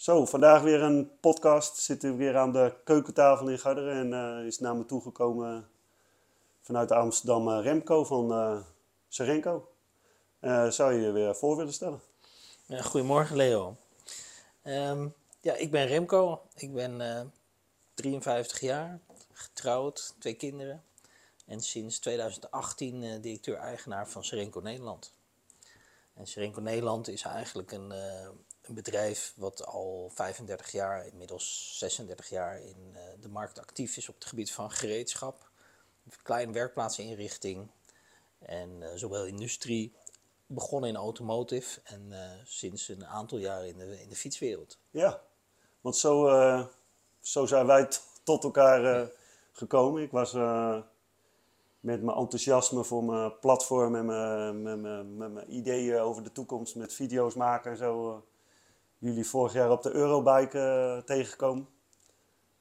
Zo, vandaag weer een podcast. Zitten we weer aan de keukentafel in Garderen en uh, is naar me toegekomen vanuit Amsterdam uh, Remco van uh, Serenco. zou je je weer voor willen stellen? Goedemorgen Leo. Um, ja, ik ben Remco. Ik ben 53 jaar, getrouwd, twee kinderen. En sinds 2018 directeur-eigenaar van Serenco Nederland. En Serenco Nederland is eigenlijk een, een, bedrijf wat al 35 jaar, inmiddels 36 jaar in uh, de markt actief is op het gebied van gereedschap, kleine werkplaatsinrichting en uh, zowel industrie, begonnen in automotive en sinds een aantal jaar in de, in de fietswereld. Ja, want zo, zo zijn wij tot elkaar gekomen. Ik was met mijn enthousiasme voor mijn platform en mijn, mijn, ideeën over de toekomst met video's maken en zo. Jullie vorig jaar op de Eurobike uh, tegengekomen.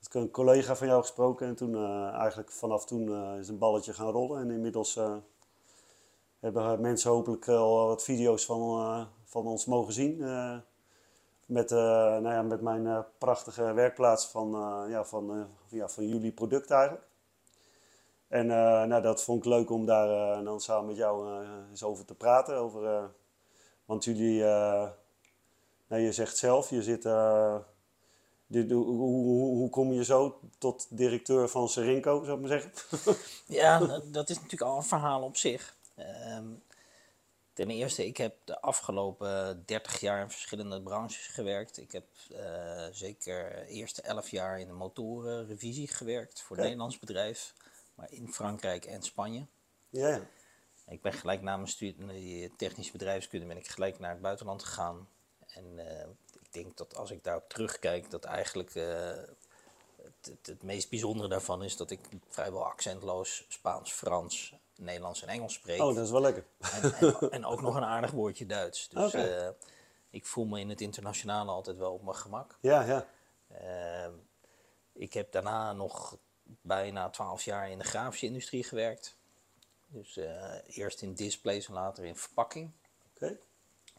Ik heb een collega van jou gesproken en toen uh, eigenlijk vanaf toen is een balletje gaan rollen. En inmiddels hebben mensen hopelijk al wat video's van, van ons mogen zien. met, nou ja, met mijn prachtige werkplaats van, ja, van, ja, van jullie product eigenlijk. En nou, dat vond ik leuk om daar dan samen met jou eens over te praten. Over, want jullie, nou, je zegt zelf, je zit. Dit, hoe, hoe, hoe, kom je zo tot directeur van Serinco, zou ik maar zeggen? ja, dat is natuurlijk al een verhaal op zich. Um, ten eerste, ik heb de afgelopen 30 jaar in verschillende branches gewerkt. Ik heb zeker de eerste 11 jaar in de motorenrevisie gewerkt voor een Nederlands bedrijf maar in Frankrijk en Spanje. Ja. Ik ben gelijk na mijn studie technische bedrijfskunde ben ik gelijk naar het buitenland gegaan. En uh, ik denk dat als ik daarop terugkijk, dat eigenlijk uh, het, het, het, meest bijzondere daarvan is dat ik vrijwel accentloos Spaans, Frans, Nederlands en Engels spreek. Oh, dat is wel lekker. En, en, en ook nog een aardig woordje Duits. Dus okay. uh, ik voel me in het internationale altijd wel op mijn gemak. Ja, ja. ik heb daarna nog bijna twaalf jaar in de grafische industrie gewerkt. Dus uh, eerst in displays en later in verpakking. Okay.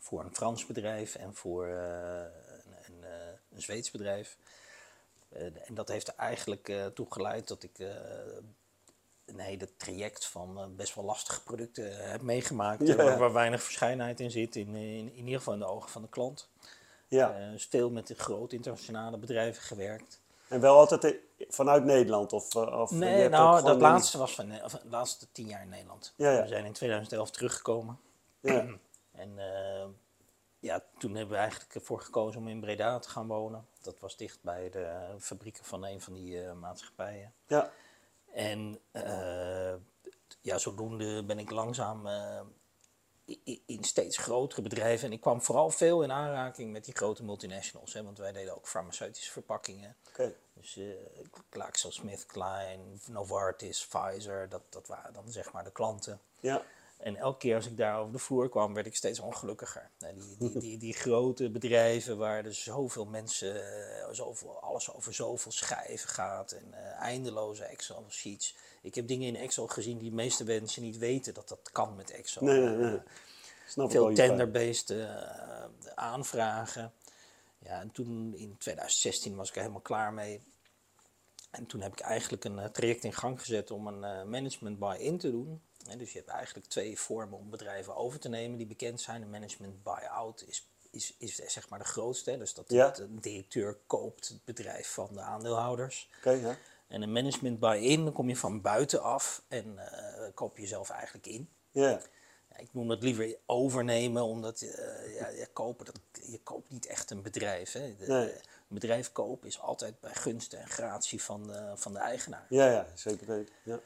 Voor een Frans bedrijf en voor uh, een, een, uh, een, Zweeds bedrijf. en dat heeft er eigenlijk toe geleid dat ik een hele traject van best wel lastige producten heb meegemaakt. Ja. Waar, waar, weinig verschijnheid in zit, in, in, in, ieder geval in de ogen van de klant. Ja. veel met de grote internationale bedrijven gewerkt. En wel altijd vanuit Nederland? Of, of nee, nou, dat laatste was van de laatste tien jaar in Nederland. Ja, ja. We zijn in 2011 teruggekomen. Ja. en uh, ja, toen hebben we eigenlijk ervoor gekozen om in Breda te gaan wonen. Dat was dicht bij de fabrieken van een van die uh, maatschappijen. Ja. En uh, ja, zodoende ben ik langzaam in steeds grotere bedrijven. En ik kwam vooral veel in aanraking met die grote multinationals. Hè, want wij deden ook farmaceutische verpakkingen. Okay. Dus uh, GlaxoSmithKline, Novartis, Pfizer, dat, dat waren dan zeg maar de klanten. Ja. En elke keer als ik daar over de vloer kwam, werd ik steeds ongelukkiger. Die, die, die, die grote bedrijven waar er zoveel mensen, zoveel, alles over zoveel schijven gaat en uh, eindeloze Excel-sheets. Ik heb dingen in Excel gezien die de meeste mensen niet weten dat dat kan met Excel. Nee, nee, nee. Snap Veel tender-based uh, aanvragen. Ja, en toen in 2016 was ik er helemaal klaar mee. En toen heb ik eigenlijk een traject in gang gezet om een uh, management buy-in te doen. Dus je hebt eigenlijk twee vormen om bedrijven over te nemen die bekend zijn. Een management buy-out is, is, is zeg maar de grootste. Dus dat Ja. de directeur koopt het bedrijf van de aandeelhouders. Oké, ja. En een management buy-in, dan kom je van buitenaf en eh, koop je zelf eigenlijk in. Ja. Ja, ik noem dat liever overnemen, omdat eh, ja, ja, kopen, dat, je koopt niet echt een bedrijf. Hè. De, Nee. Een bedrijf kopen is altijd bij gunst en gratie van de, van de eigenaar. Ja, ja, zeker weten. Ja.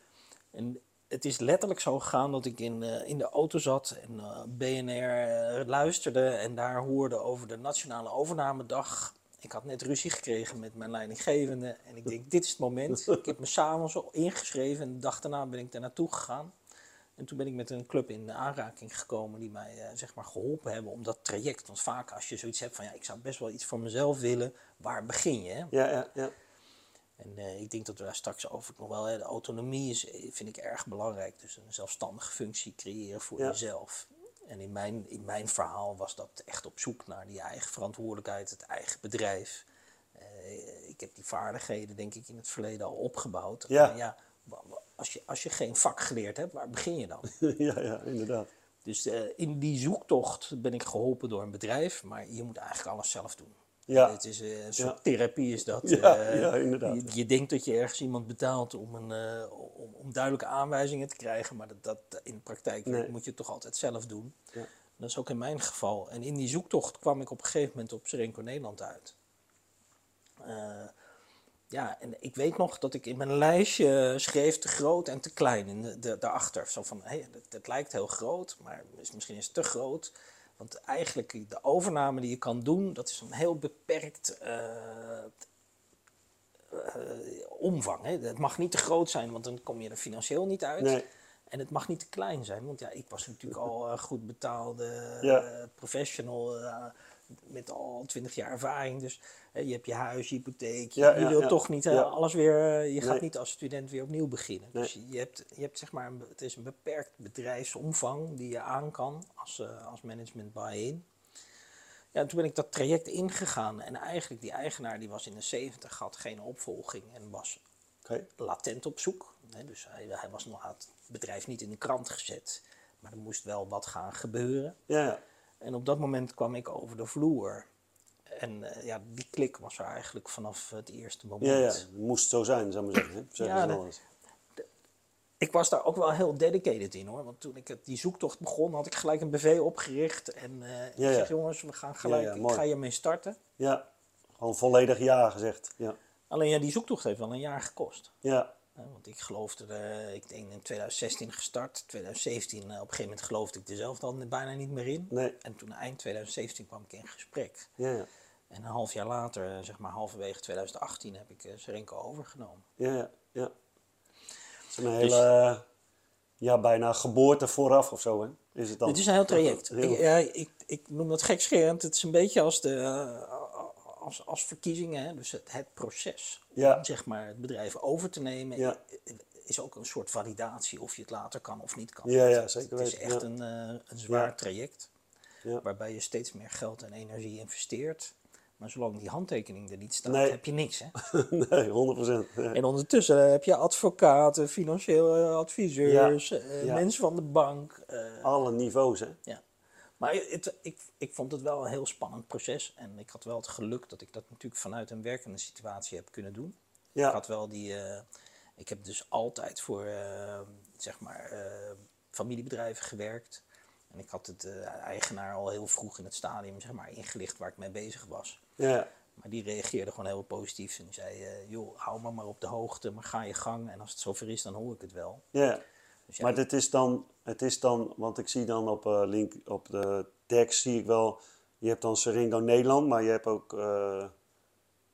En het is letterlijk zo gegaan dat ik in, eh, in de auto zat en eh, BNR eh, luisterde en daar hoorde over de Nationale Overnamedag. Ik had net ruzie gekregen met mijn leidinggevende en ik denk, dit is het moment. Ik heb me s'avonds al ingeschreven en de dag daarna ben ik daar naartoe gegaan. En toen ben ik met een club in aanraking gekomen die mij zeg maar geholpen hebben om dat traject. Want vaak als je zoiets hebt van ja, ik zou best wel iets voor mezelf willen, waar begin je? Hè? Ja, ja, ja. En eh, ik denk dat we daar straks over nog wel, hè, de autonomie is, eh, vind ik erg belangrijk. Dus een zelfstandige functie creëren voor Ja. jezelf. En in mijn, in mijn verhaal was dat echt op zoek naar die eigen verantwoordelijkheid, het eigen bedrijf. Eh, ik heb die vaardigheden, denk ik, in het verleden al opgebouwd. Ja. Maar ja, als je, als je geen vak geleerd hebt, waar begin je dan? ja, ja, inderdaad. Dus in die zoektocht ben ik geholpen door een bedrijf, maar je moet eigenlijk alles zelf doen. Ja. Het is eh, een soort Ja. therapie is dat. Ja, eh, ja, inderdaad. Je, je denkt dat je ergens iemand betaalt om, een, eh, om, om duidelijke aanwijzingen te krijgen, maar dat, dat in de praktijk Nee. moet je het toch altijd zelf doen. Ja. Dat is ook in mijn geval. En in die zoektocht kwam ik op een gegeven moment op Serenco Nederland uit. Eh, ja, en ik weet nog dat ik in mijn lijstje schreef te groot en te klein in de, de, daarachter. Zo van, hé, het, het lijkt heel groot, maar is, misschien is het te groot. Want eigenlijk de overname die je kan doen, dat is een heel beperkt eh, eh, omvang. Hè. Het mag niet te groot zijn, want dan kom je er financieel niet uit. Nee. En het mag niet te klein zijn, want ja, ik was natuurlijk al eh, goed betaalde Ja. professional met al twintig jaar ervaring. Dus je hebt je huis, je hypotheek. Je, Ja, je ja, wilt ja. toch niet alles weer. eh, je gaat Nee. niet als student weer opnieuw beginnen. Nee. Dus je, hebt, je hebt zeg maar, een, het is een beperkt bedrijfsomvang die je aan kan als, eh, als management buy-in. Ja, en toen ben ik dat traject ingegaan en eigenlijk die eigenaar die was in de 70, had geen opvolging en was latent op zoek. Dus hij, hij was nog had het bedrijf niet in de krant gezet, maar er moest wel wat gaan gebeuren. Ja. En op dat moment kwam ik over de vloer. En eh, ja, die klik was er eigenlijk vanaf het eerste moment. Ja, ja. Het moest zo zijn, zou ik maar zeggen. Zeggen Ja. Ik was daar ook wel heel dedicated in hoor. Want toen ik die zoektocht begon, had ik gelijk een BV opgericht. En eh, ik Ja, zeg jongens, we gaan gelijk, ik ga hiermee starten. Ja, gewoon volledig ja gezegd. Ja, Alleen ja, die zoektocht heeft wel een jaar gekost. ja, Want ik geloofde, er, ik denk in 2016 gestart, 2017, eh, op een gegeven moment geloofde ik er zelf dan bijna niet meer in. nee, En toen eind 2017 kwam ik in gesprek. ja, ja, En een half jaar later, eh, zeg maar halverwege 2018, heb ik eh, Serenco overgenomen. ja, ja. ja. Het is een Dus- hele, eh, ja, bijna geboorte vooraf of zo, hè? Is het dan? Het is een heel traject. Heel- Ik, ja, ik, ik noem dat gekscherend. Het is een beetje als, de, eh, als, als verkiezingen, hè? dus het, het proces Ja. om zeg maar, het bedrijf over te nemen. Ja. Is ook een soort validatie of je het later kan of niet kan. Ja, ja, Het- zeker Het is weten, echt ja. een, eh, een zwaar Ja. traject Ja. waarbij je steeds meer geld en energie investeert. Maar zolang die handtekening er niet staat, Nee. heb je niks. Hè? nee, 100 procent. Ja. En ondertussen heb je advocaten, financiële adviseurs, Ja, eh, ja. mensen van de bank. eh, Alle niveaus, hè? ja. Maar het, ik, ik vond het wel een heel spannend proces. En ik had wel het geluk dat ik dat natuurlijk vanuit een werkende situatie heb kunnen doen. Ja. Ik had wel die. eh, ik heb dus altijd voor eh, zeg maar eh, familiebedrijven gewerkt. En ik had het eh, eigenaar al heel vroeg in het stadium zeg maar, ingelicht waar ik mee bezig was. Ja, Maar die reageerde gewoon heel positief. En die zei: eh, joh, hou me maar op de hoogte, maar ga je gang. En als het zover is, dan hoor ik het wel. ja. Dus Maar dit is dan, het is dan, want ik zie dan op, eh, link, op de tekst zie ik wel, je hebt dan Seringo Nederland, maar je hebt ook,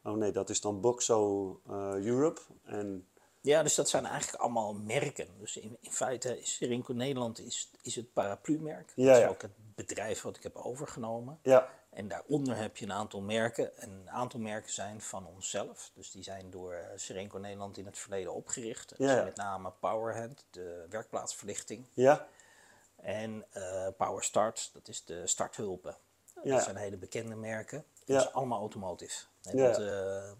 oh nee, dat is dan Boxo Europe. En Ja, dus dat zijn eigenlijk allemaal merken. Dus in, in feite is Rinko Nederland is, is het paraplu-merk. Ja, dat is ja. ook het bedrijf wat ik heb overgenomen. ja, En daaronder heb je een aantal merken. En een aantal merken zijn van onszelf. Dus die zijn door eh, Serenco Nederland in het verleden opgericht. Ja, ja. met name Powerhand, de werkplaatsverlichting. ja, En eh Power Start, dat is de starthulpen. Ja. Dat zijn hele bekende merken. Ja. Dat is allemaal automotive. En Ja. dat, eh,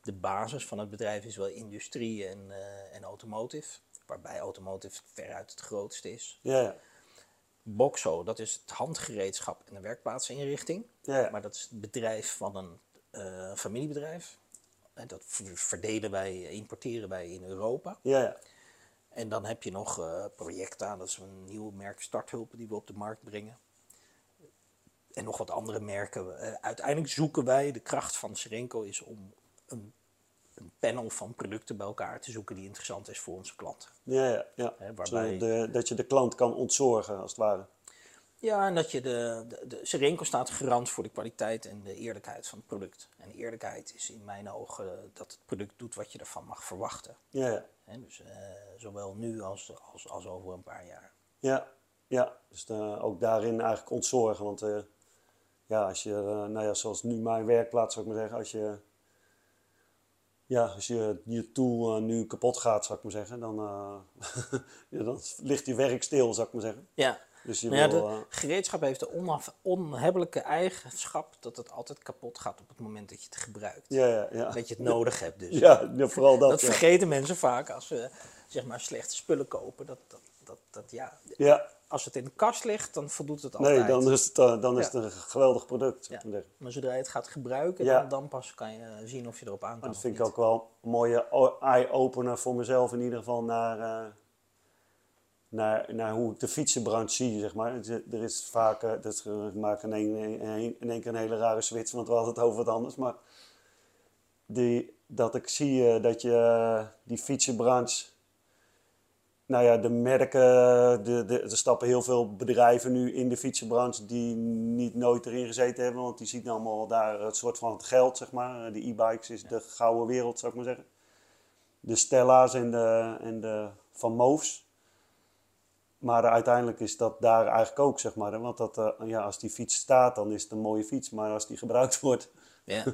de basis van het bedrijf is wel industrie en, eh, en automotive. Waarbij automotive veruit het grootste is. ja, ja, Boxo, dat is het handgereedschap en de werkplaatsinrichting. Ja, ja. Maar dat is het bedrijf van een eh, familiebedrijf. En dat ver- verdelen wij, importeren wij in Europa. ja, ja, En dan heb je nog eh Projecta, dat is een nieuw merk starthulpen die we op de markt brengen. En nog wat andere merken. Eh, uiteindelijk zoeken wij, de kracht van Serenco is om een, een panel van producten bij elkaar te zoeken die interessant is voor onze klanten. ja, ja, ja. Waarbij- de, dat je de klant kan ontzorgen, als het ware. Ja, en dat je de, de, de Serenco staat garant voor de kwaliteit en de eerlijkheid van het product. En eerlijkheid is in mijn ogen dat het product doet wat je ervan mag verwachten. Ja, ja, dus eh, zowel nu als, als, als over een paar jaar. ja, ja. Dus eh, ook daarin eigenlijk ontzorgen, want eh, ja, als je, eh, nou ja, zoals nu mijn werkplaats zou ik maar zeggen, als je, ja, als je, je tool eh, nu kapot gaat, zou ik maar zeggen, dan, eh, ja, dan ligt je werk stil, zou ik maar zeggen. Ja, Dus je Nou ja, wil... de eh, gereedschap heeft de onaf- onhebbelijke eigenschap dat het altijd kapot gaat op het moment dat je het gebruikt. ja, ja, ja. Dat je het nodig hebt dus. Ja, vooral dat. dat vergeten mensen vaak als ze zeg maar slechte spullen kopen. Dat, dat, dat, dat, ja, Ja, als het in de kast ligt, dan voldoet het altijd. nee, dan is het, eh, dan is het een geweldig product. Ja. ik maar zodra je het gaat gebruiken, dan, dan pas kan je zien of je erop aan kan. Maar dat vind ik ook wel een mooie eye-opener voor mezelf in ieder geval naar, eh, naar, naar hoe ik de fietsenbranche zie, zeg maar. Er is vaak, eh, dat is, eh, ik maak in één, in één keer een hele rare switch, want we hadden het over wat anders. Maar die, dat ik zie dat je die fietsenbranche, nou ja, de merken, de, de, er stappen heel veel bedrijven nu in de fietsenbranche die niet nooit erin gezeten hebben, want die zien allemaal daar het soort van het geld, zeg maar. De e-bikes is de gouden wereld, zou ik maar zeggen. De Stella's en de, en de Van Moofs. Maar uiteindelijk is dat daar eigenlijk ook, zeg maar. hè, Want dat, eh, ja, als die fiets staat, dan is het een mooie fiets. Maar als die gebruikt wordt, Ja,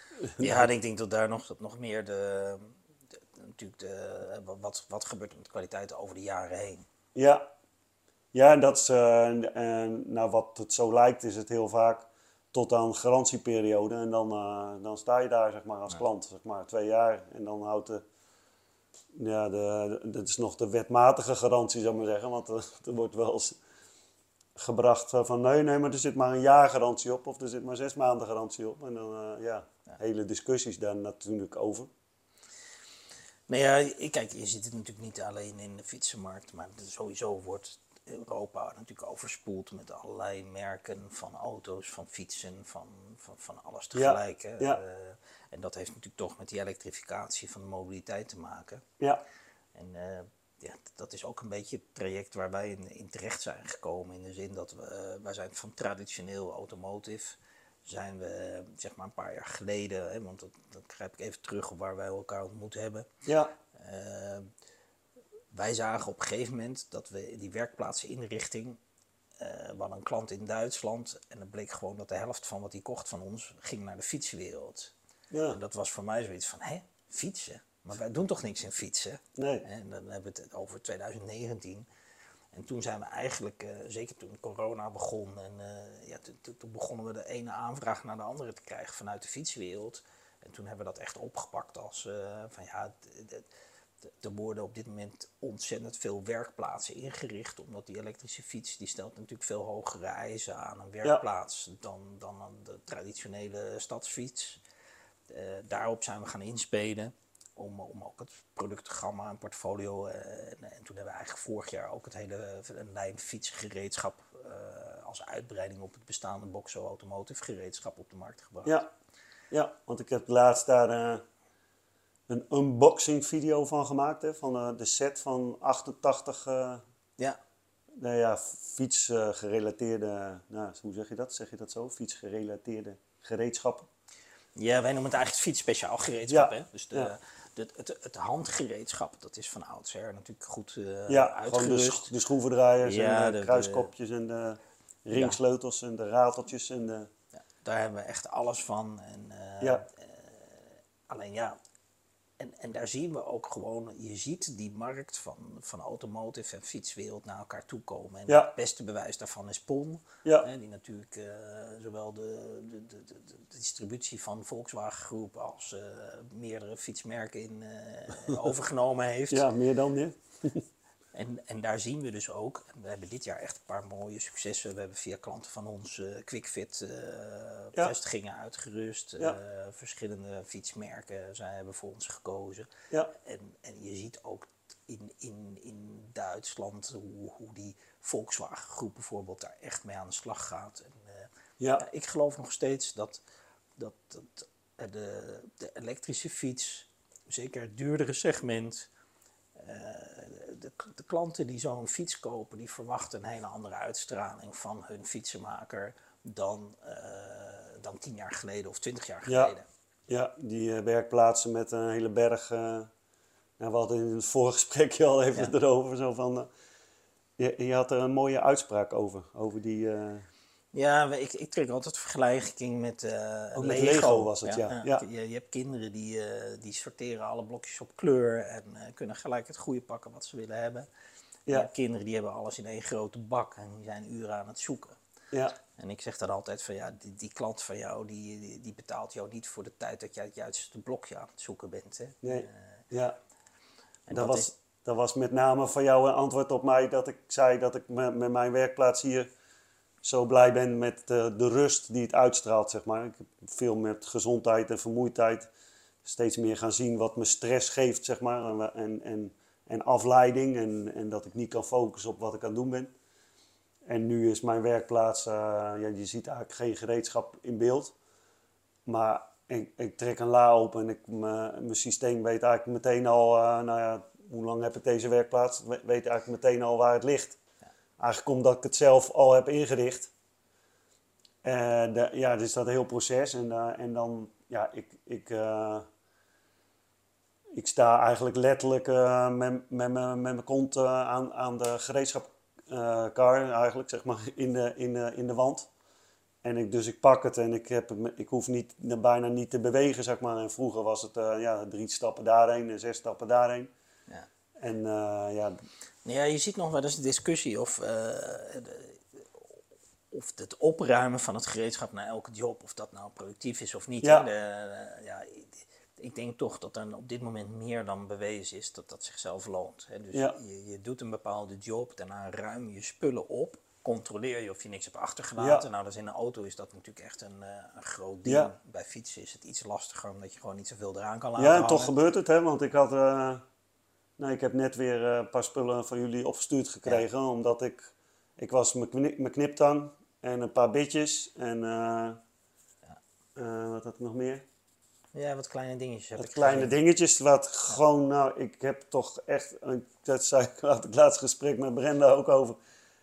ja en ik denk dat daar nog, dat nog meer de- natuurlijk de, wat, wat gebeurt er met de kwaliteit over de jaren heen. Ja, ja en dat is, eh, en, nou, wat het zo lijkt, is het heel vaak tot aan garantieperiode. En dan, eh, dan sta je daar zeg maar, als klant, zeg maar, twee jaar. En dan houdt de, ja, de, de- dat is nog de wetmatige garantie, zou ik maar zeggen. Want er, er wordt wel eens gebracht eh, van nee, nee, maar er zit maar een jaar garantie op. Of er zit maar zes maanden garantie op. En dan, eh, ja, hele discussies daar natuurlijk over. Nou ja, ik- kijk, je ziet het natuurlijk niet alleen in de fietsenmarkt, maar sowieso wordt Europa natuurlijk overspoeld met allerlei merken van auto's, van fietsen, van, van, van alles tegelijk. ja. Eh, en dat heeft natuurlijk toch met die elektrificatie van de mobiliteit te maken. Ja, En eh, ja, dat is ook een beetje het traject waar wij in, in terecht zijn gekomen. In de zin dat we, eh, wij zijn van traditioneel automotive, zijn we eh, zeg maar een paar jaar geleden, hè, want dat, dat grijp ik even terug op waar wij elkaar ontmoet hebben. ja, Eh, wij zagen op een gegeven moment dat we die werkplaatsinrichting. eh we hadden een klant in Duitsland en het bleek gewoon dat de helft van wat hij kocht van ons ging naar de fietswereld. ja. En dat was voor mij zoiets van: hé, fietsen? Maar wij doen toch niks in fietsen? Nee. En dan hebben we het over 2019. En toen zijn we eigenlijk, eh, zeker toen corona begon, en eh, ja, toen- begonnen we de ene aanvraag naar de andere te krijgen vanuit de fietswereld. En toen hebben we dat echt opgepakt als eh, van ja, er worden op dit moment ontzettend veel werkplaatsen ingericht, omdat die elektrische fiets die stelt natuurlijk veel hogere eisen aan een werkplaats dan, dan aan de traditionele stadsfiets. Daarop zijn we gaan inspelen om, om ook het productgamma en portfolio. eh, en, en toen hebben we eigenlijk vorig jaar ook het hele een lijn fietsgereedschap eh, als uitbreiding op het bestaande Boxo Automotive gereedschap op de markt gebracht. Ja, ja want ik heb laatst daar eh, een unboxing video van gemaakt. Hè, van de set van 88 eh ja. nou ja, fietsgerelateerde, nou, hoe zeg je dat? Zeg je dat zo? Fietsgerelateerde gereedschappen. Ja, wij noemen het eigenlijk fiets speciaal gereedschap. Ja, Hè? Dus de, ja. De, het, het handgereedschap, dat is van oudsher natuurlijk goed eh ja, de, uitgerust. de schroevendraaiers Ja, en de, de- de- kruiskopjes en de ringsleutels en de rateltjes. En de, Ja, daar hebben we echt alles van. En, eh, Ja. eh, alleen ja, en, en daar zien we ook gewoon, je ziet die markt van, van automotive en fietswereld naar elkaar toe komen. En Ja. het beste bewijs daarvan is PON. Ja. Hè, die natuurlijk eh, zowel de, de, de, de, de distributie van Volkswagen Groep als eh, meerdere fietsmerken in, eh, overgenomen heeft. ja, meer dan dit. En, en daar zien we dus ook, we hebben dit jaar echt een paar mooie successen. We hebben via klanten van ons eh QuickFit eh, Ja. vestigingen uitgerust. Ja. Eh, verschillende fietsmerken zij hebben voor ons gekozen. Ja. En, en je ziet ook in, in, in Duitsland hoe, hoe die Volkswagen groep bijvoorbeeld daar echt mee aan de slag gaat. En, Ja. ik geloof nog steeds dat, dat, dat de, de elektrische fiets, zeker het duurdere segment, de, de klanten die zo'n fiets kopen, die verwachten een hele andere uitstraling van hun fietsenmaker dan, eh, dan tien jaar geleden of twintig jaar Ja. geleden. Ja, die eh, werkplaatsen met een hele berg. eh nou, we hadden in het vorige gesprekje al even Ja. erover. Zo van, je, je had er een mooie uitspraak over. Over die. Ja, ik, ik trek altijd vergelijking met, eh Ook met Lego was het, ja. Ja. Je, je hebt kinderen die, eh, die sorteren alle blokjes op kleur en eh, kunnen gelijk het goede pakken wat ze willen hebben. Ja. Ja, kinderen die hebben alles in één grote bak en die zijn uren aan het zoeken. Ja, En ik zeg dan altijd van ja, die, die klant van jou, die, die, die betaalt jou niet voor de tijd dat jij het juiste blokje aan het zoeken bent. Hè? nee. Ja. En dat, dat was, is- dat was met name van jou een antwoord op mij dat ik zei dat ik me- met mijn werkplaats hier zo blij ben met de, de rust die het uitstraalt, zeg maar. Ik heb veel met gezondheid en vermoeidheid steeds meer gaan zien wat me stress geeft, zeg maar. En, en, en, afleiding en, en dat ik niet kan focussen op wat ik aan het doen ben. En nu is mijn werkplaats, eh, ja, je ziet eigenlijk geen gereedschap in beeld. Maar ik, ik trek een la open en ik, mijn systeem weet eigenlijk meteen al, eh, nou ja, hoe lang heb ik deze werkplaats? We- Weet eigenlijk meteen al waar het ligt. Eigenlijk omdat ik het zelf al heb ingericht. De, ja, dus dat heel proces. En, eh, en dan, ja, ik, ik, eh, ik sta eigenlijk letterlijk eh, met, met, mijn- met kont aan, aan de gereedschapkar, eigenlijk, zeg maar, in de, in in de wand. En ik, dus ik pak het en ik, heb, ik hoef niet, bijna niet te bewegen, zeg maar. En vroeger was het ja, drie stappen daarheen en zes stappen daarheen. Ja. En eh, ja, Ja, je ziet nog wel eens de discussie of, eh, de- of het opruimen van het gereedschap naar elke job, of dat nou productief is of niet. Ja. De- ja, ik- denk toch dat er op dit moment meer dan bewezen is dat dat zichzelf loont. Hè. Dus Ja. je, je doet een bepaalde job, daarna ruim je spullen op, controleer je of je niks hebt achtergelaten. Ja. Nou, is in een auto is dat natuurlijk echt een, eh, een groot ding. Ja. Bij fietsen is het iets lastiger, omdat je gewoon niet zoveel eraan kan laten Ja, en toch gebeurt het, hè? Want ik had. eh, nee, ik heb net weer eh, een paar spullen van jullie opgestuurd gekregen. Omdat ik. Ik was mijn, kni- mijn kniptang en een paar bitjes. En. eh, eh, wat had ik nog meer? Ja, wat kleine dingetjes heb Wat ik kleine gezien. dingetjes. Wat gewoon. Nou, ik heb toch echt. Dat zei ik had het laatste gesprek met Brenda ook over.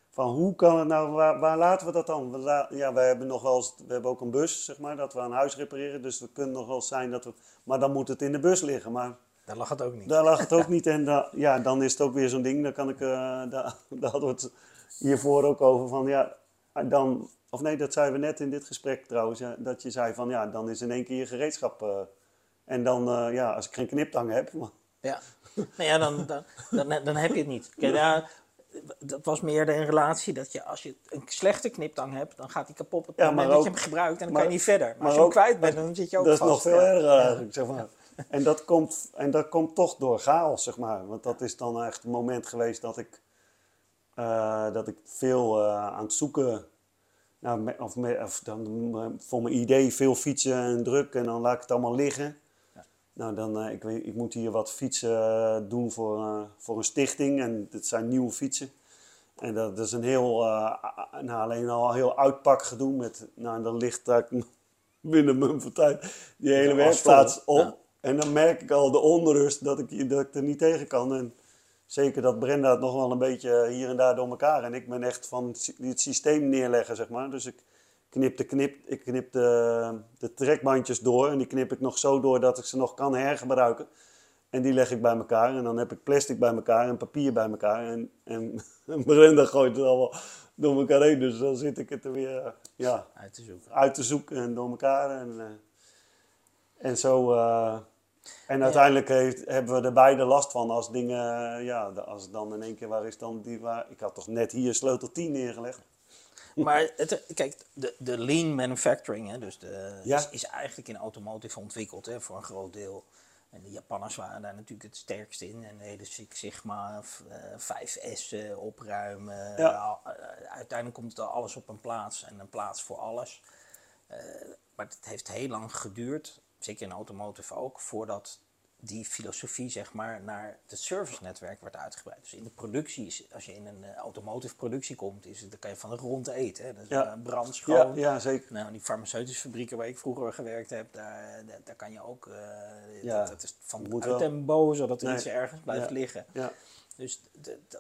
Van hoe kan het nou, waar, waar laten we dat dan? We la- ja, wij hebben nog wel eens, we hebben ook een bus, zeg maar, dat we een huis repareren. Dus we kunnen nog wel zijn dat we, maar dan moet het in de bus liggen. Maar Daar lag het ook niet. daar lag het ook niet. En da- ja, dan is het ook weer zo'n ding. Dan kan ik, eh daar, daar hadden we het hiervoor ook over van, ja, dan, of nee, dat zeiden we net in dit gesprek trouwens, ja, dat je zei van, ja, dan is in één keer je gereedschap. eh, en dan, eh, ja, als ik geen kniptang heb, maar- Ja, nou ja, dan, dan, dan, dan heb je het niet. Kijk, ja, dat was meer de relatie dat je als je een slechte kniptang hebt, dan gaat die kapot op het Ja, moment dat je hem gebruikt en dan maar- kan je niet verder. Maar, maar als je hem ook- kwijt bent, dan zit je ook dat is vast. nog veel Ja. erger eigenlijk, zeg maar. En dat, komt, en dat komt toch door chaos, zeg maar. Want dat is dan echt het moment geweest dat ik, eh, dat ik veel eh, aan het zoeken, nou, me- of, me- of dan eh, voor mijn idee veel fietsen en druk en dan laat ik het allemaal liggen. Nou, dan, eh, ik, weet, ik moet hier wat fietsen doen voor, voor een stichting en dit zijn nieuwe fietsen. En dat, dat is een heel, nou, alleen al een heel uitpakgedoe met, nou, dan ligt daar binnen mijn van tijd die hele werkplaats op. ja. En dan merk ik al de onrust dat ik, dat ik er niet tegen kan. En zeker dat Brenda het nog wel een beetje hier en daar door elkaar. En ik ben echt van het sy- het systeem neerleggen, zeg maar. Dus ik knip de, knip, ik knip de, de trekbandjes door. En die knip ik nog zo door dat ik ze nog kan hergebruiken. En die leg ik bij elkaar. En dan heb ik plastic bij elkaar en papier bij elkaar. En, en Brenda gooit het allemaal door elkaar heen. Dus dan zit ik het er weer ja, Uit te zoeken. uit te zoeken en door elkaar. En, eh, en zo. eh, en uiteindelijk heeft, hebben we er beide last van als dingen. eh, ja, als dan in één keer waar is dan die waar. Ik had toch net hier sleutel 10 neergelegd. Maar het, kijk, de, de lean manufacturing, hè, dus de, Ja. is, is eigenlijk in automotive ontwikkeld hè, voor een groot deel. En de Japanners waren daar natuurlijk het sterkst in. En de hele Six Sigma, f- eh, 5S eh, opruimen. Ja. Al- eh, uiteindelijk komt er alles op een plaats en een plaats voor alles. Eh, maar het heeft heel lang geduurd, zeker in automotive ook, voordat die filosofie zeg maar naar het servicenetwerk werd uitgebreid. Dus in de productie, als je in een eh, automotive productie komt, is het, dan kan je van de grond eten. Hè? Dat is Ja. eh, brandschoon. Ja, ja, zeker. Nou, die farmaceutische fabrieken waar ik vroeger gewerkt heb, daar, daar, daar kan je ook, eh, Ja, dat, dat is van moet uit boven, zodat er Nee. iets ergens blijft Ja. liggen. Ja, Dus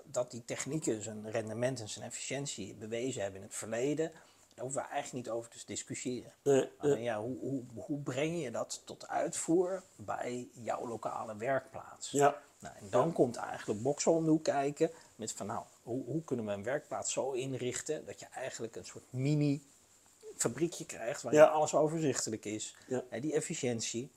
dat die technieken zijn rendement en zijn efficiëntie bewezen hebben in het verleden, daar hoeven we eigenlijk niet over te discussiëren. Nee, ja, hoe, hoe, hoe breng je dat tot uitvoer bij jouw lokale werkplaats? ja, Nou, en dan komt eigenlijk Boxel om de hoek kijken met van nou, hoe, hoe kunnen we een werkplaats zo inrichten dat je eigenlijk een soort mini fabriekje krijgt waarin Ja. alles overzichtelijk is. Ja. Hè, die efficiëntie.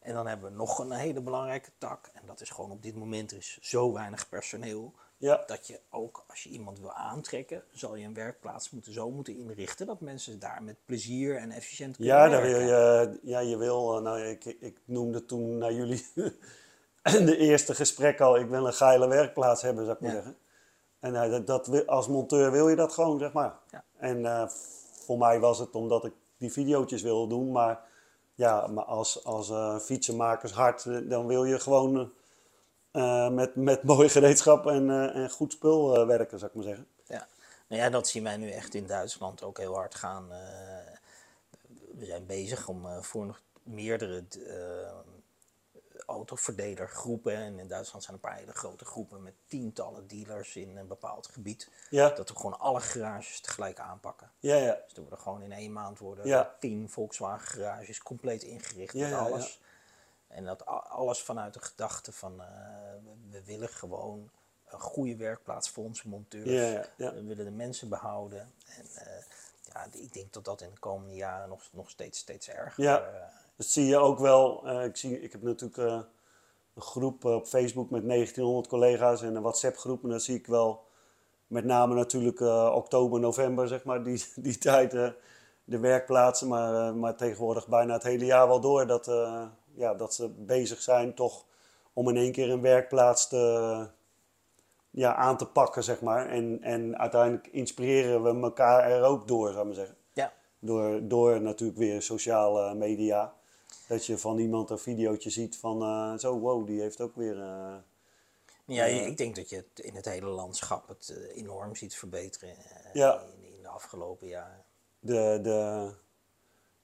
En dan hebben we nog een hele belangrijke tak. En dat is gewoon op dit moment er is zo weinig personeel. Ja. Dat je ook als je iemand wil aantrekken, zal je een werkplaats moeten zo moeten inrichten dat mensen daar met plezier en efficiënt kunnen Ja, daar werken. wil je, ja, je wil, eh, nou, ik, ik noemde toen naar jullie de eerste gesprek al, ik wil een geile werkplaats hebben, zou ik maar Ja. zeggen. En eh, dat, dat, als monteur wil je dat gewoon, zeg maar. Ja. En eh, voor mij was het omdat ik die videootjes wilde doen, maar ja, maar als, als fietsenmakershart, eh, dan wil je gewoon eh, met, met mooi gereedschap en, eh, en goed spul eh, werken, zou ik maar zeggen. Ja. Nou ja, dat zien wij nu echt in Duitsland ook heel hard gaan. we zijn bezig om voor nog meerdere autoverdelergroepen. En in Duitsland zijn een paar hele grote groepen met tientallen dealers in een bepaald gebied. Ja, Dat we gewoon alle garages tegelijk aanpakken. ja, ja. Dus er worden gewoon in één maand worden Ja. tien Volkswagen garages compleet ingericht Ja, met alles. En dat alles vanuit de gedachte van eh, we, willen gewoon een goede werkplaats voor onze monteurs. We willen de mensen behouden. En eh, ja, ik denk dat dat in de komende jaren nog, nog steeds, steeds erger Ja. eh, Dat zie je ook wel. ik, zie, ik heb natuurlijk een groep op Facebook met 1900 collega's en een WhatsApp groep. En dan zie ik wel met name natuurlijk oktober, november, zeg maar, die, die tijd, de werkplaatsen. Maar, maar tegenwoordig bijna het hele jaar wel door dat, ja, dat ze bezig zijn toch om in één keer een werkplaats te, ja, aan te pakken, zeg maar. En, en uiteindelijk inspireren we elkaar er ook door, zou ik maar zeggen. ja. Door, door natuurlijk weer sociale media. Dat je van iemand een videootje ziet van eh, zo, wow, die heeft ook weer. eh, Ja, ik denk dat je het in het hele landschap het eh, enorm ziet verbeteren eh, Ja. in, in de afgelopen jaren. de, de,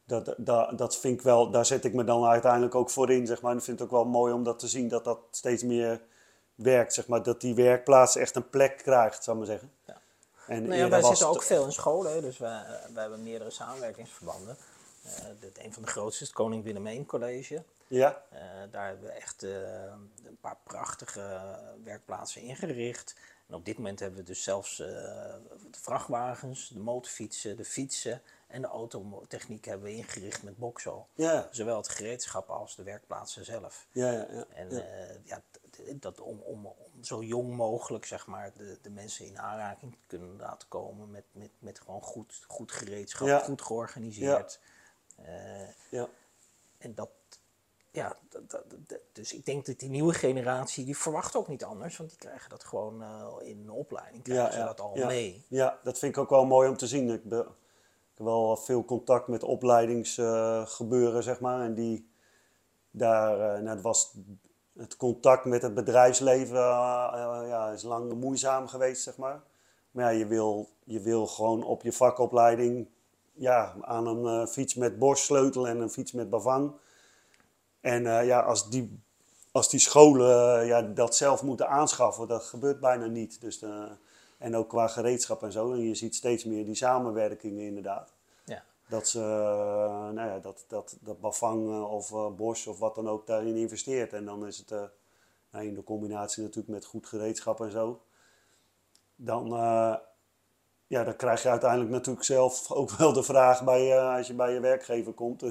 dat, dat, dat vind ik wel, daar zet ik me dan uiteindelijk ook voor in, zeg maar. En ik vind het ook wel mooi om dat te zien dat dat steeds meer werkt, zeg maar. Dat die werkplaats echt een plek krijgt, zou ik maar zeggen. Ja. En Nou ja, wij was zitten ook veel in scholen, dus wij, eh, wij hebben meerdere samenwerkingsverbanden. Dit, een van de grootste is het Koning Willem I College. Ja, Eh, daar hebben we echt een paar prachtige werkplaatsen ingericht. En op dit moment hebben we dus zelfs de vrachtwagens, de motorfietsen, de fietsen en de autotechniek hebben we ingericht met Boxo. ja, Zowel het gereedschap als de werkplaatsen zelf. ja, ja. ja, En ja. eh, ja, dat om, om, om zo jong mogelijk zeg maar, de, de mensen in aanraking te kunnen laten komen met, met, met gewoon goed, goed gereedschap, Ja. goed georganiseerd. Eh, ja. en dat, ja, dat, dat- dat- dus ik denk dat die nieuwe generatie, die verwacht ook niet anders, want die krijgen dat gewoon eh, in een opleiding, krijgen ze dat al ja. mee. Ja, dat vind ik ook wel mooi om te zien. Ik wel veel contact met opleidingsgebeuren, zeg maar. En die, daar, eh, nou, het was het contact met het bedrijfsleven eh, eh, ja, is lang moeizaam geweest, zeg maar. Maar ja, je wil, je wil gewoon op je vakopleiding ja, aan een fiets met borstsleutel en een fiets met bavang. En ja, als die, als die scholen ja, dat zelf moeten aanschaffen, dat gebeurt bijna niet. Dus, en ook qua gereedschap en zo. En je ziet steeds meer die samenwerkingen inderdaad. Ja. Dat ze, eh, nou ja, dat, dat, dat Bavang eh, of eh, Bosch of wat dan ook daarin investeert. En dan is het eh, nou, in de combinatie natuurlijk met goed gereedschap en zo. Dan, ja, dan krijg je uiteindelijk natuurlijk zelf ook wel de vraag bij, als je bij je werkgever komt.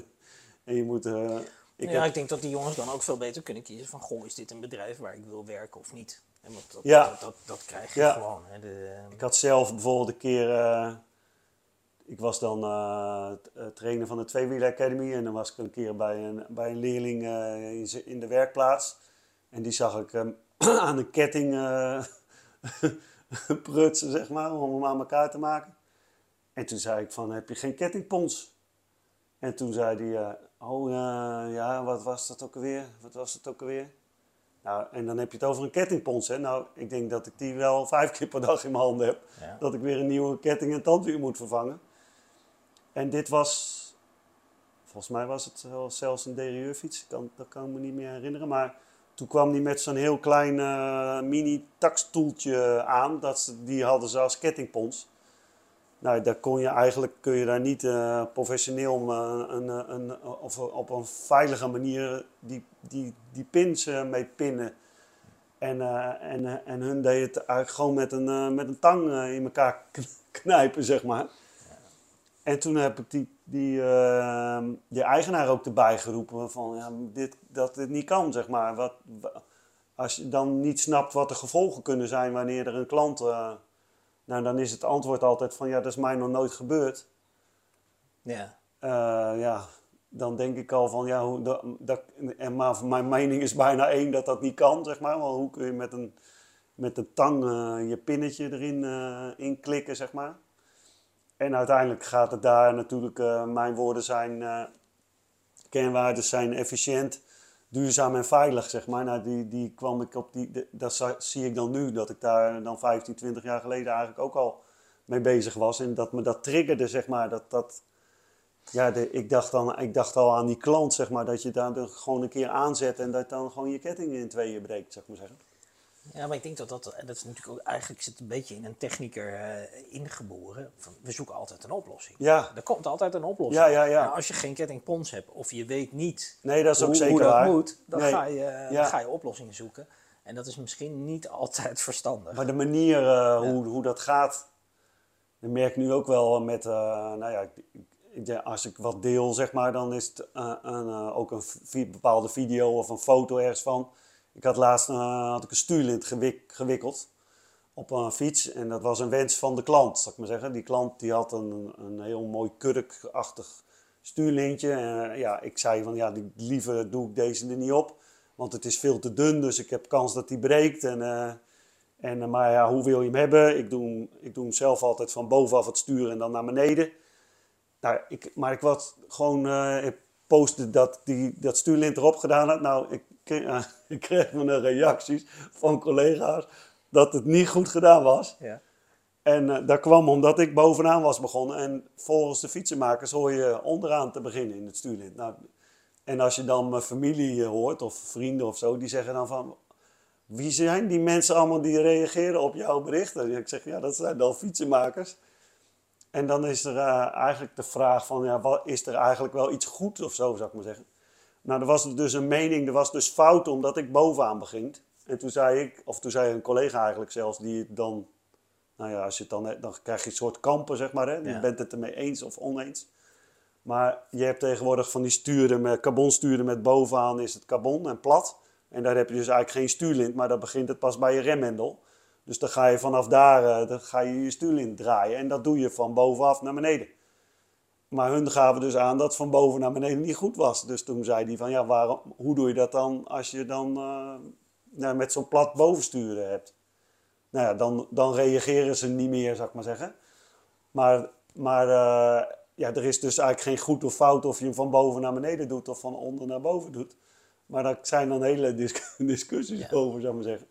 en je moet... ik ja, heb- ik denk dat die jongens dan ook veel beter kunnen kiezen van, goh, is dit een bedrijf waar ik wil werken of niet? En want dat, Ja. dat, dat, dat krijg je Ja. gewoon. Hè. De, Ik had zelf bijvoorbeeld een keer. eh, ik was dan eh, trainer van de Tweewieler Academy. En dan was ik een keer bij een, bij een leerling eh, in, de werkplaats. En die zag ik hem aan een ketting prutsen, zeg maar, om hem aan elkaar te maken. En toen zei ik van, heb je geen kettingpons? En toen zei hij, oh ja, wat was dat ook alweer? Wat was dat ook alweer? Nou, en dan heb je het over een kettingpons. Hè? Nou, ik denk dat ik die wel vijf keer per dag in mijn handen heb. Ja. Dat ik weer een nieuwe ketting en tandwiel moet vervangen. En dit was, volgens mij was het zelfs een derieurfiets. Ik Kan, dat kan ik me niet meer herinneren. Maar toen kwam die met zo'n heel klein eh, mini takstoeltje aan. Dat ze, die hadden ze als kettingpons. Nou, daar kon je eigenlijk kun je daar niet eh, professioneel eh, een, een, of op een veilige manier die, die, die pins eh, mee pinnen. En, en, en hun deed het eigenlijk gewoon met een, met een tang in elkaar kn- knijpen, zeg maar. En toen heb ik die, die, eh, die eigenaar ook erbij geroepen van ja, dit, dat dit niet kan, zeg maar. Wat, wa- als je dan niet snapt wat de gevolgen kunnen zijn wanneer er een klant. Nou, dan is het antwoord altijd van ja, dat is mij nog nooit gebeurd. Ja. Eh, ja, dan denk ik al van ja, hoe, dat, dat, en maar mijn mening is bijna één dat dat niet kan, zeg maar. Want hoe kun je met een, met een tang eh, je pinnetje erin eh in klikken, zeg maar. En uiteindelijk gaat het daar natuurlijk, mijn woorden zijn, kernwaarden zijn efficiënt, duurzaam en veilig, zeg maar. Nou, die, die kwam ik op die, de- dat zie ik dan nu, dat ik daar dan 15, 20 jaar geleden eigenlijk ook al mee bezig was. En dat me dat triggerde, zeg maar, dat, dat, ja, de, ik, dacht dan, ik dacht al aan die klant, zeg maar, dat je daar gewoon een keer aanzet en dat dan gewoon je ketting in tweeën breekt, zeg maar zeggen. Ja, maar ik denk dat dat, dat is natuurlijk ook, eigenlijk zit een beetje in een technieker eh, ingeboren. Van, we zoeken altijd een oplossing. Ja, Er komt altijd een oplossing. Ja, ja, ja. Maar als je geen kettingpons hebt of je weet niet nee, dat is ook hoe, zeker hoe dat waar. moet, dan, Nee. ga je, eh, Ja. ga je oplossingen zoeken. En dat is misschien niet altijd verstandig. Maar de manier eh, hoe, hoe dat gaat, dat merk ik nu ook wel met, nou ja, ik- ik- ja, als ik wat deel, zeg maar, dan is het een, ook een bepaalde video of een foto ergens van. Ik had laatst eh, had ik een stuurlint gewik- gewikkeld op een fiets en dat was een wens van de klant, zal ik maar zeggen. Die klant die had een, een heel mooi kurkachtig stuurlintje. En eh, ja, ik zei van ja, liever doe ik deze er niet op, want het is veel te dun, dus ik heb kans dat die breekt. En, eh, en, maar ja, hoe wil je hem hebben? Ik doe, hem- ik doe hem zelf altijd van bovenaf het sturen en dan naar beneden. Nou, ik, maar ik was gewoon, postte dat die dat stuurlint erop gedaan had. Nou, ik, kreeg- ik kreeg me een reacties van collega's dat het niet goed gedaan was. Ja. En eh, dat kwam omdat ik bovenaan was begonnen. En volgens de fietsenmakers hoor je onderaan te beginnen in het stuurlint. Nou, en als je dan mijn familie eh, hoort, of vrienden of zo, die zeggen dan van... Wie zijn die mensen allemaal die reageren op jouw berichten? En ik zeg, ja, dat zijn dan fietsenmakers. En dan is er eh, eigenlijk de vraag van, ja, wat, is er eigenlijk wel iets goed of zo, zou ik maar zeggen. Nou, er was dus een mening, er was dus fout omdat ik bovenaan beging. En toen zei ik, of toen zei een collega eigenlijk zelfs, die het dan, nou ja, als je het dan, dan krijg je een soort kampen, zeg maar. Hè? Je Ja. bent het ermee eens of oneens. Maar je hebt tegenwoordig van die sturen met carbonsturen met bovenaan is het carbon en plat. En daar heb je dus eigenlijk geen stuurlint, maar dan begint het pas bij je remhendel. Dus dan ga je vanaf daar eh, dan ga je, je stuurlint draaien. En dat doe je van bovenaf naar beneden. Maar hun gaven dus aan dat van boven naar beneden niet goed was. Dus toen zei hij van ja, waarom, hoe doe je dat dan als je dan eh, nou, met zo'n plat bovensturen hebt? Nou ja, dan, dan reageren ze niet meer, zou ik maar zeggen. Maar, maar eh, ja, er is dus eigenlijk geen goed of fout of je hem van boven naar beneden doet of van onder naar boven doet. Maar daar zijn dan hele dis- discussies Ja. over, zou ik maar zeggen.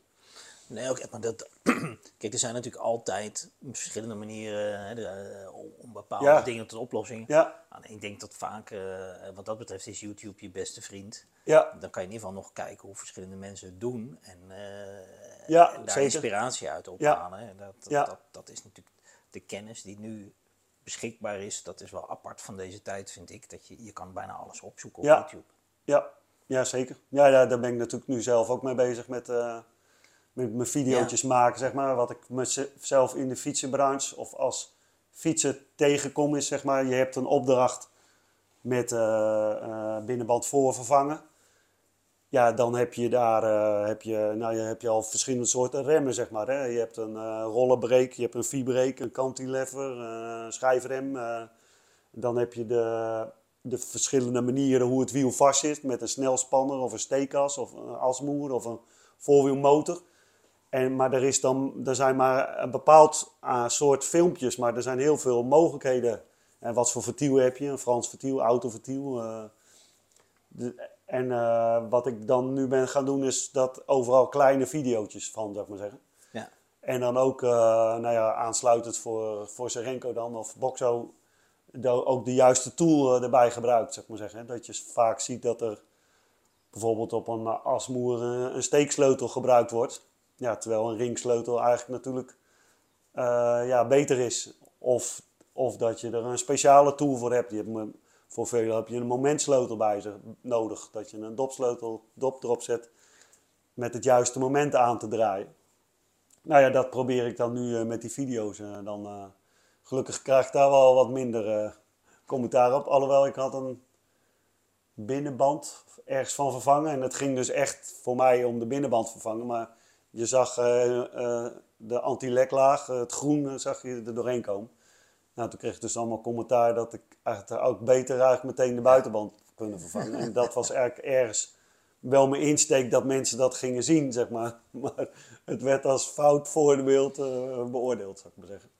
Nee, oké, maar dat, kijk, er zijn natuurlijk altijd verschillende manieren hè, de, eh, om, bepaalde Ja. dingen tot oplossing. Ja, Nou, ik denk dat vaak, eh, wat dat betreft, is YouTube je beste vriend. ja, Dan kan je in ieder geval nog kijken hoe verschillende mensen het doen en, eh, Ja, en daar zeker. inspiratie uit ophalen. hè. Dat, dat, Ja. dat, dat is natuurlijk de kennis die nu beschikbaar is. Dat is wel apart van deze tijd, vind ik. Dat je, je kan bijna alles opzoeken op Ja. YouTube. ja, ja, zeker. Ja, ja, daar ben ik natuurlijk nu zelf ook mee bezig met, met mijn video's maken, zeg maar. Wat ik mezelf in de fietsenbranche of als fietsen tegenkom is, zeg maar, je hebt een opdracht met eh, eh, binnenband voor vervangen. Ja, dan heb je daar eh, heb je, nou, je, heb je al verschillende soorten remmen, zeg maar. Hè. Je hebt een rollenbreak, je hebt een V-break, een cantilever, eh schijfrem. dan heb je de, de verschillende manieren hoe het wiel vast zit. Met een snelspanner of een steekas of een asmoer of een voorwielmotor. En, maar er, is dan, er zijn maar een bepaald eh, soort filmpjes, maar er zijn heel veel mogelijkheden. En wat voor vertiel heb je? Een Frans vertiel, autovertiel. eh de- en eh, wat ik dan nu ben gaan doen, is dat overal kleine video's van, zou ik maar zeggen. Ja. En dan ook, nou ja, aansluitend voor, voor Serenco dan, of Boxo, ook de juiste tool erbij gebruikt, zeg maar zeggen. Dat je vaak ziet dat er bijvoorbeeld op een asmoer een steeksleutel gebruikt wordt. Ja, terwijl een ringsleutel eigenlijk natuurlijk eh, ja, beter is. Of, of dat je er een speciale tool voor hebt. Je voor velen heb je een momentsleutel bij zich nodig. Dat je een dopsleutel, dop erop zet met het juiste moment aan te draaien. Nou ja, dat probeer ik dan nu eh, met die video's. eh, dan, gelukkig krijg ik daar wel wat minder commentaar op. Alhoewel, ik had een binnenband ergens van vervangen. En het ging dus echt voor mij om de binnenband vervangen. Maar je zag eh, eh, de anti-leklaag, het groen, eh, zag je er doorheen komen. Nou, toen kreeg ik dus allemaal commentaar dat ik eigenlijk ook beter eigenlijk meteen de buitenband kunnen vervangen. En dat was eigenlijk ergens wel mijn insteek dat mensen dat gingen zien, zeg maar. Maar het werd als fout voorbeeld uh, beoordeeld, zou ik maar zeggen.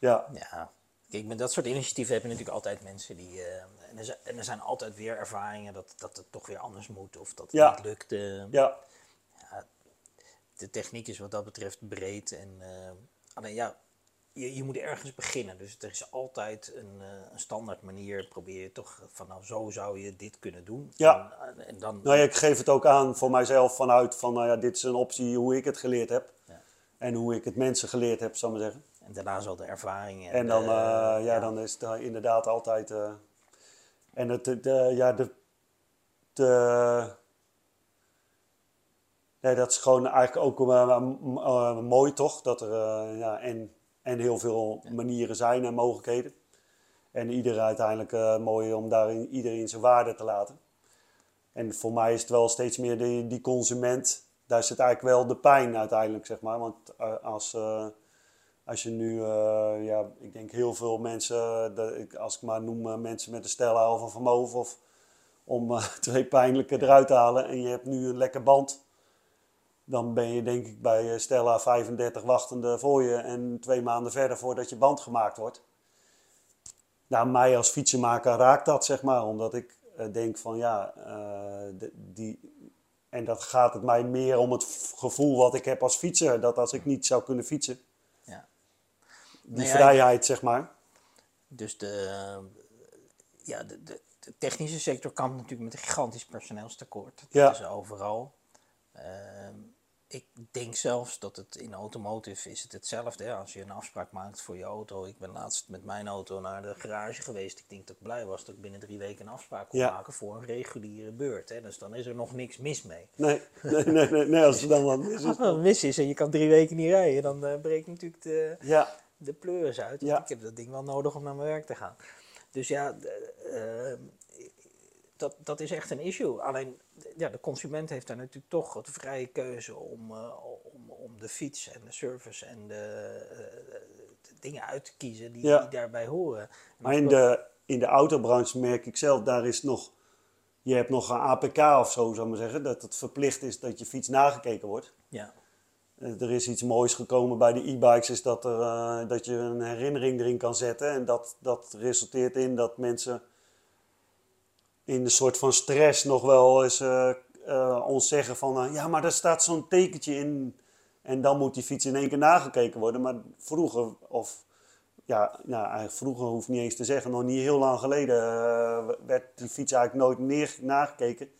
Ja. ja. Kijk, met dat soort initiatieven heb je natuurlijk altijd mensen die... Uh, en, er zijn, en, er zijn, altijd weer ervaringen dat, dat het toch weer anders moet of dat het ja. niet lukt. Uh, ja. ja. De techniek is wat dat betreft breed en... alleen ja, je, je moet ergens beginnen. Dus er is altijd een, uh, een standaard manier. Probeer je toch van nou, zo zou je dit kunnen doen. Ja. En, en dan, nou ja, ik geef het ook aan voor mijzelf vanuit van nou ja, dit is een optie hoe ik het geleerd heb. Ja. En hoe ik het mensen geleerd heb, ik maar zeggen. En daarna zal de ervaring. En, en dan, de, uh, ja, ja, dan is het inderdaad altijd. Uh, en het, de, ja, de, de, nee, dat is gewoon eigenlijk ook uh, mooi toch? Dat er ja, en, en heel veel manieren zijn en mogelijkheden. En ieder uiteindelijk mooi om daarin iedereen zijn waarde te laten. En voor mij is het wel steeds meer die, die consument. Daar zit eigenlijk wel de pijn uiteindelijk, zeg maar. Want als, uh, als je nu, ja, ik denk heel veel mensen, de, als ik maar noem mensen met een Stella of een vermogen of om twee pijnlijke eruit te halen. En je hebt nu een lekker band dan ben je denk ik bij Stella 35 wachtende voor je en twee maanden verder voordat je band gemaakt wordt. Nou, mij als fietsenmaker raakt dat, zeg maar, omdat ik uh, denk van ja, uh, de, die, en dat gaat het mij meer om het gevoel wat ik heb als fietser, dat als ik niet zou kunnen fietsen, ja. die nee, vrijheid, ja, zeg maar. Dus de, ja, de, de, de, technische sector kampt natuurlijk met een gigantisch personeelstekort. Dat ja. is overal. Uh, ik denk zelfs dat het in automotive is het hetzelfde. Hè? Als je een afspraak maakt voor je auto. Ik ben laatst met mijn auto naar de garage geweest. Ik denk dat ik blij was dat ik binnen drie weken een afspraak kon Ja. maken voor een reguliere beurt. Hè? Dus dan is er nog niks mis mee. Nee, nee, nee, nee, nee, als er dan wat mis is. Als er mis is en je kan drie weken niet rijden, dan eh, breekt natuurlijk de, Ja, de pleuris uit. Want Ja. Ik heb dat ding wel nodig om naar mijn werk te gaan. Dus ja, eh, dat, dat is echt een issue. Alleen ja, de consument heeft daar natuurlijk toch de vrije keuze om, eh, om, om de fiets en de service en de, eh, de dingen uit te kiezen die, Ja. die daarbij horen. En maar in de, in de autobranche merk ik zelf, daar is nog, je hebt nog een APK of zo, zou ik maar zeggen, dat het verplicht is dat je fiets nagekeken wordt. ja, Eh, Er is iets moois gekomen bij de e-bikes, is dat, er, dat je een herinnering erin kan zetten. En dat, dat resulteert in dat mensen in een soort van stress nog wel eens eh, eh, ons zeggen van... eh, ja, maar daar staat zo'n tekentje in en dan moet die fiets in één keer nagekeken worden. Maar vroeger, of ja, nou, eigenlijk vroeger hoef ik niet eens te zeggen, nog niet heel lang geleden werd die fiets eigenlijk nooit neer, nagekeken.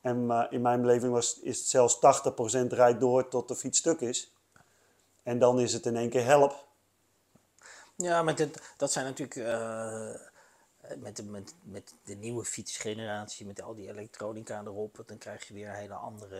En in mijn beleving was, is het zelfs 80% rijdt door tot de fiets stuk is. En dan is het in één keer help. ja maar dit, dat zijn natuurlijk met, de, met, met de nieuwe fietsgeneratie, met al die elektronica erop, dan krijg je weer een hele andere...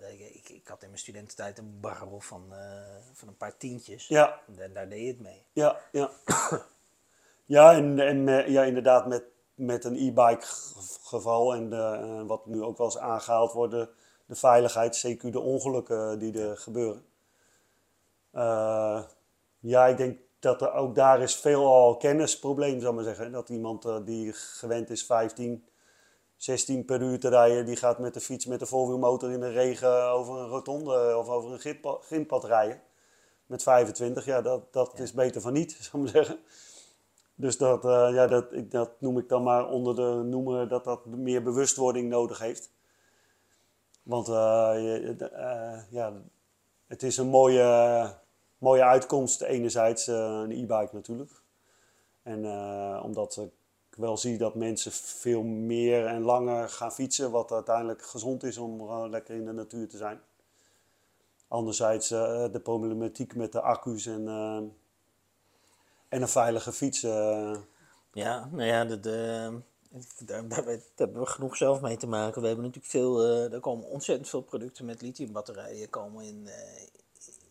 eh, ik, ik had in mijn studententijd een barrel van, eh, van een paar tientjes. Ja, En daar deed je het mee. ja, ja. ja, en, en eh, ja, inderdaad met, met een e-bike ge- geval en de, wat nu ook wel eens aangehaald wordt, de, de veiligheid, CQ de ongelukken die er gebeuren. Ja, ik denk dat er ook daar is veelal kennisprobleem, zou ik maar zeggen. Dat iemand eh, die gewend is 15, 16 per uur te rijden, die gaat met de fiets met de voorwielmotor in de regen over een rotonde of over een grindpad, rijden. Met 25, ja, dat, dat Ja. is beter van niet, zou ik maar zeggen. Dus dat, eh, ja, dat, ik, dat noem ik dan maar onder de noemer dat dat meer bewustwording nodig heeft. Want eh, je- eh, ja, het is een mooie, mooie uitkomst, enerzijds eh, een e-bike natuurlijk. En eh, omdat ik wel zie dat mensen veel meer en langer gaan fietsen, wat uiteindelijk gezond is om eh, lekker in de natuur te zijn. Anderzijds de problematiek met de accu's en, en een veilige fiets. Ja, nou ja, de, daar, hebben we genoeg zelf mee te maken. We hebben natuurlijk veel, er komen ontzettend veel producten met lithiumbatterijen komen in,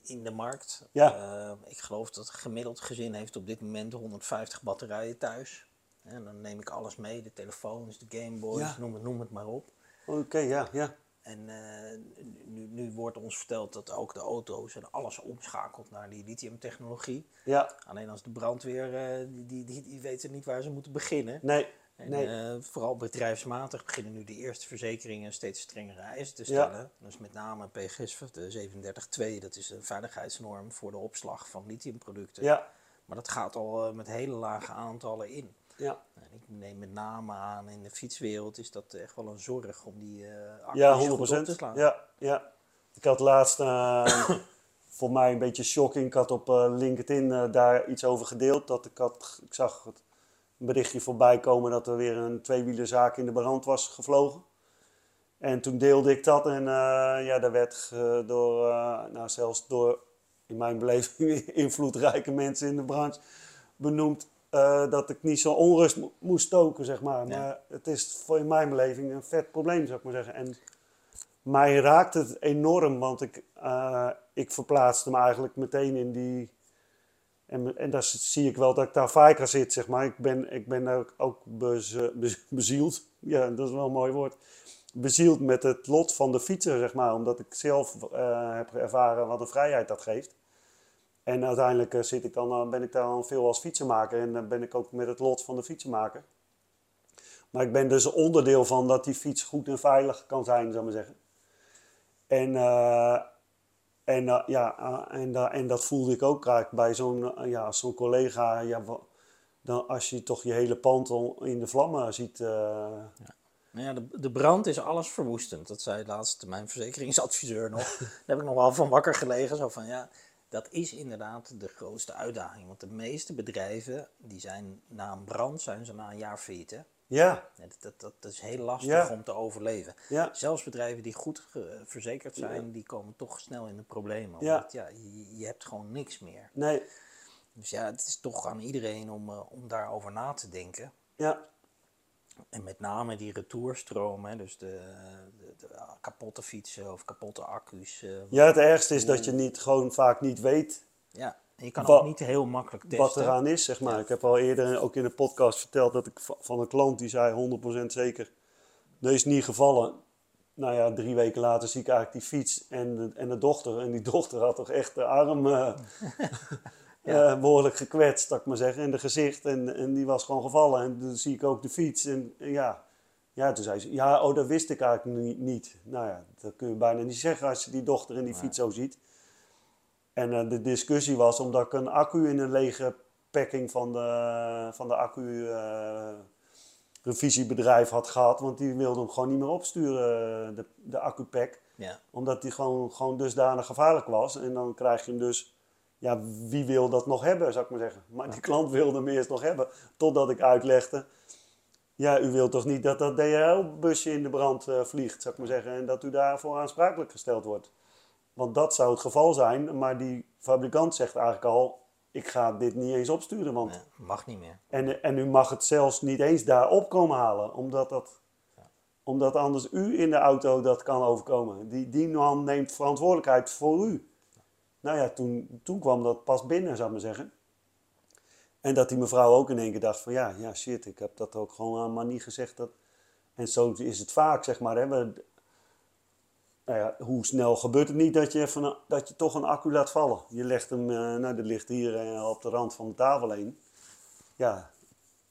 in de markt. Ja. Eh, ik geloof dat een gemiddeld gezin heeft op dit moment 150 batterijen thuis. En dan neem ik alles mee, de telefoons, de Gameboys, Ja. noem, het, noem het maar op. Oké, ja, ja. En eh, nu, nu wordt ons verteld dat ook de auto's en alles omschakelt naar die lithiumtechnologie. Ja, Alleen als de brandweer, eh, die, die, die, die weten niet waar ze moeten beginnen. nee, En, nee. eh, vooral bedrijfsmatig beginnen nu de eerste verzekeringen steeds strengere eisen te Ja. stellen. Dus met name PGS, de 372, dat is een veiligheidsnorm voor de opslag van lithiumproducten. Ja, Maar dat gaat al eh, met hele lage aantallen in. ja. En ik neem met name aan, in de fietswereld is dat echt wel een zorg om die accu's Ja, goed 100 op te procent. slaan. Ja, ja. Ik had laatst, voor mij een beetje shocking, ik had op LinkedIn daar iets over gedeeld. Dat ik, had, ik zag het een berichtje voorbij komen dat er weer een tweewielerzaak in de brand was gevlogen. En toen deelde ik dat en eh, ja, daar werd door, eh, nou zelfs door, in mijn beleving, invloedrijke mensen in de branche benoemd eh, dat ik niet zo onrust mo- moest stoken, zeg maar. Ja. Maar het is voor in mijn beleving een vet probleem, zou ik maar zeggen. En mij raakt het enorm, want ik, ik verplaatste me eigenlijk meteen in die... En, en daar zie ik wel dat ik daar vaker zit, zeg maar. Ik ben, ik ben ook, ook be- bezield, ja, dat is wel een mooi woord. Bezield met het lot van de fietser, zeg maar. Omdat ik zelf eh, heb ervaren wat een vrijheid dat geeft. En uiteindelijk eh, zit ik dan, eh, ben ik dan veel als fietsenmaker. En dan ben ik ook met het lot van de fietsenmaker. Maar ik ben dus onderdeel van dat die fiets goed en veilig kan zijn, zou ik maar zeggen. En, eh, en, eh, ja, eh, en, da- en dat voelde ik ook raak bij zo'n eh, ja, zo'n collega. Ja, dan, als je toch je hele pand in de vlammen ziet. eh, Nou ja, de, de brand is alles verwoestend. Dat zei laatst mijn verzekeringsadviseur nog. Daar heb ik nog wel van wakker gelegen. Zo van ja, dat is inderdaad de grootste uitdaging. Want de meeste bedrijven, die zijn na een brand, zijn ze na een jaar failliet. Hè? Ja, Dat, dat, dat is heel lastig Ja. om te overleven. ja, Zelfs bedrijven die goed verzekerd zijn, die komen toch snel in de problemen. Omdat ja, je, je hebt gewoon niks meer. nee, Dus ja, het is toch aan iedereen om, eh, om daarover na te denken. ja, En met name die retourstroom, hè, dus de, de, de kapotte fietsen of kapotte accu's. eh, ja. Het ergste is dat je niet, gewoon vaak niet weet ja. Je kan Wat- ook niet heel makkelijk testen. wat eraan is, zeg maar. Ja. Ik heb al eerder ook in de podcast verteld dat ik va- van een klant die zei 100% zeker, dat is niet gevallen. Nou ja, drie weken later zie ik eigenlijk die fiets en de, en de dochter. En die dochter had toch echt de arm eh, behoorlijk gekwetst, zou ik maar zeggen. En de gezicht. En, en die was gewoon gevallen. En dan zie ik ook de fiets. En, en ja. ja, toen zei ze, ja, oh, dat wist ik eigenlijk niet. niet. Nou ja, dat kun je bijna niet zeggen als je die dochter en die fiets zo ziet. En eh, de discussie was omdat ik een accu in een lege packing van de, van de accu eh, revisiebedrijf had gehad. Want die wilde hem gewoon niet meer opsturen, de, de accupack. Ja. Omdat die gewoon, gewoon dusdanig gevaarlijk was. En dan krijg je hem dus, ja, wie wil dat nog hebben, zou ik maar zeggen. Maar die klant wilde hem eerst nog hebben, totdat ik uitlegde. Ja, u wilt toch niet dat dat DHL-busje in de brand eh, vliegt, zou ik maar zeggen. En dat u daarvoor aansprakelijk gesteld wordt. Want dat zou het geval zijn, maar die fabrikant zegt eigenlijk al, ik ga dit niet eens opsturen. Want mag niet meer. en, en u mag het zelfs niet eens daar op komen halen, omdat, dat, omdat anders u in de auto dat kan overkomen. Die, die man neemt verantwoordelijkheid voor u. Nou ja, toen, toen kwam dat pas binnen, zou ik maar zeggen. En dat die mevrouw ook in één keer dacht van ja, ja shit, ik heb dat ook gewoon aan maar niet gezegd. Dat... En zo is het vaak, zeg maar. Hè. We, nou ja, hoe snel gebeurt het niet dat je, van, dat je toch een accu laat vallen? Je legt hem, eh, nou, dat ligt hier eh, op de rand van de tafel heen. Ja,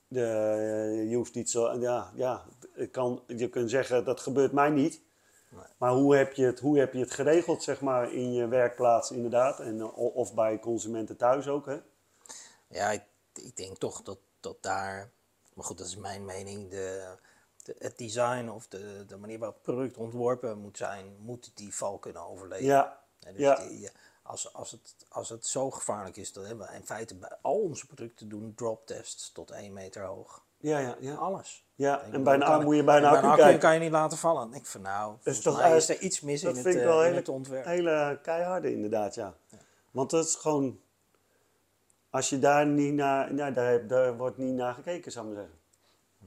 de, eh, je hoeft niet zo, ja, ja kan, je kunt zeggen dat gebeurt mij niet. Nee. Maar hoe heb, je het, hoe heb je het geregeld, zeg maar, in je werkplaats inderdaad? En, of bij consumenten thuis ook, hè? Ja, ik, ik denk toch dat, dat daar, maar goed, dat is mijn mening, de, de, het design of de, de manier waarop het product ontworpen moet zijn, moet die val kunnen overleven. Ja, dus ja. die- als, als, het, als het zo gevaarlijk is, dan hebben we in feite bij al onze producten doen drop tests tot 1 meter hoog. ja, ja, ja. Alles. ja. Ik En bedoel, bij een kan- accu moet je bij een en accu kan kijken. je niet laten vallen. Ik van nou, volgens toch mij is er iets mis Dat in het, vind ik eh, wel in hele, het ontwerp. hele keiharde inderdaad, ja. Want dat is gewoon... Als je daar niet naar... Ja, daar, daar wordt niet naar gekeken, zou ik maar zeggen.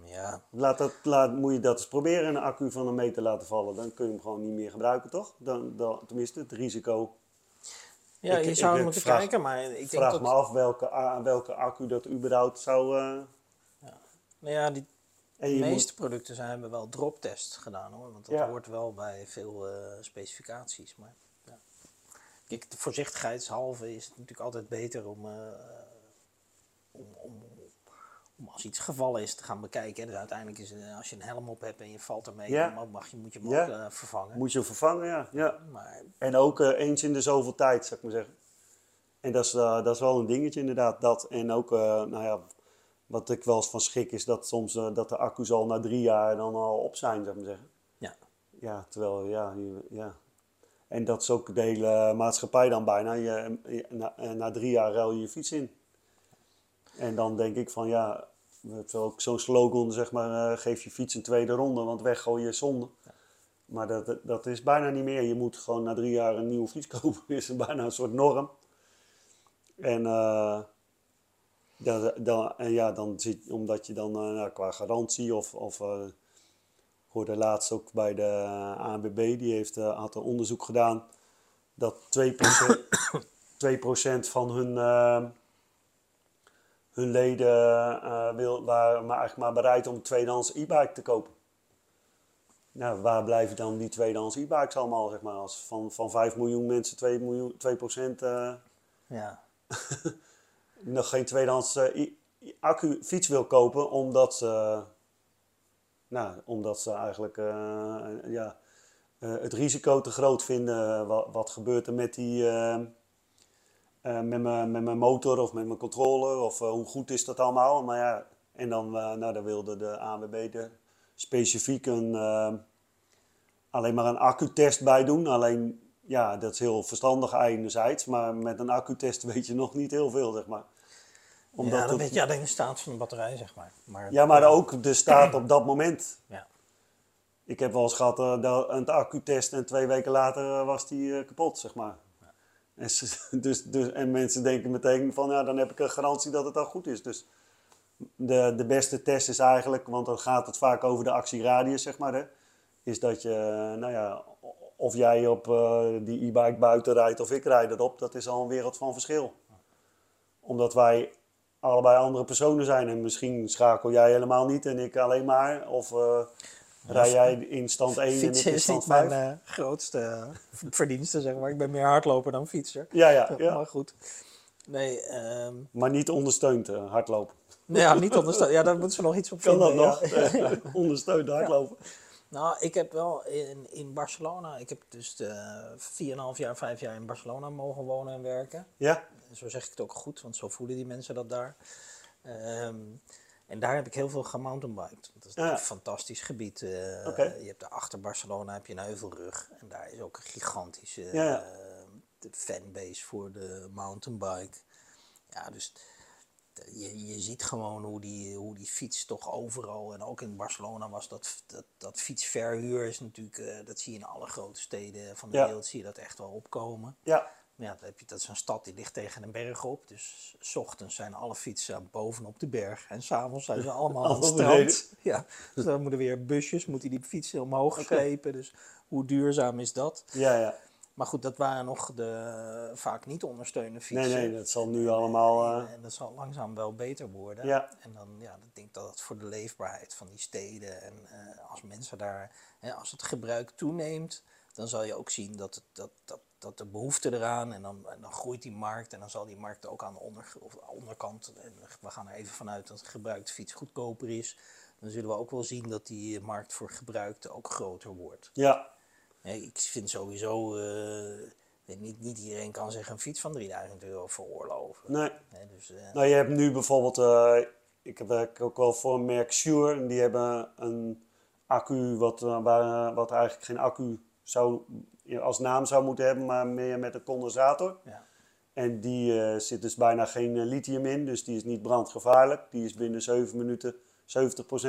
Ja, Laat dat, laat, moet je dat eens proberen, een accu van een meter laten vallen. Dan kun je hem gewoon niet meer gebruiken, toch? Dan, dan, tenminste, het risico. ja Ik- je zou ik moeten vraag- kijken, maar ik denk Vraag dat... me af welke, welke accu dat überhaupt zou... eh, Nou ja, die En de meeste producten zijn, hebben wel droptest gedaan hoor. Want dat Ja. hoort wel bij veel eh, specificaties. Maar ja. Kijk, de voorzichtigheidshalve is het natuurlijk altijd beter om, eh, om, om, om als iets gevallen is te gaan bekijken. Dus uiteindelijk is het, als je een helm op hebt en je valt ermee, Ja. dan mag je, moet je hem Ja. ook eh, vervangen. moet je hem vervangen, ja. ja. Maar En ook eh, eens in de zoveel tijd, zou ik maar zeggen. En dat is, eh, dat is wel een dingetje inderdaad. Dat. En ook, eh, nou ja, wat ik wel eens van schrik is dat soms eh, dat de accu's al na drie jaar dan al op zijn, zou ik maar zeggen. ja, Ja, terwijl, ja, ja. En dat is ook de hele maatschappij dan bijna. Je, je- na, eh, na drie jaar ruil je je fiets in. En dan denk ik van, ja, we hebben ook zo'n slogan, zeg maar, eh, geef je fiets een tweede ronde, want weggooi je zonde. Maar dat, dat- dat is bijna niet meer. Je moet gewoon na drie jaar een nieuwe fiets kopen. Dat is bijna een soort norm. En, eh, dat, dan, en ja, dan zit, omdat je dan nou, qua garantie of, of hoorde laatst ook bij de ANWB, die heeft, had een onderzoek gedaan dat 2%, 2% van hun, hun leden eh, wil, waren maar eigenlijk maar bereid om een tweedehands e-bike te kopen. Nou, waar blijven dan die tweedehands e-bikes allemaal, zeg maar, als van, van 5 miljoen mensen 2, miljoen, 2% eh, ja. nog geen tweedehands eh, accu fiets wil kopen, omdat ze, nou, omdat ze eigenlijk ja, het risico te groot vinden. Wat, wat gebeurt er met die, eh, met, mijn, met mijn motor of met mijn controller of eh, hoe goed is dat allemaal? Maar ja, en dan, eh, nou, dan wilde de ANWB er specifiek een, alleen maar een accutest bij doen. Alleen, ja, dat is heel verstandig enerzijds, maar met een accutest weet je nog niet heel veel, zeg maar. Omdat ja, dan weet je alleen de staat van de batterij, zeg maar. maar ja, maar ook de staat op dat moment. Ja. Ik heb wel eens gehad eh, dat een accutest en twee weken later was die kapot, zeg maar. En, dus, dus, en mensen denken meteen van, ja, dan heb ik een garantie dat het al goed is. Dus de, de beste test is eigenlijk, want dan gaat het vaak over de actieradius, zeg maar. Hè, is dat je, eh, nou ja, of jij op eh, die e-bike buiten rijdt of ik rijd erop, dat is al een wereld van verschil. Omdat wij allebei andere personen zijn en misschien schakel jij helemaal niet en ik alleen maar. Of eh, rij jij in stand 1 en ik in is stand niet mijn 5. eh, grootste eh, verdienste, zeg maar. Ik ben meer hardloper dan fietser. Ja, ja, ja. Maar goed. Nee, ehm, Maar niet ondersteund eh, hardlopen. nou ja, niet onderstaan. Ja, daar moeten ze nog iets op Kan dat vinden. nog? ja. Eh, ondersteund hardlopen. Nou, ik heb wel in, in Barcelona, ik heb dus de 4,5 jaar, 5 jaar in Barcelona mogen wonen en werken. Ja? Zo zeg ik het ook goed, want zo voelen die mensen dat daar. Ehm, en daar heb ik heel veel gemountainbiked. Dat is Ja. een fantastisch gebied. eh. Je hebt daar achter Barcelona heb je een heuvelrug. En daar is ook een gigantische Ja, eh, de fanbase voor de mountainbike. Ja, dus je, je ziet gewoon hoe die, hoe die fiets toch overal, en ook in Barcelona was dat, dat, dat fietsverhuur is natuurlijk, eh, dat zie je in alle grote steden van de Ja. wereld, zie je dat echt wel opkomen. Ja. Ja, dan heb je, dat is een stad die ligt tegen een berg op. Dus s ochtends zijn alle fietsen bovenop de berg. En s'avonds zijn ze allemaal aan het strand. Ja, dus dan moeten weer busjes, moeten die fietsen omhoog slepen. Dus hoe duurzaam is dat? Ja, ja. Maar goed, dat waren nog de vaak niet ondersteunde Nee, fietsen. nee, dat zal nu allemaal... eh, En, en dat zal langzaam wel beter worden. Ja. En dan, ja, ik denk dat het voor de leefbaarheid van die steden en eh, als mensen daar, hè, als het gebruik toeneemt, dan zal je ook zien dat, het, dat, dat, dat de behoefte eraan en dan, en dan groeit die markt en dan zal die markt ook aan de onder, of de onderkant, en we gaan er even vanuit dat gebruikte fiets goedkoper is, dan zullen we ook wel zien dat die markt voor gebruikte ook groter wordt. ja. Ik vind sowieso, weet niet, niet iedereen kan zich een fiets van 3000 euro veroorloven. Nee. Hè, dus, eh, Nou, je hebt nu bijvoorbeeld, eh, ik werk ook wel voor een merk Shure. En die hebben een accu wat, waar, wat eigenlijk geen accu zou, als naam zou moeten hebben, maar meer met een condensator. ja. En die eh, zit dus bijna geen eh, lithium in, dus die is niet brandgevaarlijk. Die is binnen 7 minuten 70%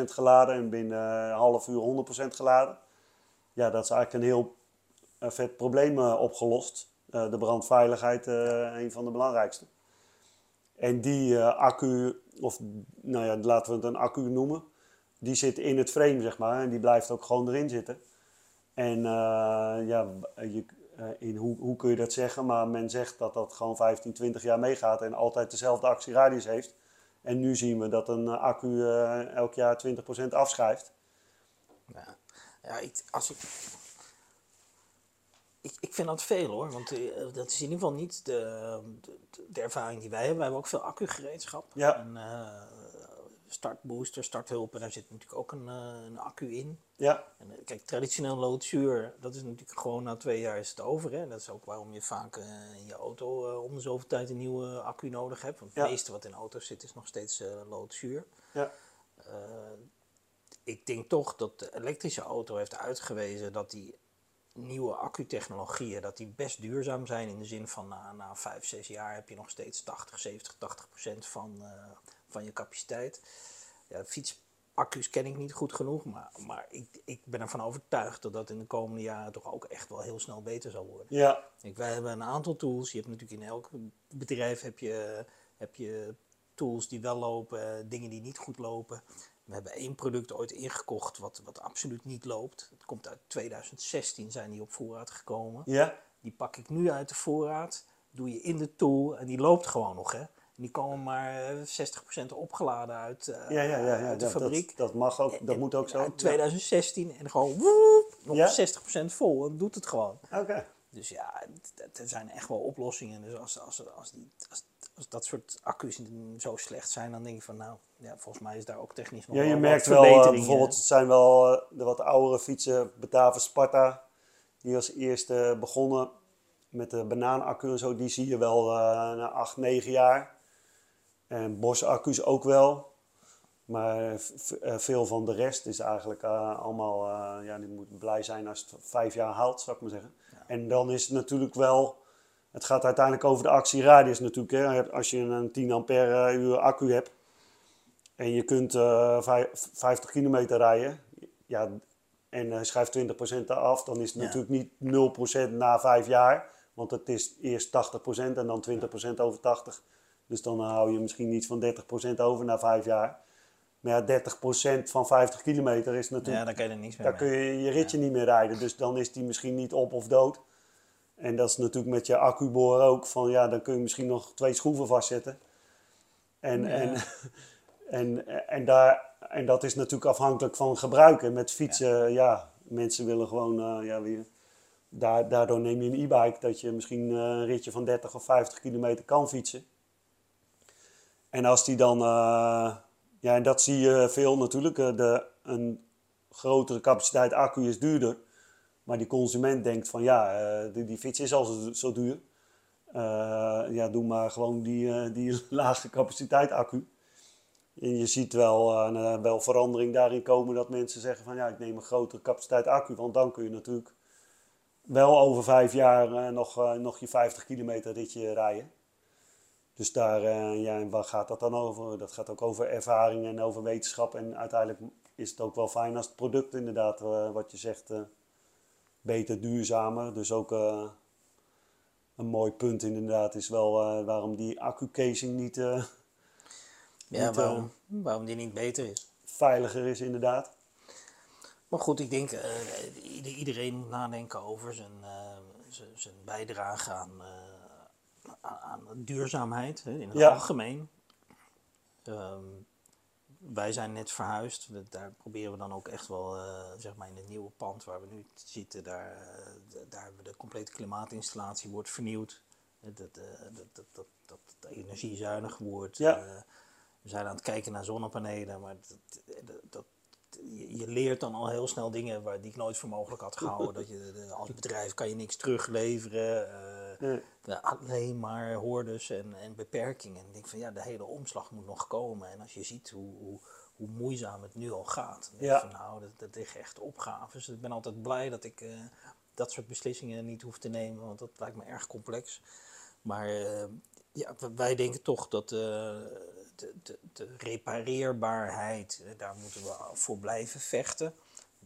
geladen en binnen een half uur 100% geladen. Ja, dat is eigenlijk een heel eh, vet probleem eh, opgelost. Eh, de brandveiligheid, eh een van de belangrijkste. En die eh, accu, of nou ja, laten we het een accu noemen, die zit in het frame, zeg maar. En die blijft ook gewoon erin zitten. En eh, ja, je, eh, in hoe, hoe kun je dat zeggen? Maar men zegt dat dat gewoon 15, 20 jaar meegaat en altijd dezelfde actieradius heeft. En nu zien we dat een eh, accu elk jaar 20% afschrijft. Ja, ja ik, als ik, ik, ik vind dat veel hoor, want dat is in ieder geval niet de, de, de ervaring die wij hebben. Wij hebben ook veel accu-gereedschap. Ja. En, startbooster, starthulpen, daar zit natuurlijk ook een, eh, een accu in. Ja, En, eh, kijk, traditioneel loodzuur, dat is natuurlijk gewoon na twee jaar is het over. Hè? Dat is ook waarom je vaak eh, in je auto om de zoveel tijd een nieuwe accu nodig hebt. Want het Ja. meeste wat in auto's zit is nog steeds loodzuur. ja, ik denk toch dat de elektrische auto heeft uitgewezen dat die nieuwe accutechnologieën dat die best duurzaam zijn. In de zin van na, na 5, 6 jaar heb je nog steeds 80, 70, 80 procent van, van je capaciteit. Ja, fietsaccu's ken ik niet goed genoeg, maar, maar ik, ik ben ervan overtuigd dat dat in de komende jaren toch ook echt wel heel snel beter zal worden. ja, Kijk, wij hebben een aantal tools. Je hebt natuurlijk in elk bedrijf heb je, heb je tools die wel lopen, dingen die niet goed lopen. We hebben één product ooit ingekocht wat, wat absoluut niet loopt. Het komt uit 2016 zijn die op voorraad gekomen. ja. Die pak ik nu uit de voorraad, doe je in de tool en die loopt gewoon nog. Hè? Die komen maar eh, 60% opgeladen uit, eh, Ja, ja, ja, ja. uit de fabriek. Dat, dat mag ook, dat En- moet ook zo. Uit 2016 en gewoon woep, nog Ja? 60% vol en doet het gewoon. Oké. Dus ja, er zijn echt wel oplossingen. Dus als, als, als, die, als, als dat soort accu's zo slecht zijn, dan denk ik van nou, ja, volgens mij is daar ook technisch nog Ja, je merkt wel, eh, verbeteringen. bijvoorbeeld, het zijn wel eh, de wat oudere fietsen, Batavus Sparta, die als eerste begonnen met de banaanaccu en zo, die zie je wel eh, na 8, 9 jaar. En Bosch-accu's ook wel. Maar eh, veel van de rest is eigenlijk eh, allemaal, eh, ja, die moet blij zijn als het vijf jaar haalt, zou ik maar zeggen. En dan is het natuurlijk wel, het gaat uiteindelijk over de actieradius natuurlijk. Hè. Als je een 10 ampère uur accu hebt, en je kunt vij- 50 kilometer rijden. Ja, en schrijft 20% af. Dan is het Ja. natuurlijk niet 0% na vijf jaar. Want het is eerst 80% en dan 20% over 80. Dus dan hou je misschien iets van 30% over na vijf jaar. Maar ja, 30% van 50 kilometer is natuurlijk Ja, daar kan je er niks meer daar kun je je ritje niet meer rijden. Dus dan is die misschien niet op of dood. En dat is natuurlijk met je accuboor ook. Van ja, dan kun je misschien nog twee schroeven vastzetten. En, Ja. en, en, en, daar, en dat is natuurlijk afhankelijk van gebruiken. Met fietsen, ja, mensen willen gewoon, eh, ja, weer, daar, daardoor neem je een e-bike dat je misschien eh, een ritje van 30 of 50 kilometer kan fietsen. En als die dan, eh, ja, en dat zie je veel natuurlijk, eh, de, een grotere capaciteit accu is duurder. Maar die consument denkt van ja, eh, die, die fiets is al zo, duur. Ja, doe maar gewoon die, die lage capaciteit accu. En je ziet wel, eh, wel verandering daarin komen dat mensen zeggen van ja, ik neem een grotere capaciteit accu. Want dan kun je natuurlijk wel over vijf jaar nog, nog je 50 kilometer ritje rijden. Dus daar, eh, ja, en waar gaat dat dan over? Dat gaat ook over ervaring en over wetenschap. En uiteindelijk is het ook wel fijn als het product inderdaad, eh, wat je zegt, eh, beter, duurzamer. Dus ook een mooi punt inderdaad is wel waarom die accu-casing niet Ja, niet, waarom, waarom die niet beter is. veiliger is inderdaad. Maar goed, ik denk ieder- iedereen moet nadenken over zijn, zijn, bijdrage aan, aan, duurzaamheid hè, in het Ja. algemeen. Ehm, wij zijn net verhuisd. Daar proberen we dan ook echt wel, eh, zeg maar in het nieuwe pand waar we nu zitten, daar, eh, daar hebben we de complete klimaatinstallatie wordt vernieuwd. Eh, Dat, dat, dat, dat, dat het energiezuinig wordt. Ja. We zijn aan het kijken naar zonnepanelen, maar dat, dat, dat- je, leert dan al heel snel dingen waar, die ik nooit voor mogelijk had gehouden. dat je, als bedrijf kan je niks terugleveren. Ja, alleen maar hordes en, en beperkingen. En ik denk van ja, de hele omslag moet nog komen. En als je ziet hoe, hoe, hoe moeizaam het nu al gaat, dan denk Ja. van nou, dat, dat liggen echt opgaves. Dus ik ben altijd blij dat ik eh, dat soort beslissingen niet hoef te nemen, want dat lijkt me erg complex. Maar eh, ja, wij denken toch dat eh, de, de, de repareerbaarheid, daar moeten we voor blijven vechten.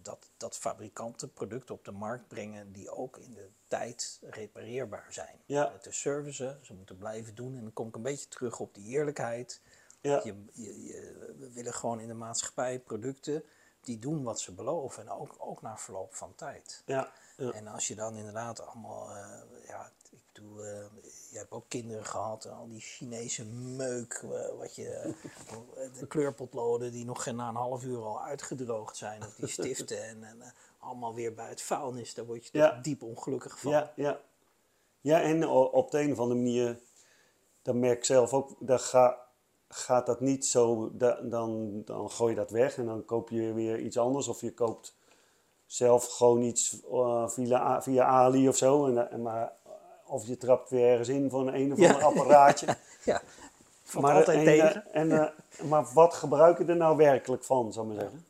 Dat, dat fabrikanten producten op de markt brengen die ook in de tijd repareerbaar zijn. Ja. Het is servicen, ze moeten blijven doen. En dan kom ik een beetje terug op die eerlijkheid. Ja. Je, je, je- we willen gewoon in de maatschappij producten die doen wat ze beloven. En ook, ook na verloop van tijd. Ja. Ja. En als je dan inderdaad allemaal, eh, ja, bedoel, eh, je hebt ook kinderen gehad, al die Chinese meuk, eh, wat je, eh, de kleurpotloden die nog geen na een half uur al uitgedroogd zijn, of die stiften en, en eh, allemaal weer bij het vuilnis, daar word je toch diep ongelukkig van. Ja, ja. Ja, en op de een of andere manier, dan merk ik zelf ook, dan ga, gaat dat niet zo, da- dan, dan gooi je dat weg en dan koop je weer iets anders. Of je koopt zelf gewoon iets via, via Ali of zo. En, en maar, of je trapt weer ergens in voor een een of ander apparaatje. Ja, valt maar, altijd en, tegen. eh, en, eh, maar wat gebruik je er nou werkelijk van, zou ik maar zeggen?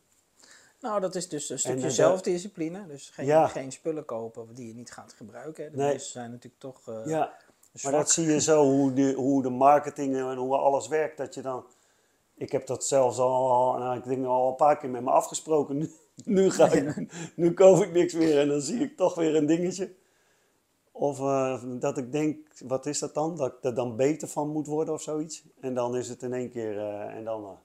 Nou, dat is dus een stukje eh, zelfdiscipline. Dus geen, Ja. geen spullen kopen die je niet gaat gebruiken. De Nee. meeste zijn natuurlijk toch Ja. Maar dat zie je zo, hoe de, hoe de marketing en hoe alles werkt. Dat je dan... Ik heb dat zelfs al, nou, ik denk al een paar keer met me afgesproken. Nu, nu, ga ik, nu koop ik niks meer en dan zie ik toch weer een dingetje. Of eh, dat ik denk, wat is dat dan? Dat ik er dan beter van moet worden of zoiets. En dan is het in één keer, eh, en dan...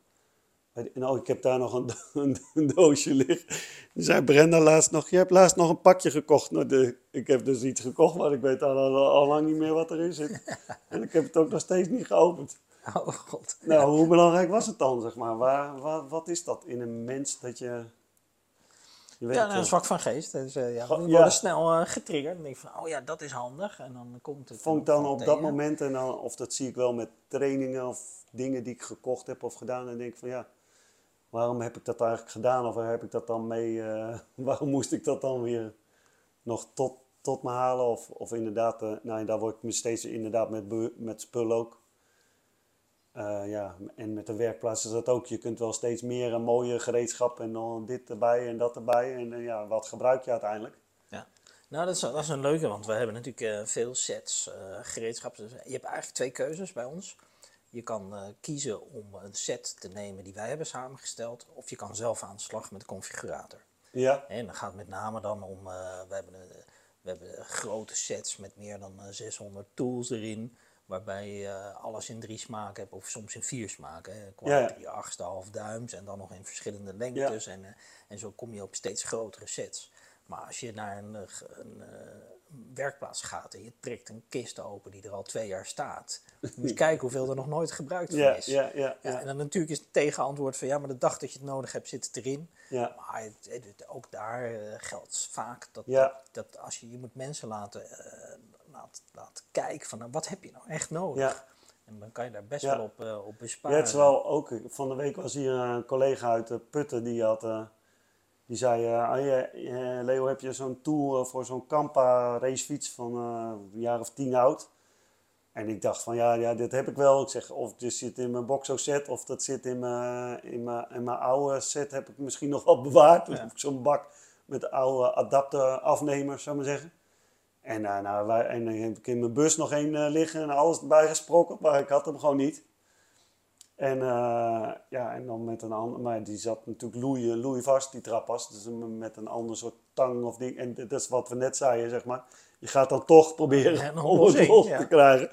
nou, ik heb daar nog een, een, een doosje liggen. Zei Brenda laatst nog, je hebt laatst nog een pakje gekocht. Nou, de, ik heb dus iets gekocht, maar ik weet al, al, al lang niet meer wat erin zit. En ik heb het ook nog steeds niet geopend. Oh god. Nou, hoe belangrijk was het dan, zeg maar? Waar, waar, wat is dat in een mens dat je... je weet Ja, het nou, zwak van geest. Dus, eh, ja, we worden snel eh, getriggerd. Dan denk ik van, oh ja, dat is handig. En dan komt het. vond ik dan op dat moment, en dan, of dat zie ik wel met trainingen of dingen die ik gekocht heb of gedaan, en denk ik van ja, waarom heb ik dat eigenlijk gedaan? Of waar heb ik dat dan mee, eh, waarom moest ik dat dan weer nog tot, tot me halen? Of, of inderdaad, nou daar word ik me steeds inderdaad met, met spul ook. Eh, ja, en met de werkplaats is dat ook. Je kunt wel steeds meer en mooie gereedschap en dan dit erbij en dat erbij. En eh, ja, wat gebruik je uiteindelijk? Ja. Nou, dat is, dat is een leuke, want we hebben natuurlijk eh, veel sets, eh gereedschap. Dus je hebt eigenlijk twee keuzes bij ons. Je kan kiezen om een set te nemen die wij hebben samengesteld, of je kan zelf aan de slag met de configurator. Ja, En dan gaat het met name dan om, we, hebben een, we hebben grote sets met meer dan eh, 600 tools erin, waarbij je alles in drie smaken hebt, of soms in vier smaken. Qua Ja, drie achtste, half duims en dan nog in verschillende lengtes. En, eh, en zo kom je op steeds grotere sets. Maar als je naar een, eh, een, eh, werkplaats gaat en je trekt een kist open die er al twee jaar staat, moet je kijken hoeveel er nog nooit gebruikt van is. ja, ja, Ja, ja. en dan natuurlijk is het tegenantwoord van ja, maar de dag dat je het nodig hebt, zit het erin. ja. Maar het, het- ook daar geldt vaak dat, dat, dat als je, je moet mensen laten, laten kijken van nou, wat heb je nou echt nodig. Ja. En dan kan je daar best Ja. wel op, eh, op Ja, besparen. het is wel ook, van de week was hier een collega uit de Putten die had, eh, die zei, eh, eh, Leo heb je zo'n tool eh, voor zo'n Kampa racefiets van eh, een jaar of tien oud? En ik dacht van ja, ja, dit heb ik wel. Ik zeg of dit zit in mijn Boxo set of dat zit in mijn, in mijn, in mijn oude set heb ik misschien nog wel bewaard. Ja. heb ik zo'n bak met oude adapterafnemers, zou ik maar zeggen. En, eh, nou, wij, en dan heb ik in mijn bus nog één eh, liggen en alles erbij gesproken, maar ik had hem gewoon niet. En, eh, ja, en dan met een ander, maar die zat natuurlijk loeien, loeien vast, die trappas. Dus met een ander soort tang of ding. En dat is wat we net zeiden, zeg maar. Je gaat dan toch proberen Ja, om het oplossing, los ja. te krijgen.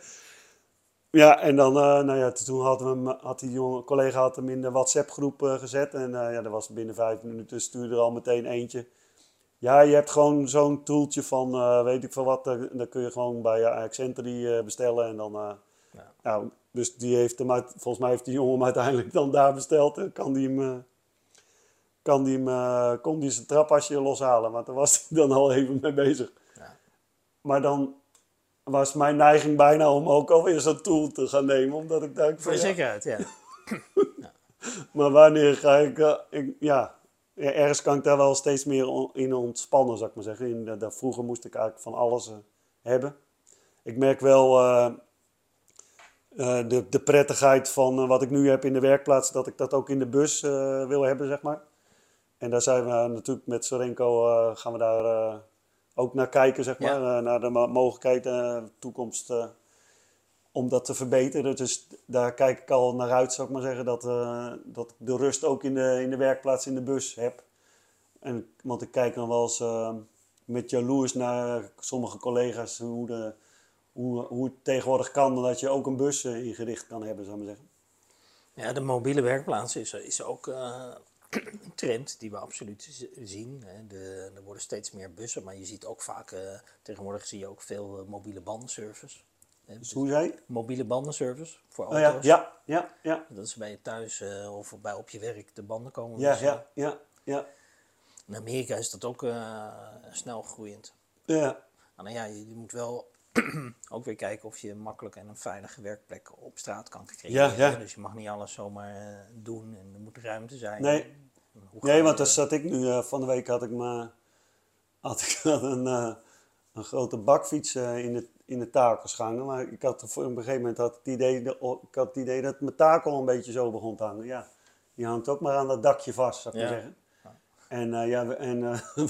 Ja, en dan, eh, nou ja, toen hadden we hem, had die jonge collega had hem in de WhatsApp-groep eh, gezet. En eh, ja, dat was binnen vijf minuten stuurde er al meteen eentje. Ja, je hebt gewoon zo'n toeltje van, eh, weet ik veel wat, eh, dan kun je gewoon bij uh, Accenture eh, bestellen. En dan, eh, Ja. nou, dus die heeft hem uit, volgens mij heeft die jongen hem uiteindelijk dan daar besteld. En kan die hem, eh, kan die hem, eh, kon die zijn trapasje loshalen. Want daar was hij dan al even mee bezig. Ja. Maar dan was mijn neiging bijna om ook alweer zo'n tool te gaan nemen. Omdat ik denk Voor ja, zekerheid, ja. maar wanneer ga ik, eh, ik- ja, ja, ergens kan ik daar wel steeds meer on- in ontspannen, zou ik maar zeggen. In, de- de- vroeger moest ik eigenlijk van alles eh, hebben. Ik merk wel eh, eh, de, de prettigheid van eh, wat ik nu heb in de werkplaats, dat ik dat ook in de bus eh, wil hebben, zeg maar. En daar zijn we natuurlijk met Sorenko, eh, gaan we daar eh, ook naar kijken, zeg Ja. maar. eh, naar de mo- mogelijkheid, eh, toekomst, eh, om dat te verbeteren. Dus daar kijk ik al naar uit, zou ik maar zeggen, dat, eh, dat ik de rust ook in de, in de werkplaats, in de bus heb. En, want ik kijk dan wel eens eh, met jaloers naar sommige collega's hoe, de, hoe, hoe het tegenwoordig kan dat je ook een bus eh, ingericht kan hebben, zou ik maar zeggen. Ja, de mobiele werkplaats is, is ook, een trend die we absoluut zien. De, er worden steeds meer bussen, maar je ziet ook vaak, tegenwoordig zie je ook veel mobiele bandenservice. Hè, dus Hoe zei mobiele bandenservice voor Oh auto's. ja, ja, ja, ja. Dat is bij je thuis eh, of bij op je werk de banden komen. Ja, ja, ja, ja. In Amerika is dat ook eh, snel groeiend. Ja, nou ja, je, je moet wel ook weer kijken of je een makkelijke en een veilige werkplek op straat kan creëren. Ja, ja. Dus je mag niet alles zomaar eh, doen en er moet ruimte zijn. Nee. Nee, want daar eh, zat ik nu, eh, van de week had ik maar had ik had een, eh, een grote bakfiets eh, in, de, in de takels hangen. Maar ik had voor op een gegeven moment had het idee, de- ik had het idee dat mijn takel een beetje zo begon te hangen. Ja, die hangt ook maar aan dat dakje vast, zou ik Ja. maar zeggen. En, eh, ja, we- en eh,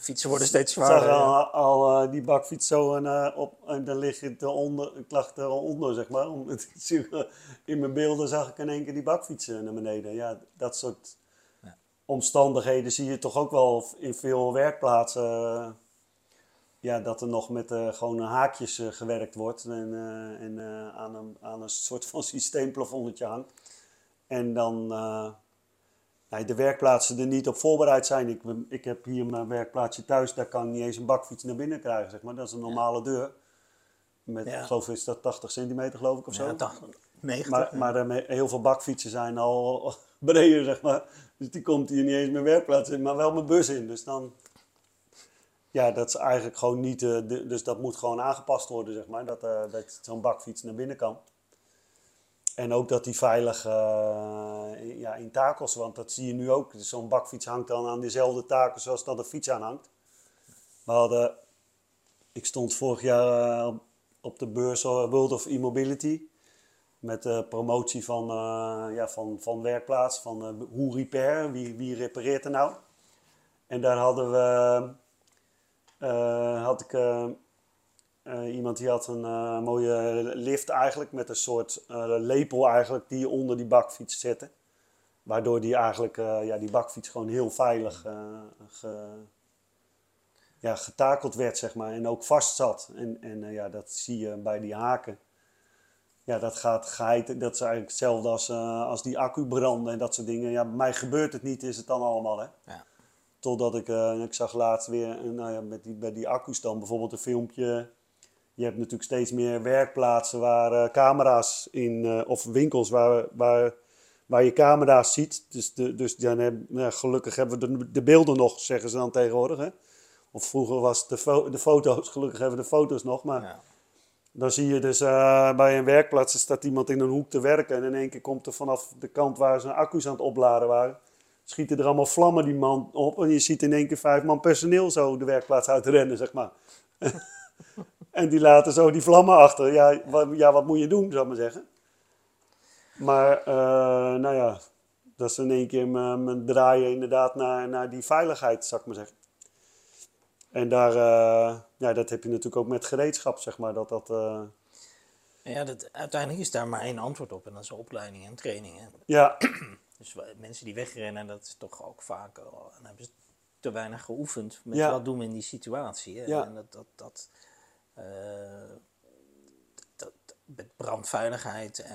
Fietsen worden steeds Ik zag zwaarder. al, ja. al eh, die bakfiets zo en, op, en dan lig je eronder, ik lag eronder, zeg maar. Om, in mijn beelden zag ik in één keer die bakfiets eh, naar beneden. Ja, dat soort Ja. omstandigheden zie je toch ook wel in veel werkplaatsen. Ja, dat er nog met eh, gewoon haakjes eh, gewerkt wordt en, eh, en aan, een, aan een soort van systeemplafonnetje hangt. En dan nee, de werkplaatsen er niet op voorbereid zijn. Ik, ik heb hier mijn werkplaatsje thuis, daar kan ik niet eens een bakfiets naar binnen krijgen, zeg maar. Dat is een normale deur. Met, Ja. ik geloof, is dat 80 centimeter, geloof ik, of zo. Ja, 80, 90. Maar, maar heel veel bakfietsen zijn al breder, zeg maar. Dus die komt hier niet eens mijn werkplaats in, maar wel mijn bus in. Dus dan... Ja, dat is eigenlijk gewoon niet... eh, dus dat moet gewoon aangepast worden, zeg maar. Dat, eh, dat zo'n bakfiets naar binnen kan. En ook dat die veilig eh, ja, in takels, want dat zie je nu ook. Dus Zo'n bakfiets hangt dan aan dezelfde takels zoals dat een fiets aan hangt. We hadden... Ik stond vorig jaar op- de beurs World of E-Mobility. Met de promotie van, ja, van, van werkplaats, van hoe repair, wie, wie repareert er nou. En daar hadden we, had ik eh, eh, iemand die had een eh, mooie lift eigenlijk met een soort eh, lepel eigenlijk die je onder die bakfiets zette. Waardoor die eigenlijk, eh, ja, die bakfiets gewoon heel veilig eh, ge, ja, getakeld werd, zeg maar. En ook vast zat. En, en eh, ja, dat zie je bij die haken. Ja, dat gaat geheid. Dat is eigenlijk hetzelfde als, eh, als die accu branden en dat soort dingen. Ja, bij mij gebeurt het niet, is het dan allemaal, hè. Ja. Totdat ik, eh, ik zag laatst weer, nou ja, met die, bij die accu's dan bijvoorbeeld een filmpje. Je hebt natuurlijk steeds meer werkplaatsen waar eh, camera's in, eh, of winkels waar, waar, waar je camera's ziet. Dus, de, dus dan heb, gelukkig hebben we de, de beelden nog, zeggen ze dan tegenwoordig. Hè? Of vroeger was het de, fo- de foto's, gelukkig hebben we de foto's nog. Maar Ja. dan zie je dus bij een werkplaats, er staat iemand in een hoek te werken. En in één keer komt er vanaf de kant waar ze accu's aan het opladen waren, schieten er allemaal vlammen die man op. En je ziet in één keer vijf man personeel zo de werkplaats uit rennen, zeg maar. en die laten zo die vlammen achter. Ja, wat, ja, wat moet je doen, zou ik maar zeggen. Maar, eh, nou ja, dat is in één keer mijn mijn draaien inderdaad naar, naar die veiligheid, zou ik maar zeggen. En daar, eh, ja, dat heb je natuurlijk ook met gereedschap, zeg maar. Dat dat, eh, Ja, dat, uiteindelijk is daar maar één antwoord op en dat is opleiding en trainingen. ja, Dus mensen die wegrennen, dat is toch ook vaak, dan hebben ze te weinig geoefend met Ja. wat doen we in die situatie. Hè? Ja. En dat, dat, dat, eh, dat, met brandveiligheid, eh,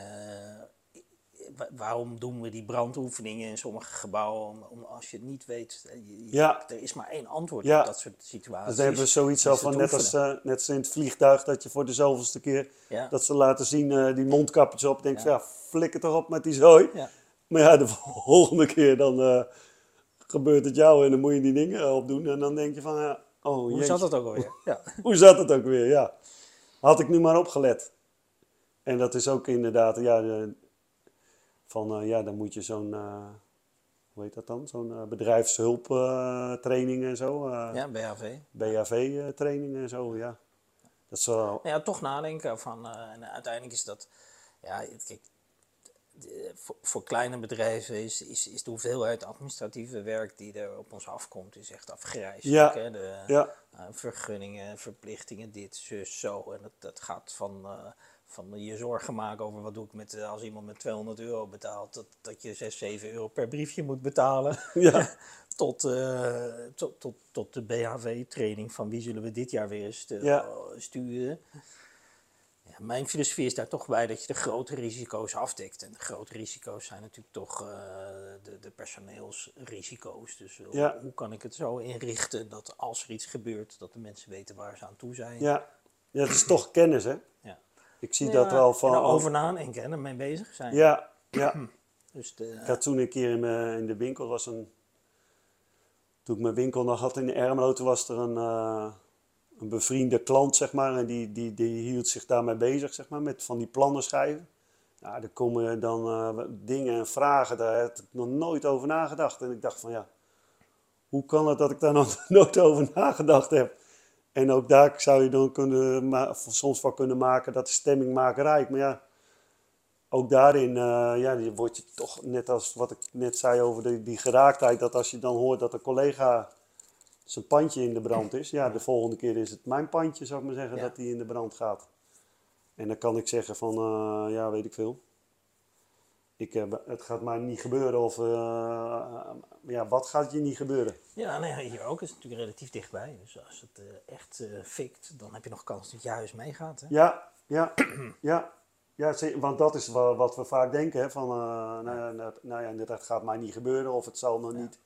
wa- waarom doen we die brandoefeningen in sommige gebouwen? Om, om- als je het niet weet, eh, je- Ja. er is maar één antwoord op dat soort situaties. dus dan hebben we zoiets is al van, net als, net als in het vliegtuig, dat je voor de zoveelste keer, dat ze laten zien, die mondkapjes op. denk je, Ja. ja. flikker toch op met die zooi. Maar ja, de volgende keer dan eh, gebeurt het jou en dan moet je die dingen opdoen. En dan denk je van, ja, oh Hoe jeetje. zat dat ook alweer? Ja. Hoe zat het ook weer, ja. Had ik nu maar opgelet. En dat is ook inderdaad, ja, de- van, eh, ja, dan moet je zo'n, eh, hoe heet dat dan? Zo'n bedrijfshulptraining en zo. ja, BHV. BHV-training en zo, ja. Dat is wel, ja, toch nadenken van, en uiteindelijk is dat, ja, het- kijk, de- voor, voor kleine bedrijven is, is, is de hoeveelheid administratieve werk die er op ons afkomt, is echt afgrijzelijk. Ja, Hè? De, ja, eh, vergunningen, verplichtingen, dit, zus, zo. En dat, dat gaat van, eh, van je zorgen maken over wat doe ik met, eh, als iemand met 200 euro betaalt, dat, dat je 6, 7 euro per briefje moet betalen. ja, tot, eh, tot, tot, tot de BHV-training van wie zullen we dit jaar weer Ja. sturen. Ja, mijn filosofie is daar toch bij dat je de grote risico's afdekt. En de grote risico's zijn natuurlijk toch eh, de, de personeelsrisico's. Dus eh, Ja. hoe kan ik het zo inrichten dat als er iets gebeurt, dat de mensen weten waar ze aan toe zijn. Ja, ja het is toch kennis, hè? Ja. Ik zie Ja, dat wel van... en er over nadenken en ermee bezig zijn. Ja, ja. Dus de, Ik had toen een keer in, mijn- in de winkel, was een, toen ik mijn winkel nog had in Ermelo, toen was er een, eh, een bevriende klant, zeg maar, en die, die, die hield zich daarmee bezig, zeg maar, met van die plannen schrijven. Ja, er komen dan eh, dingen en vragen, daar heb ik nog nooit over nagedacht. En ik dacht van, ja, hoe kan het dat ik daar nog nooit over nagedacht heb? En ook daar zou je dan kunnen, soms van kunnen maken dat de stemming maakt. Maar ja, ook daarin eh, ja, word je toch, net als wat ik net zei over de, die geraaktheid, dat als je dan hoort dat een collega zijn pandje in de brand is, ja, de volgende keer is het mijn pandje, zou ik maar zeggen, Ja. dat die in de brand gaat. En dan kan ik zeggen van, eh, ja, weet ik veel. Ik, het gaat mij niet gebeuren of, eh, ja, wat gaat je niet gebeuren? ja, nou ja, hier ook is het natuurlijk relatief dichtbij. Dus als het eh, echt eh fikt, dan heb je nog kans dat je huis meegaat. Hè? Ja, ja, ja. Ja, want dat is wa- wat we vaak denken, hè, van, eh, nou, ja, nou, nou ja, dat gaat mij niet gebeuren of het zal nog niet.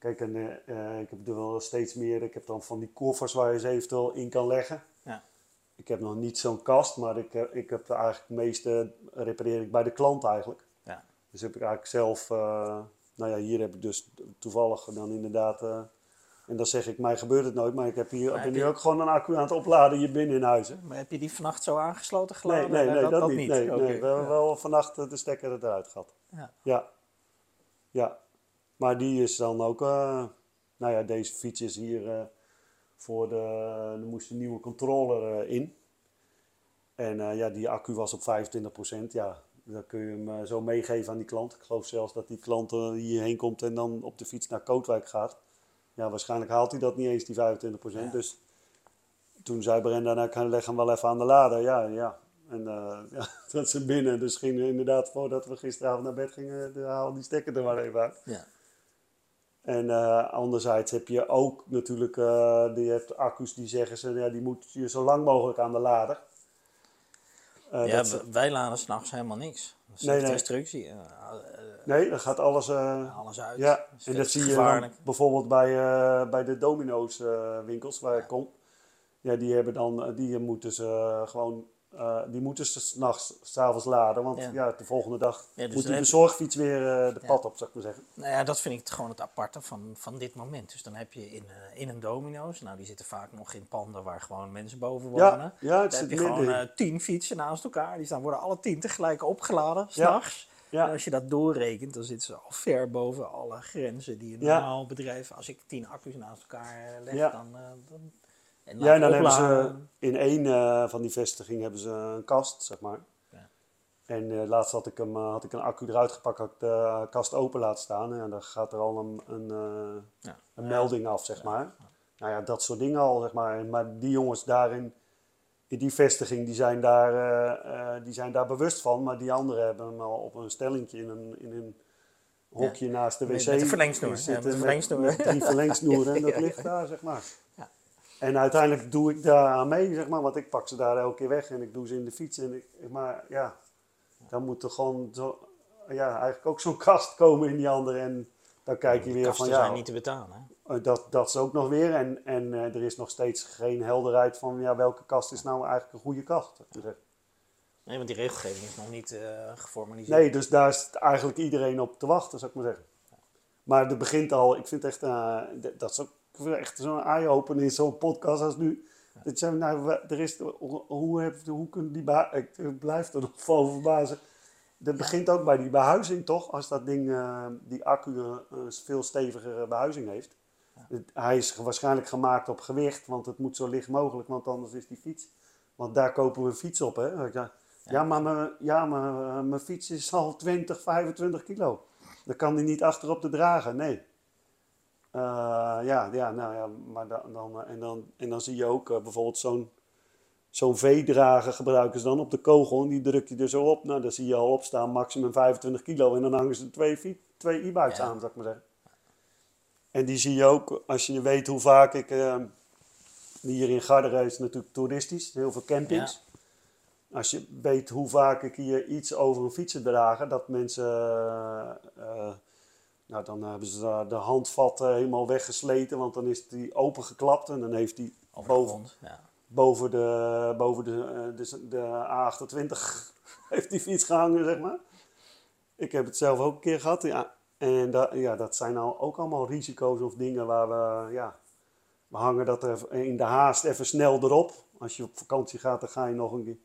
Kijk, en, eh, eh, ik heb er wel steeds meer, ik heb dan van die koffers waar je ze eventueel in kan leggen. Ja. Ik heb nog niet zo'n kast, maar ik, heb- ik heb er eigenlijk het meeste repareer ik bij de klant eigenlijk. Ja. Dus heb ik eigenlijk zelf, eh, nou ja, hier heb ik dus toevallig dan inderdaad, eh, en dan zeg ik, mij gebeurt het nooit, maar ik heb hier, Maar ben heb nu je- ook gewoon een accu aan het opladen hier binnen in huis. hè. Maar heb je die vannacht zo aangesloten Nee, geladen? nee, Eh, nee, dat, niet. Nee, nee. We hebben ja. wel vannacht eh, de stekker eruit gehad. Ja. Ja. Ja. Maar die is dan ook, eh, nou ja, deze fiets is hier eh, voor de, er moest een nieuwe controller eh, in. En ja, die accu was op 25%. Ja, dan kun je hem zo meegeven aan die klant. Ik geloof zelfs dat die klant hierheen komt en dan op de fiets naar Kootwijk gaat. Ja, waarschijnlijk haalt hij dat niet eens, die 25%. Ja. Dus toen zei Brenda, nou, ik leg hem wel even aan de lader. Ja, ja. En ja, dat ze binnen. Dus gingen we inderdaad, voordat we gisteravond naar bed gingen, de- haal die stekker er maar even uit. Ja. En eh, anderzijds heb je ook natuurlijk, eh die hebt accu's die zeggen ze, ja, die moet je zo lang mogelijk aan de lader. Eh, ja, dat wij laden s'nachts helemaal niks. Dat is Nee, nee. instructie. nee, dan gaat alles... alles uit. ja, Dat en dat zie je bijvoorbeeld bij, bij de Domino's winkels waar ik kom. Ja, die hebben dan, die moeten ze gewoon, eh, die moeten ze s'nachts, s'avonds laden. Want Ja. ja. de volgende dag Ja, dus moet die heb de je- zorgfiets weer eh, de Ja. pad op, zou ik maar zeggen. Nou ja, dat vind ik gewoon het aparte van, van dit moment. Dus dan heb je in, eh, in een domino's, nou die zitten vaak nog in panden waar gewoon mensen boven wonen. Ja, ja, het Dan heb je gewoon tien fietsen naast elkaar. Die staan, worden alle tien tegelijk opgeladen, s'nachts. Ja. En als je dat doorrekent, dan zitten ze al ver boven alle grenzen die een normaal bedrijf... Als ik tien accu's naast elkaar leg, dan... dan en Ja, en dan hebben ze in één eh, van die vestigingen hebben ze een kast, zeg maar. Ja. En eh, laatst had ik, hem, eh, had ik een accu eruit gepakt, had ik de kast open laten staan. En dan gaat er al een, een, Ja. een melding af, zeg maar. Nou ja, dat soort dingen al, zeg maar. Maar die jongens daarin, in die vestiging, die zijn daar, die zijn daar bewust van. Maar die anderen hebben hem al op een stellingje in een, in een hokje naast de wc. Met- een verlengsnoer, zitten ja, met een verlengsnoer. met drie verlengsnoeren en dat ligt daar, zeg maar. Ja. En uiteindelijk doe ik daar aan mee, zeg maar. Want ik pak ze daar elke keer weg en ik doe ze in de fiets. En ik, maar ja, dan moet er gewoon zo, ja, eigenlijk ook zo'n kast komen in die andere. En dan kijk je weer van ja, zijn niet te betalen. Hè? eh, Dat, dat is ook nog weer. En, en eh, er is nog steeds geen helderheid van ja, welke kast is nou eigenlijk een goede kast. Nee, want die regelgeving is nog niet eh, geformaliseerd. Nee, dus daar is eigenlijk iedereen op te wachten, zou ik maar zeggen. Maar het begint al, ik vind echt, dat is ook echt zo'n eye-opener in zo'n podcast als nu. Dat je, nou, er is, hoe, heb, hoe kunnen die, ik blijf er nog van verbazen. Dat begint ook bij die behuizing toch, als dat ding, eh, die accu eh, een veel stevigere behuizing heeft. Hij is waarschijnlijk gemaakt op gewicht, want het moet zo licht mogelijk, want anders is die fiets. Want daar kopen we een fiets op, hè. Ja, ja maar, mijn, ja, maar eh, mijn fiets is al 20, 25 kilo. Dan kan die niet achterop te dragen, nee. Eh, ja, ja, nou ja, maar dan, dan, eh, en, dan, en dan zie je ook eh, bijvoorbeeld zo'n zo'n V-drager gebruiken ze dan op de kogel en die druk je er zo op. Nou, dan zie je al opstaan maximum 25 kilo en dan hangen ze twee, twee e-bikes Ja. aan, zou ik maar zeggen. En die zie je ook, als je weet hoe vaak ik, hier in Garderen is natuurlijk toeristisch, heel veel campings. als je weet hoe vaak ik hier iets over een fietsen dragen, dat mensen, nou dan hebben ze daar de handvat eh, helemaal weggesleten, want dan is die opengeklapt en dan heeft die boven. Ja. boven de, boven de, eh, de, de A28 heeft die fiets gehangen, zeg maar. Ik heb het zelf ook een keer gehad, ja. En da, ja, dat zijn nou ook allemaal risico's of dingen waar we, ja, we hangen dat er in de haast even snel erop. Als je op vakantie gaat, dan ga je nog een keer.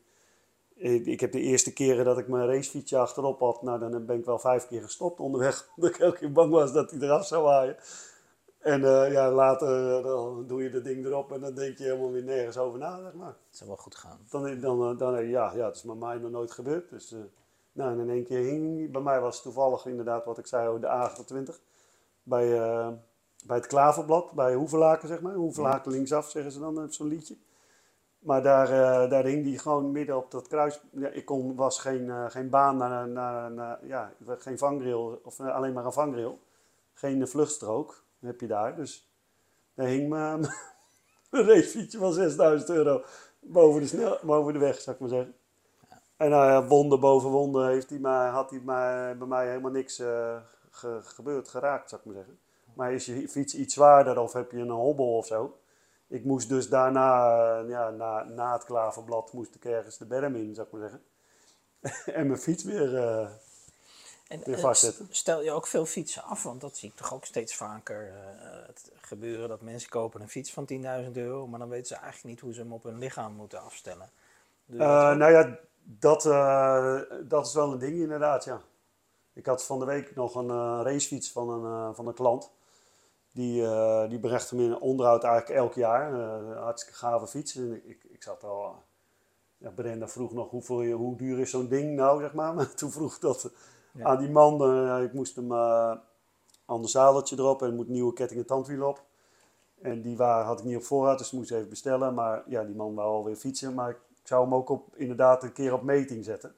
Ik heb de eerste keren dat ik mijn racefietsje achterop had, nou dan ben ik wel vijf keer gestopt onderweg. Omdat ik elke keer bang was dat hij eraf zou waaien. En eh, ja, later eh, dan doe je dat ding erop en dan denk je helemaal weer nergens over na, zeg maar. Het zou wel goed gaan. Dan, dan, eh, dan, eh, ja, ja, het is met mij nog nooit gebeurd. Dus, nou, en in één keer hing. Bij mij was het toevallig inderdaad wat ik zei over de A28. Bij, bij het Klaverblad, bij Hoevelaken, zeg maar. Hoevelaken linksaf, zeggen ze dan, op zo'n liedje. Maar daar, eh, daar hing die gewoon midden op dat kruis. Ja, ik kon, was geen, eh, geen baan naar, naar, naar ja, geen vangrail, of eh, alleen maar een vangrail. Geen vluchtstrook heb je daar. Dus daar hing mijn racefietsje van 6000 euro boven de, snel, boven de weg, zou ik maar zeggen. En nou ja, wonde boven wonde heeft hij mij, had hij mij, bij mij helemaal niks ge- gebeurd, geraakt, zou ik maar zeggen. Maar is je fiets iets zwaarder of heb je een hobbel of zo? Ik moest dus daarna, eh, ja, na, na het klaverblad, moest ik ergens de berm in, zou ik maar zeggen. en mijn fiets weer... eh, En Weer eh, vastzetten. stel je ook veel fietsen af, want dat zie ik toch ook steeds vaker het gebeuren dat mensen kopen een fiets van 10.000 euro, maar dan weten ze eigenlijk niet hoe ze hem op hun lichaam moeten afstellen. Nou ja, dat, dat is wel een ding inderdaad, ja. Ik had van de week nog een racefiets van een, van een klant. Die, eh die hem in onderhoud eigenlijk elk jaar. Eh, hartstikke gave fiets. En ik, ik, zat al... ja, Brenda vroeg nog hoeveel, hoe duur is zo'n ding nou, zeg maar. Maar toen vroeg dat Ja. aan die man. eh, ik moest hem ander zadeltje erop en moet nieuwe ketting en tandwiel op. En die waren, had ik niet op voorraad, dus moest even bestellen. Maar ja, die man wou alweer fietsen. Maar ik zou hem ook op, inderdaad een keer op meting zetten.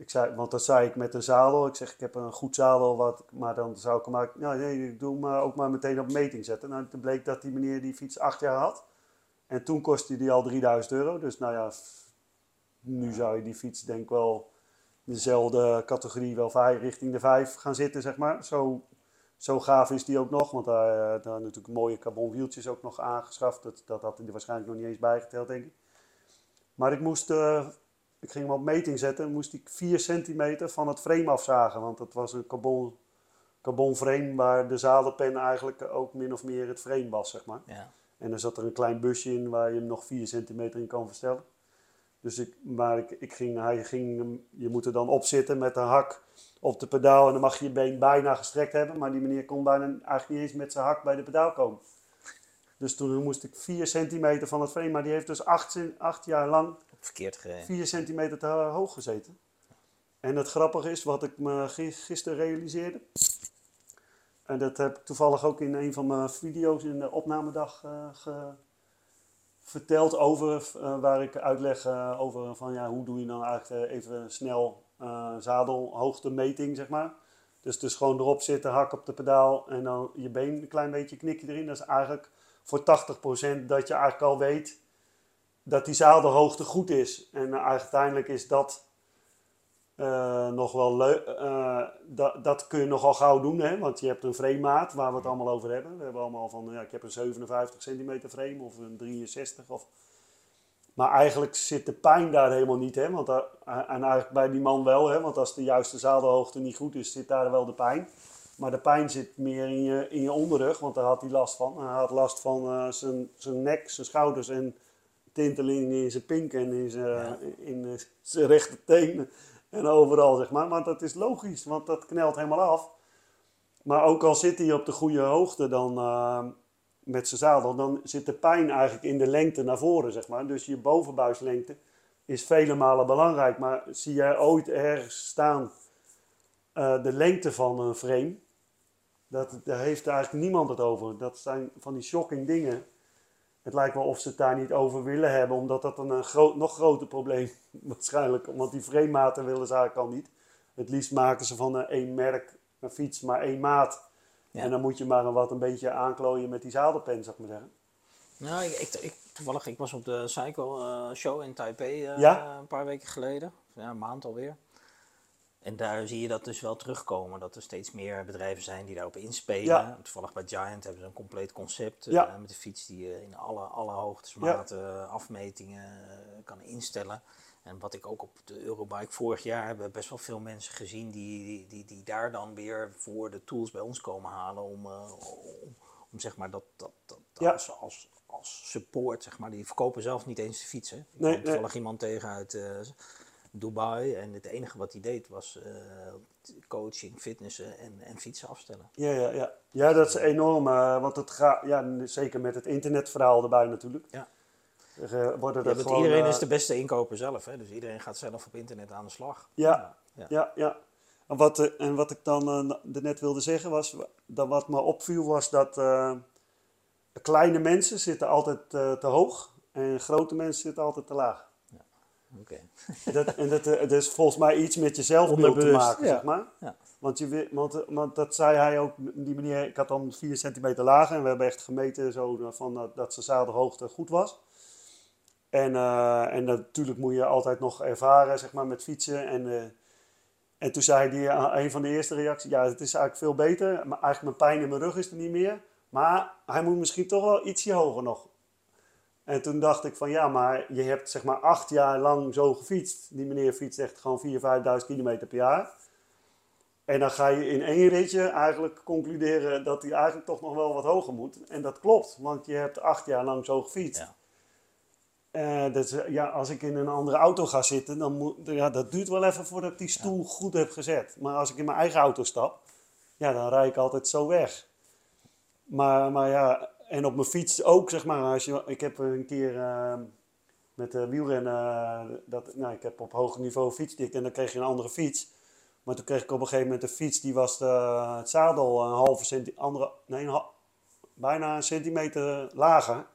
Ik zei, want dat zei ik met een zadel. Ik zeg, ik heb een goed zadel, wat, maar dan zou ik hem maar, nou, nee, ik doe hem eh, ook maar meteen op meting zetten. Nou, toen bleek dat die meneer die fiets acht jaar had. En toen kostte die al 3000 euro. Dus nou ja, nu zou je die fiets denk ik wel dezelfde categorie wel vijf, richting de vijf gaan zitten, zeg maar. Zo, zo gaaf is die ook nog, want daar, eh, daar natuurlijk mooie carbon wieltjes ook nog aangeschaft. Dat, dat had hij er waarschijnlijk nog niet eens bijgeteld, denk ik. Maar ik moest, eh, ik ging hem op meting zetten en moest ik 4 centimeter van het frame afzagen. Want het was een carbon, carbon frame waar de zadelpen eigenlijk ook min of meer het frame was, zeg maar. Ja. En er zat er een klein busje in waar je hem nog 4 centimeter in kan verstellen. Dus ik, maar ik, ik ging, hij ging, je moet er dan op zitten met een hak op de pedaal en dan mag je je been bijna gestrekt hebben. Maar die meneer kon bijna eigenlijk niet eens met zijn hak bij de pedaal komen. Dus toen moest ik 4 centimeter van het frame, maar die heeft dus 8, jaar lang Verkeerd gereden. 4 centimeter te hoog gezeten. En het grappige is, wat ik me gi- gisteren realiseerde. En dat heb ik toevallig ook in een van mijn video's in de opnamedag eh, verteld over. eh, waar ik uitleg eh, over van ja, hoe doe je dan eigenlijk eh, even snel zadelhoogtemeting, zeg maar. Dus, dus gewoon erop zitten, hak op de pedaal en dan je been een klein beetje knikje erin. Dat is eigenlijk voor 80% dat je eigenlijk al weet dat die zadelhoogte goed is. En eh, uiteindelijk is dat eh, nog wel leuk. eh, dat, dat kun je nogal gauw doen, hè? want je hebt een framemaat waar we het allemaal over hebben. We hebben allemaal van, ja, ik heb een 57 centimeter frame of een 63. Of... Maar eigenlijk zit de pijn daar helemaal niet, hè? Want daar- en eigenlijk bij die man wel, hè? want als de juiste zadelhoogte niet goed is, zit daar wel de pijn. Maar de pijn zit meer in je, in je onderrug, want daar had hij last van. Hij had last van eh, zijn, zijn nek, zijn schouders en tinteling in zijn pink en in zijn, Ja. in eh, zijn rechte tenen en overal, zeg maar. Maar dat is logisch, want dat knelt helemaal af. Maar ook al zit hij op de goede hoogte dan eh, met zijn zadel, dan zit de pijn eigenlijk in de lengte naar voren, zeg maar. Dus je bovenbuislengte is vele malen belangrijk. Maar zie jij ooit ergens staan de lengte van een frame? Dat, daar heeft eigenlijk niemand het over. Dat zijn van die shocking dingen. Het lijkt wel of ze het daar niet over willen hebben, omdat dat een, eh, groot, nog groter probleem waarschijnlijk. Want die framematen willen ze eigenlijk al niet. Het liefst maken ze van één merk een fiets, maar één maat. Ja. En dan moet je maar een wat een beetje aanklooien met die zadelpen, zou ik maar zeggen. Nou, ik, ik, ik- toevallig, ik was op de Cycle eh, Show in Taipei eh, Ja? een paar weken geleden. Ja, een maand alweer. En daar zie je dat dus wel terugkomen. Dat er steeds meer bedrijven zijn die daarop inspelen. Ja. Toevallig bij Giant hebben ze een compleet concept. eh, met de fiets die je in alle, alle hoogtes, maten, afmetingen eh, kan instellen. En wat ik ook op de Eurobike vorig jaar hebben best wel veel mensen gezien die, die, die, die daar dan weer voor de tools bij ons komen halen om, eh, om, om zeg maar dat, dat, dat als, als, als support, zeg maar. Die verkopen zelf niet eens de fietsen. Ik Nee, kwam nee. toevallig iemand tegen uit eh, Dubai en het enige wat hij deed was eh, coaching, fitnessen en, en fietsen afstellen. Ja, ja, ja. ja, dat is enorm. eh, want het gaat, ja, zeker met het internetverhaal erbij natuurlijk. Ja. Eh, worden Ja, er want gewoon, iedereen is de beste inkoper zelf, hè? dus iedereen gaat zelf op internet aan de slag. Ja, ja. Ja, ja. En wat, en wat ik dan net wilde zeggen was, dat wat me opviel was dat kleine mensen zitten altijd te hoog en grote mensen zitten altijd te laag. Oké. Dat, en dat, eh, dat is volgens mij iets met je zelfbeeld te maken, ja. zeg maar. Ja. Want, je, want, eh, want dat zei hij ook, die meneer, ik had dan 4 centimeter lager en we hebben echt gemeten zo, eh, van, dat, dat zijn zadelhoogte goed was. En, eh, en natuurlijk moet je altijd nog ervaren, zeg maar, met fietsen. En, eh, en toen zei hij, eh, een van de eerste reacties, ja, het is eigenlijk veel beter. Maar eigenlijk mijn pijn in mijn rug is er niet meer. Maar hij moet misschien toch wel ietsje hoger nog. En toen dacht ik van, ja, maar je hebt zeg maar acht jaar lang zo gefietst. Die meneer fietst echt gewoon 4.000, 5.000 kilometer per jaar. En dan ga je in één ritje eigenlijk concluderen dat hij eigenlijk toch nog wel wat hoger moet. En dat klopt, want je hebt acht jaar lang zo gefietst. Ja. Eh, dus, ja, als ik in een andere auto ga zitten, dan moet, ja, dat duurt wel even voordat ik die stoel goed heb gezet. Maar als ik in mijn eigen auto stap, ja, dan rijd ik altijd zo weg. Maar, maar ja, en op mijn fiets ook, zeg maar. Als je, ik heb een keer eh, met de wielrennen, eh, dat, nou, ik heb op hoog niveau fietsdik en dan kreeg je een andere fiets. Maar toen kreeg ik op een gegeven moment een fiets, die was eh, het zadel een halve centimeter, andere, nee, een bijna een centimeter lager.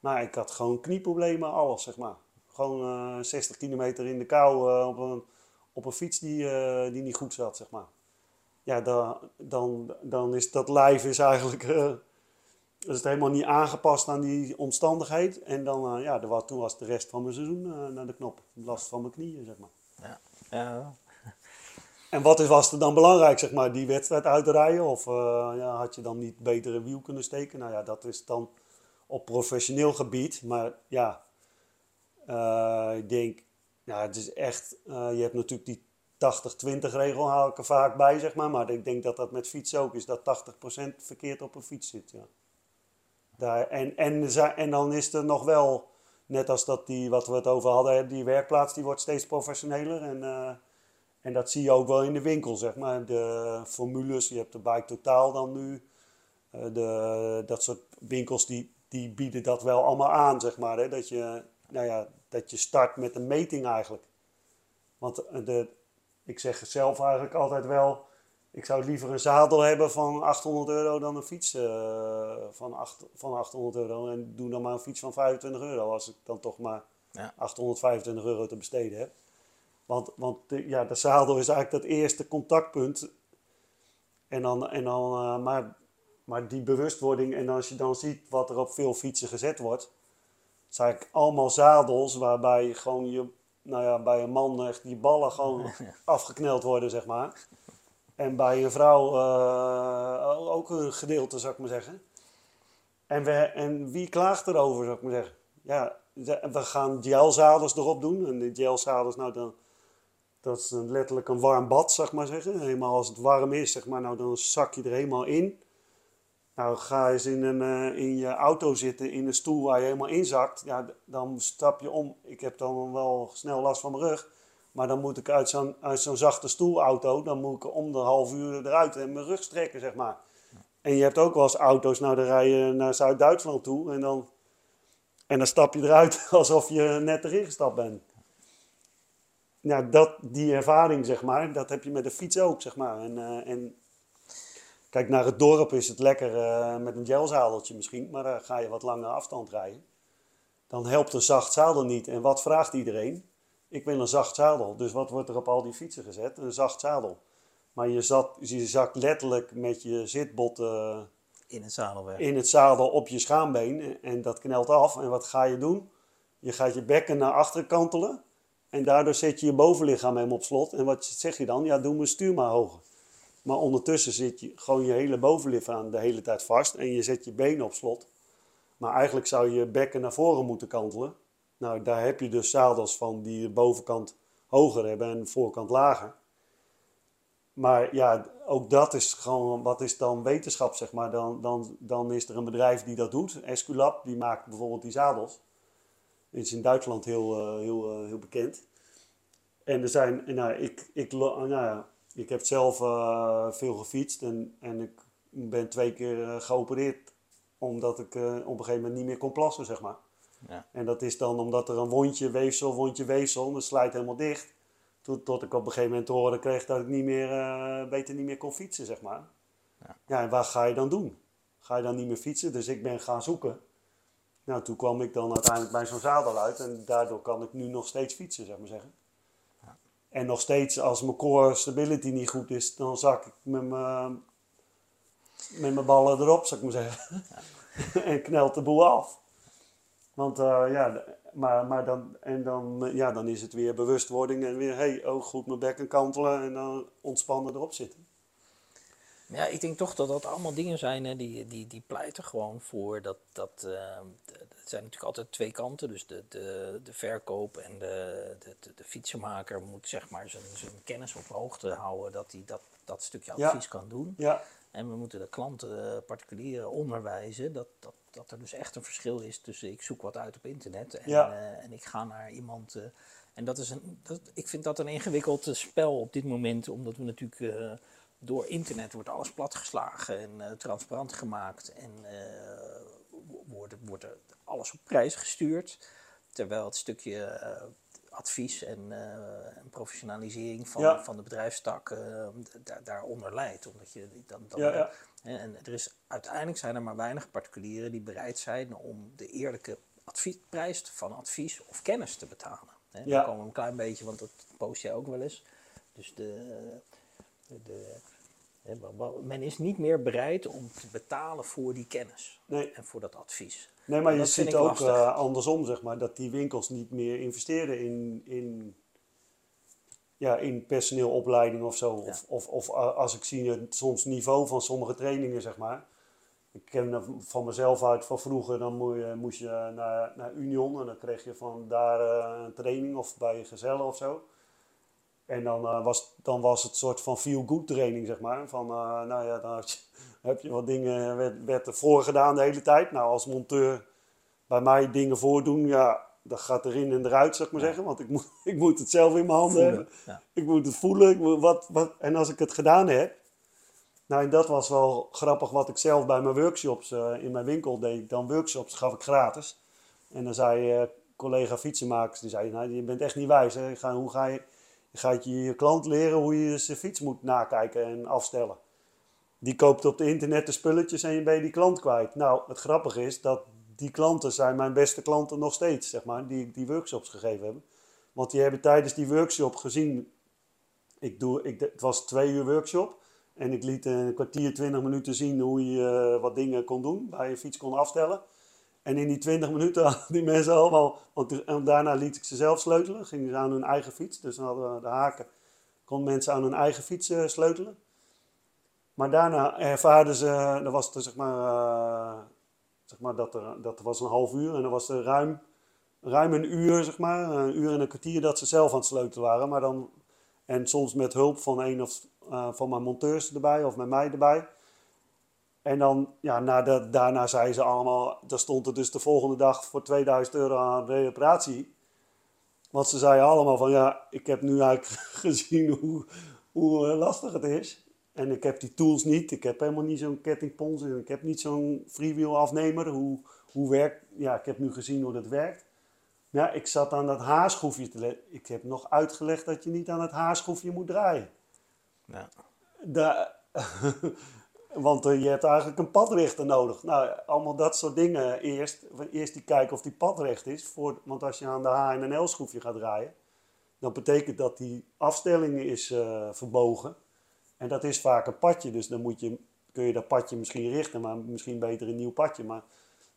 Nou, ik had gewoon knieproblemen, alles, zeg maar. Gewoon eh 60 kilometer in de kou eh, op, een, op een fiets die, eh, die niet goed zat, zeg maar. Ja, dan, dan, dan is dat lijf is eigenlijk eh, is het helemaal niet aangepast aan die omstandigheid. En dan, eh, ja, er was, toen was de rest van mijn seizoen eh, naar de knop. Last van mijn knieën, zeg maar. Ja. Ja. En wat is, was er dan belangrijk, zeg maar, die wedstrijd uitrijden? Of eh, ja, had je dan niet beter een wiel kunnen steken? Nou ja, dat is dan op professioneel gebied. Maar ja, ik denk, ja, het is echt, je hebt natuurlijk die 80-20 regel, haal ik er vaak bij, zeg maar. Maar ik denk dat dat met fietsen ook is, dat 80% verkeerd op een fiets zit, ja. Daar, en, en, dan is er nog wel, net als dat die, wat we het over hadden, die werkplaats die wordt steeds professioneler. En, eh, en dat zie je ook wel in de winkel, zeg maar. De formules, je hebt de Bike Totaal dan nu. Eh, de, dat soort winkels die, die bieden dat wel allemaal aan, zeg maar. Hè? Dat, je, nou ja, dat je start met een meting eigenlijk. Want eh, de, ik zeg zelf eigenlijk altijd wel... Ik zou liever een zadel hebben van 800 euro dan een fiets eh, van, van 800 euro. En doe dan maar een fiets van 25 euro als ik dan toch maar Ja. 825 euro te besteden heb. Want, want de, ja, de zadel is eigenlijk dat eerste contactpunt. En dan, en dan, eh, maar, maar die bewustwording, en als je dan ziet wat er op veel fietsen gezet wordt, zijn eigenlijk allemaal zadels waarbij gewoon je, nou ja, bij een man echt die ballen gewoon afgekneld worden, zeg maar. En bij een vrouw eh, ook een gedeelte, zou ik maar zeggen. En, we, en wie klaagt erover, zou ik maar zeggen? Ja, we gaan gelzadels erop doen. En die gelzadels, nou dan, dat is een- letterlijk een warm bad, zeg maar zeggen. Helemaal als het warm is, zeg maar, nou dan zak je er helemaal in. Nou, ga eens in, een, eh, in je auto zitten, in een stoel waar je helemaal inzakt. Ja, dan stap je om. Ik heb dan wel snel last van mijn rug. Maar dan moet ik uit zo'n, uit zo'n zachte stoelauto, dan moet ik om de half uur eruit en mijn rug strekken, zeg maar. En je hebt ook wel eens auto's, nou dan rij je naar Zuid-Duitsland toe en dan, en dan stap je eruit alsof je net erin gestapt bent. Nou, dat, die ervaring, zeg maar, dat heb je met de fiets ook, zeg maar. En, eh, en kijk, naar het dorp is het lekker eh, met een gelzadeltje misschien, maar dan ga je wat langere afstand rijden. Dan helpt een zacht zadel niet. En wat vraagt iedereen? Ik wil een zacht zadel. Dus wat wordt er op al die fietsen gezet? Een zacht zadel. Maar je, zat, je zakt letterlijk met je zitbot eh, In het zadelwerk. in het zadel op je schaambeen en, dat knelt af. En wat ga je doen? Je gaat je bekken naar achteren kantelen en daardoor zet je je bovenlichaam helemaal op slot. En wat zeg je dan? Ja, doe mijn stuur maar hoger. Maar ondertussen zit je gewoon je hele bovenlichaam de hele tijd vast en je zet je benen op slot. Maar eigenlijk zou je bekken naar voren moeten kantelen. Nou, daar heb je dus zadels van die de bovenkant hoger hebben en de voorkant lager. Maar ja, ook dat is gewoon, wat is dan wetenschap, zeg maar. Dan, dan, dan is er een bedrijf die dat doet, Esculap, die maakt bijvoorbeeld die zadels. Dat is in Duitsland heel, eh, heel, eh, heel bekend. En er zijn, nou, ik, ik, nou ja, ik heb zelf eh, veel gefietst en, en ik ben twee keer geopereerd omdat ik op een gegeven moment niet meer kon plassen, zeg maar. Ja. En dat is dan omdat er een wondje, weefsel, wondje, weefsel, dat slijt helemaal dicht. Tot, tot ik op een gegeven moment te horen kreeg dat ik niet meer, eh, beter niet meer kon fietsen, zeg maar. Ja. Ja. en wat ga je dan doen? Ga je dan niet meer fietsen? Dus ik ben gaan zoeken. Nou, toen kwam ik dan uiteindelijk bij zo'n zadel uit en daardoor kan ik nu nog steeds fietsen, zeg maar zeggen. En nog steeds, als mijn core stability niet goed is, dan zak ik met mijn, met mijn ballen erop, zou ik maar zeggen. en knelt de boel af. Want eh, ja, maar, maar dan, en dan, ja, dan is het weer bewustwording en weer, hey, oh goed, mijn bekken kantelen en dan ontspannen erop zitten. Ja, ik denk toch dat dat allemaal dingen zijn hè, die, die, die pleiten gewoon voor dat. dat eh, het zijn natuurlijk altijd twee kanten. Dus de, de, de verkoop en de, de, de, fietsenmaker moet zeg maar zijn, zijn kennis op hoogte houden dat hij dat, dat stukje Ja. advies kan doen. Ja, En we moeten de klanten, eh, particulieren, onderwijzen dat, dat, dat er dus echt een verschil is tussen ik zoek wat uit op internet en, Ja. eh, en ik ga naar iemand. eh, en dat is een, dat, ik vind dat een ingewikkeld spel op dit moment, omdat we natuurlijk door internet wordt alles platgeslagen en transparant gemaakt en wo- wordt, wordt alles op prijs gestuurd. Terwijl het stukje advies en, eh, en professionalisering van, Ja. van de bedrijfstak daar, daaronder leidt. Omdat je dan, dan, Ja, En er is, uiteindelijk zijn er maar weinig particulieren die bereid zijn om de eerlijke advies, prijs van advies of kennis te betalen. Hè, Ja. Daar komen we een klein beetje, want dat post jij ook wel eens. Dus de, de, men is niet meer bereid om te betalen voor die kennis nee. en voor dat advies. Nee, maar je ziet ook eh, andersom, zeg maar, dat die winkels niet meer investeren in, in, ja, in personeelopleiding of zo. Ja. Of, of, of als ik zie het soms niveau van sommige trainingen, zeg maar. Ik ken dat van mezelf uit van vroeger, dan moest je, moest je naar, naar Union en dan kreeg je van daar eh, een training of bij Gezellen of zo. En dan, eh, was, dan was het soort van feel-good training, zeg maar. Van, eh, nou ja, dan je- heb je wat dingen, werd, werd er voorgedaan de hele tijd. Nou, als monteur bij mij dingen voordoen, ja, dat gaat erin en eruit, zeg maar zeggen. Want ik moet, ik moet het zelf in mijn handen Voelen, hebben. ja. Ik moet het voelen. Ik moet wat, wat, en als ik het gedaan heb, nou, en dat was wel grappig wat ik zelf bij mijn workshops eh, in mijn winkel deed. Dan workshops gaf ik gratis. En dan zei eh, collega fietsenmakers, die zei, nou, je bent echt niet wijs. Hè? Ga, hoe ga je, gaat je je klant leren hoe je zijn fiets moet nakijken en afstellen? Die koopt op het internet de spulletjes en je ben je die klant kwijt. Nou, het grappige is dat die klanten zijn mijn beste klanten nog steeds, zeg maar, die die workshops gegeven heb. Want die hebben tijdens die workshop gezien, ik doe, ik, het was twee uur workshop. En ik liet een kwartier, twintig minuten zien hoe je eh, wat dingen kon doen, waar je fiets kon afstellen. En in die 20 minuten hadden die mensen allemaal, want daarna liet ik ze zelf sleutelen, gingen ze aan hun eigen fiets. Dus dan hadden we de haken, konden mensen aan hun eigen fiets eh, sleutelen. Maar daarna ervaarden ze, er was er, zeg maar, eh, zeg maar dat, er, dat was een half uur en dan was er ruim, ruim een uur, zeg maar, een uur en een kwartier dat ze zelf aan het sleutelen waren. Maar dan, en soms met hulp van een of eh, van mijn monteurs erbij of met mij erbij. En dan, ja, daarna zeiden ze allemaal, daar stond er dus de volgende dag voor 2000 euro aan reparatie. Want ze zeiden allemaal van, ja, ik heb nu eigenlijk gezien hoe, hoe eh, lastig het is. En ik heb die tools niet, ik heb helemaal niet zo'n kettingpons en ik heb niet zo'n freewheel afnemer. Hoe, hoe werkt, ja, ik heb nu gezien hoe dat werkt. Ja, ik zat aan dat haarschroefje te Ik heb nog uitgelegd dat je niet aan het haarschroefje moet draaien. Ja. Da- Want eh, je hebt eigenlijk een padrichter nodig. Nou, allemaal dat soort dingen eerst. Eerst die kijken of die padrecht is. Voor, want als je aan de H- en een L-schroefje gaat draaien, dan betekent dat die afstelling is eh, verbogen. En dat is vaak een padje, dus dan moet je kun je dat padje misschien richten, maar misschien beter een nieuw padje. Maar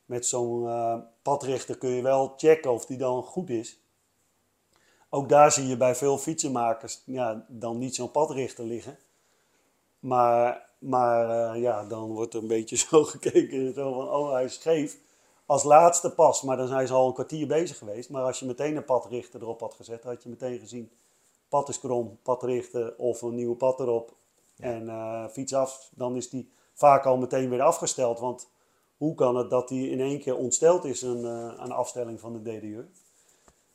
met zo'n eh, padrichter kun je wel checken of die dan goed is. Ook daar zie je bij veel fietsenmakers ja, dan niet zo'n padrichter liggen. Maar, maar eh, ja, dan wordt er een beetje zo gekeken zo van, oh hij is scheef. Als laatste pas, maar dan zijn ze al een kwartier bezig geweest. Maar als je meteen een padrichter erop had gezet, had je meteen gezien, pad is krom, pad richten of een nieuwe pad erop. En uh, fiets af, dan is die vaak al meteen weer afgesteld. Want hoe kan het dat die in één keer ontsteld is een, uh, aan de afstelling van de DDU?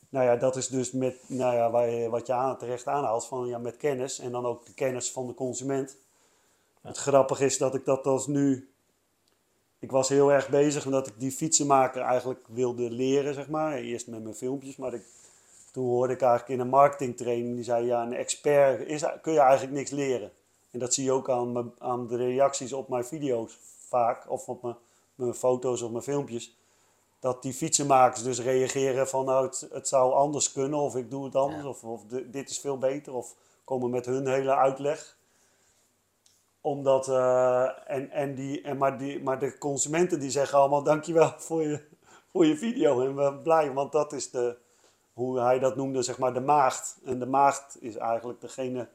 Nou ja, dat is dus met, nou ja, waar je, wat je aan, terecht aanhaalt, van, ja, met kennis en dan ook de kennis van de consument. Het grappige is dat ik dat als nu. Ik was heel erg bezig omdat ik die fietsenmaker eigenlijk wilde leren, zeg maar. Eerst met mijn filmpjes, maar ik, toen hoorde ik eigenlijk in een marketingtraining, die zei ja, een expert is, kun je eigenlijk niks leren. En dat zie je ook aan, mijn, aan de reacties op mijn video's vaak, of op mijn, mijn foto's of mijn filmpjes. Dat die fietsenmakers dus reageren van nou, het, het zou anders kunnen, of ik doe het anders, Ja. of, of de- dit is veel beter, of komen met hun hele uitleg omdat, eh, en, en die, en maar, die, maar de consumenten die zeggen allemaal dankjewel voor je, voor je video. En we zijn blij, want dat is de, hoe hij dat noemde, zeg maar de maagd. En de maagd is eigenlijk degene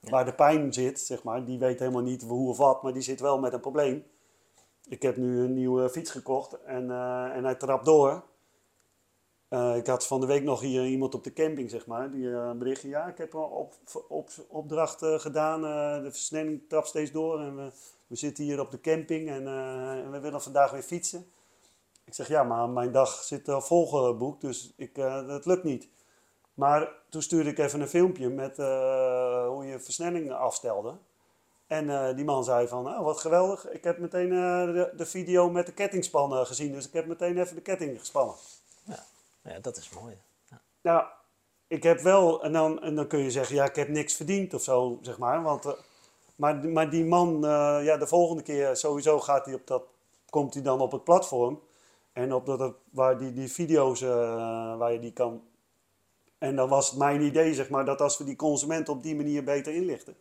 waar de pijn zit, zeg maar. Die weet helemaal niet hoe of wat, maar die zit wel met een probleem. Ik heb nu een nieuwe fiets gekocht en, eh, en hij trapt door. Eh, ik had van de week nog hier iemand op de camping, zeg maar, die berichtje. Ja, ik heb een op, op, opdracht eh, gedaan. de versnelling trapt steeds door. En we, we zitten hier op de camping en, we willen vandaag weer fietsen. Ik zeg, ja, maar mijn dag zit al volgeboekt, dus ik, dat lukt niet. Maar toen stuurde ik even een filmpje met hoe je versnelling afstelde. En die man zei van, oh, wat geweldig. Ik heb meteen de, de video met de kettingspan eh, gezien, dus ik heb meteen even de ketting gespannen. Ja, dat is mooi. Nou, ik heb wel, en dan, en dan kun je zeggen, ja, ik heb niks verdiend of zo, zeg maar. Want, eh, maar, maar die man, eh, ja, de volgende keer sowieso gaat hij op dat, komt hij dan op het platform. En op dat, waar die, die video's, eh, waar je die kan. En dan was het mijn idee, zeg maar, dat als we die consument op die manier beter inlichten.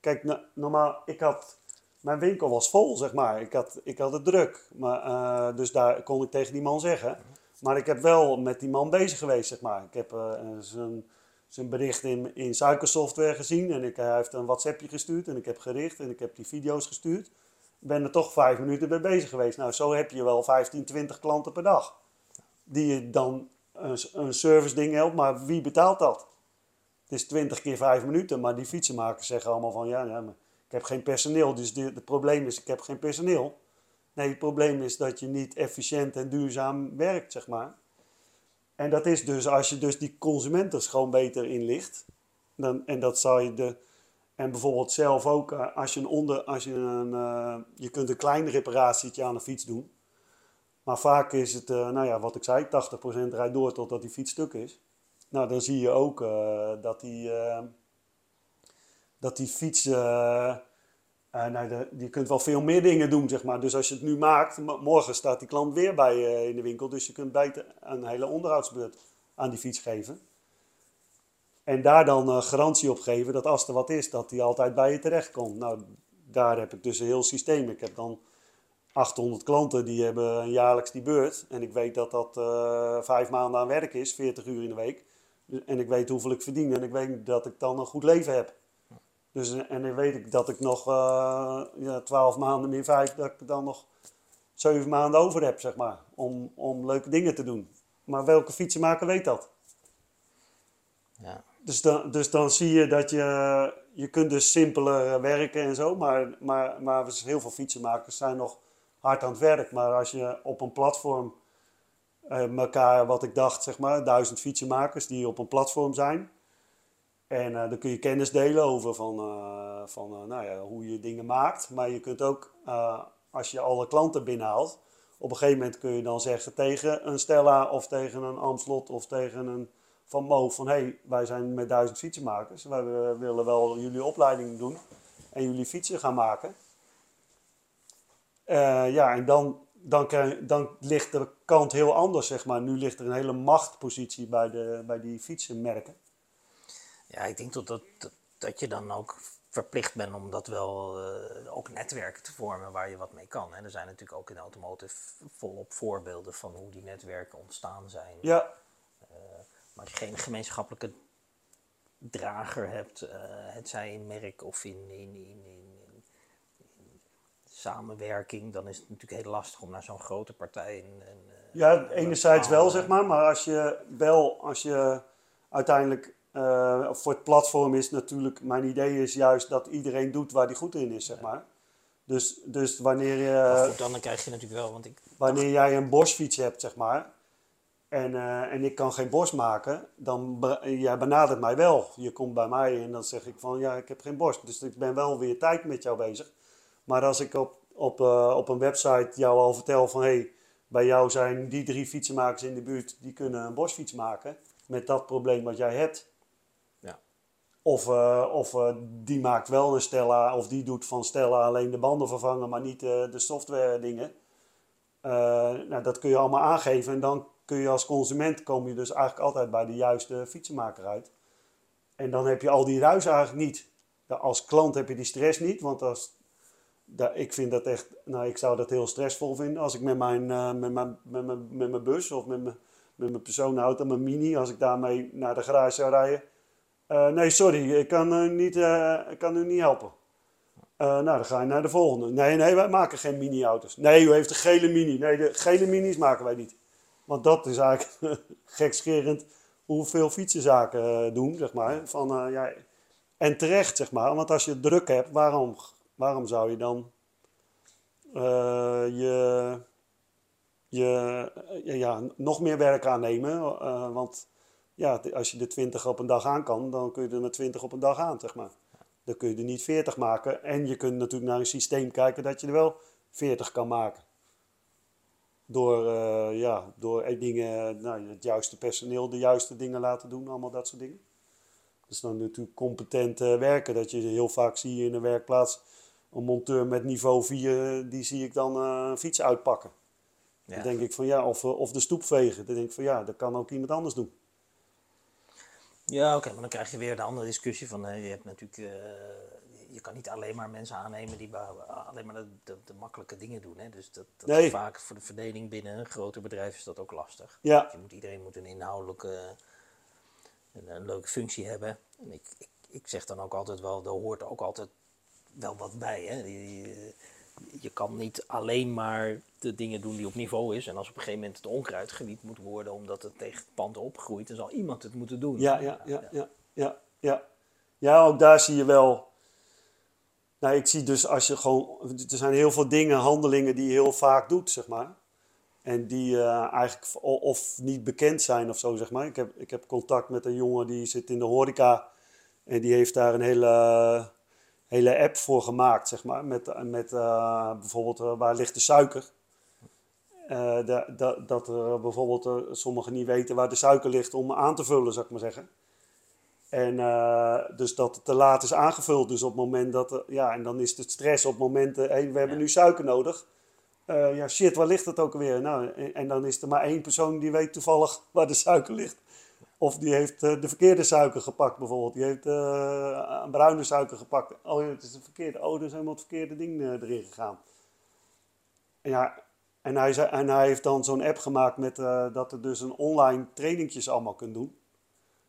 Kijk, no- normaal, ik had, mijn winkel was vol, zeg maar. Ik had, ik had het druk. Maar, eh, dus daar kon ik tegen die man zeggen. Maar ik heb wel met die man bezig geweest, zeg maar. Ik heb eh, zijn, bericht in, in suikersoftware gezien. En ik, hij heeft een WhatsAppje gestuurd. En ik heb gericht en ik heb die video's gestuurd. Ik ben er toch vijf minuten mee bezig geweest. Nou, zo heb je wel 15, 20 klanten per dag. Die je dan een, een service ding helpt. Maar wie betaalt dat? Het is 20 keer 5 minuten. Maar die fietsenmakers zeggen allemaal van... Ja, ja maar ik heb geen personeel. Dus de- het probleem is, ik heb geen personeel. Nee, het probleem is dat je niet efficiënt en duurzaam werkt, zeg maar. En dat is dus als je dus die consumenten gewoon beter inlicht. Dan, en dat zal je de. En bijvoorbeeld zelf ook, eh, als je een onder. Als je een. eh, je kunt een klein reparatietje aan een fiets doen. Maar vaak is het, eh, nou ja, wat ik zei, 80% rijdt door totdat die fiets stuk is. Nou, dan zie je ook dat die. dat die fiets. Eh, eh, nou, je kunt wel veel meer dingen doen, zeg maar. Dus als je het nu maakt, morgen staat die klant weer bij je in de winkel. Dus je kunt beter een hele onderhoudsbeurt aan die fiets geven. En daar dan eh, garantie op geven dat als er wat is, dat die altijd bij je terecht komt. Nou, daar heb ik dus een heel systeem. Ik heb dan 800 klanten die hebben jaarlijks die beurt. En ik weet dat dat eh, vijf maanden aan werk is, 40 uur in de week. Dus- En ik weet hoeveel ik verdien en ik weet dat ik dan een goed leven heb. Dus, en dan weet ik dat ik nog eh ja, 12 maanden min 5, dat ik dan nog 7 maanden over heb, zeg maar. Om, om leuke dingen te doen. Maar welke fietsenmaker weet dat? Ja. Dus dan, dus dan zie je dat je, je kunt dus simpeler eh, werken en zo, maar, maar, maar dus heel veel fietsenmakers zijn nog hard aan het werk. Maar als je op een platform eh elkaar, wat ik dacht, zeg maar, duizend fietsenmakers die op een platform zijn. En eh, dan kun je kennis delen over van, eh, van eh, nou ja, hoe je dingen maakt. Maar je kunt ook, als je alle klanten binnenhaalt, op een gegeven moment kun je dan zeggen tegen een Stella of tegen een Amslot of tegen een Van Mo van hé, hey, wij zijn met duizend fietsenmakers. Wij willen wel jullie opleiding doen en jullie fietsen gaan maken. Ja, en dan, dan, dan ligt de kant heel anders, zeg maar. Nu ligt er een hele machtpositie bij, de, bij die fietsenmerken. Ja, ik denk dat, dat, dat, je dan ook verplicht ben om dat wel eh, ook netwerken te vormen waar je wat mee kan. En er zijn natuurlijk ook in de automotive volop voorbeelden van hoe die netwerken ontstaan zijn. Ja, Maar als je geen gemeenschappelijke drager hebt, eh, het zij in merk of in, in, in, in, in samenwerking, dan is het natuurlijk heel lastig om naar zo'n grote partij. Eh, Ja, enerzijds wel, zeg maar. Maar als je wel, als je uiteindelijk eh, voor het platform is natuurlijk, mijn idee is juist dat iedereen doet waar die goed in is, zeg maar. Dus, dus wanneer, Maar je, goed, dan krijg je natuurlijk wel, want ik, wanneer jij een bosfiets hebt, zeg maar, en, eh, en ik kan geen bos maken, dan jij benadert mij wel. Je komt bij mij en dan zeg ik van, ja, ik heb geen bos. Dus ik ben wel weer tijd met jou bezig. Maar als ik op, op, eh, op een website jou al vertel van, hé, hey, bij jou zijn die drie fietsenmakers in de buurt, die kunnen een bosfiets maken met dat probleem wat jij hebt. Of, eh, of eh, die maakt wel een Stella, of die doet van Stella alleen de banden vervangen, maar niet eh, de software dingen. Nou, dat kun je allemaal aangeven en dan kun je als consument kom je dus eigenlijk altijd bij de juiste fietsenmaker uit. En dan heb je al die ruis eigenlijk niet. Als klant heb je die stress niet, want als, ik vind dat echt, nou ik zou dat heel stressvol vinden als ik met mijn, met mijn, met mijn, met mijn bus of met mijn, met mijn personenauto, mijn mini, als ik daarmee naar de garage zou rijden. Eh, nee, sorry, ik kan, eh, niet, eh, kan u niet helpen. Nou, dan ga je naar de volgende. Nee, nee, wij maken geen mini-auto's. Nee, u heeft een gele mini. Nee, de gele minis maken wij niet. Want dat is eigenlijk gekscherend hoeveel fietsenzaken doen, zeg maar. Van, ja, en terecht, zeg maar. Want als je druk hebt, waarom, waarom zou je dan je, je ja, nog meer werk aannemen? Want ja, als je de 20 op een dag aan kan, dan kun je er met 20 op een dag aan, zeg maar. Dan kun je er niet 40 maken. En je kunt natuurlijk naar een systeem kijken dat je er wel 40 kan maken. Door, eh, ja, door eh, dingen, nou, het juiste personeel de juiste dingen laten doen, allemaal dat soort dingen. Dus dan natuurlijk competent eh, werken. Dat je heel vaak zie je in een werkplaats een monteur met niveau 4, die zie ik dan eh, een fiets uitpakken. ja. Dan denk ik van ja, of, of de stoep vegen. Dan denk ik van ja, dat kan ook iemand anders doen. Ja, oké, maar dan krijg je weer de andere discussie van, je hebt natuurlijk, eh, je kan niet alleen maar mensen aannemen die alleen maar de, de, de makkelijke dingen doen. Hè? Dus dat, dat Nee. is vaak voor de verdeling binnen een groter bedrijf is dat ook lastig. Ja, Je moet, iedereen moet een inhoudelijke, een, een leuke functie hebben. En ik, ik, ik zeg dan ook altijd wel, er hoort ook altijd wel wat bij. Hè? Je, je, je kan niet alleen maar de dingen doen die op niveau is. En als op een gegeven moment het onkruid gewiet moet worden omdat het tegen het pand opgroeit, dan zal iemand het moeten doen. Ja, ja, ja, ja, ja, ja. Ja, ook daar zie je wel. Nou, ik zie dus als je gewoon. Er zijn heel veel dingen, handelingen die je heel vaak doet, zeg maar. En die eh, eigenlijk of niet bekend zijn of zo, zeg maar. Ik heb, ik heb contact met een jongen die zit in de horeca. En die heeft daar een hele, hele app voor gemaakt, zeg maar. Met, met eh, bijvoorbeeld eh, waar ligt de suiker. Eh, da- da- dat er bijvoorbeeld eh, sommigen niet weten waar de suiker ligt om aan te vullen, zou ik maar zeggen. En eh, dus dat het te laat is aangevuld. Dus op het moment dat, ja, en dan is het stress op momenten, hé, we hebben Ja. nu suiker nodig. Eh, ja, shit, waar ligt het ook alweer? Nou, en, en dan is er maar één persoon die weet toevallig waar de suiker ligt. Of die heeft eh, de verkeerde suiker gepakt bijvoorbeeld. Die heeft eh, een bruine suiker gepakt. Oh, het is de verkeerde. Oh, er is helemaal het verkeerde ding eh, erin gegaan. En ja, en hij, en heeft dan zo'n app gemaakt met eh, dat er dus een online trainingjes allemaal kunt doen.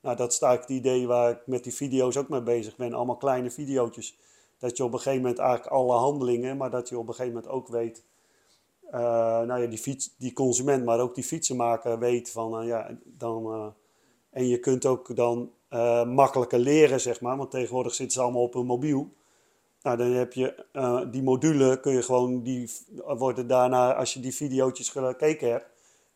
Nou, dat is eigenlijk het idee waar ik met die video's ook mee bezig ben. Allemaal kleine video's. Dat je op een gegeven moment eigenlijk alle handelingen, maar dat je op een gegeven moment ook weet. eh, nou ja, die, fiets, die consument, maar ook die fietsenmaker weet van eh, ja, dan. en je kunt ook dan makkelijker leren, zeg maar. Want tegenwoordig zitten ze allemaal op een mobiel. Nou, dan heb je eh, die module, kun je gewoon, die worden daarna, als je die video's gekeken hebt,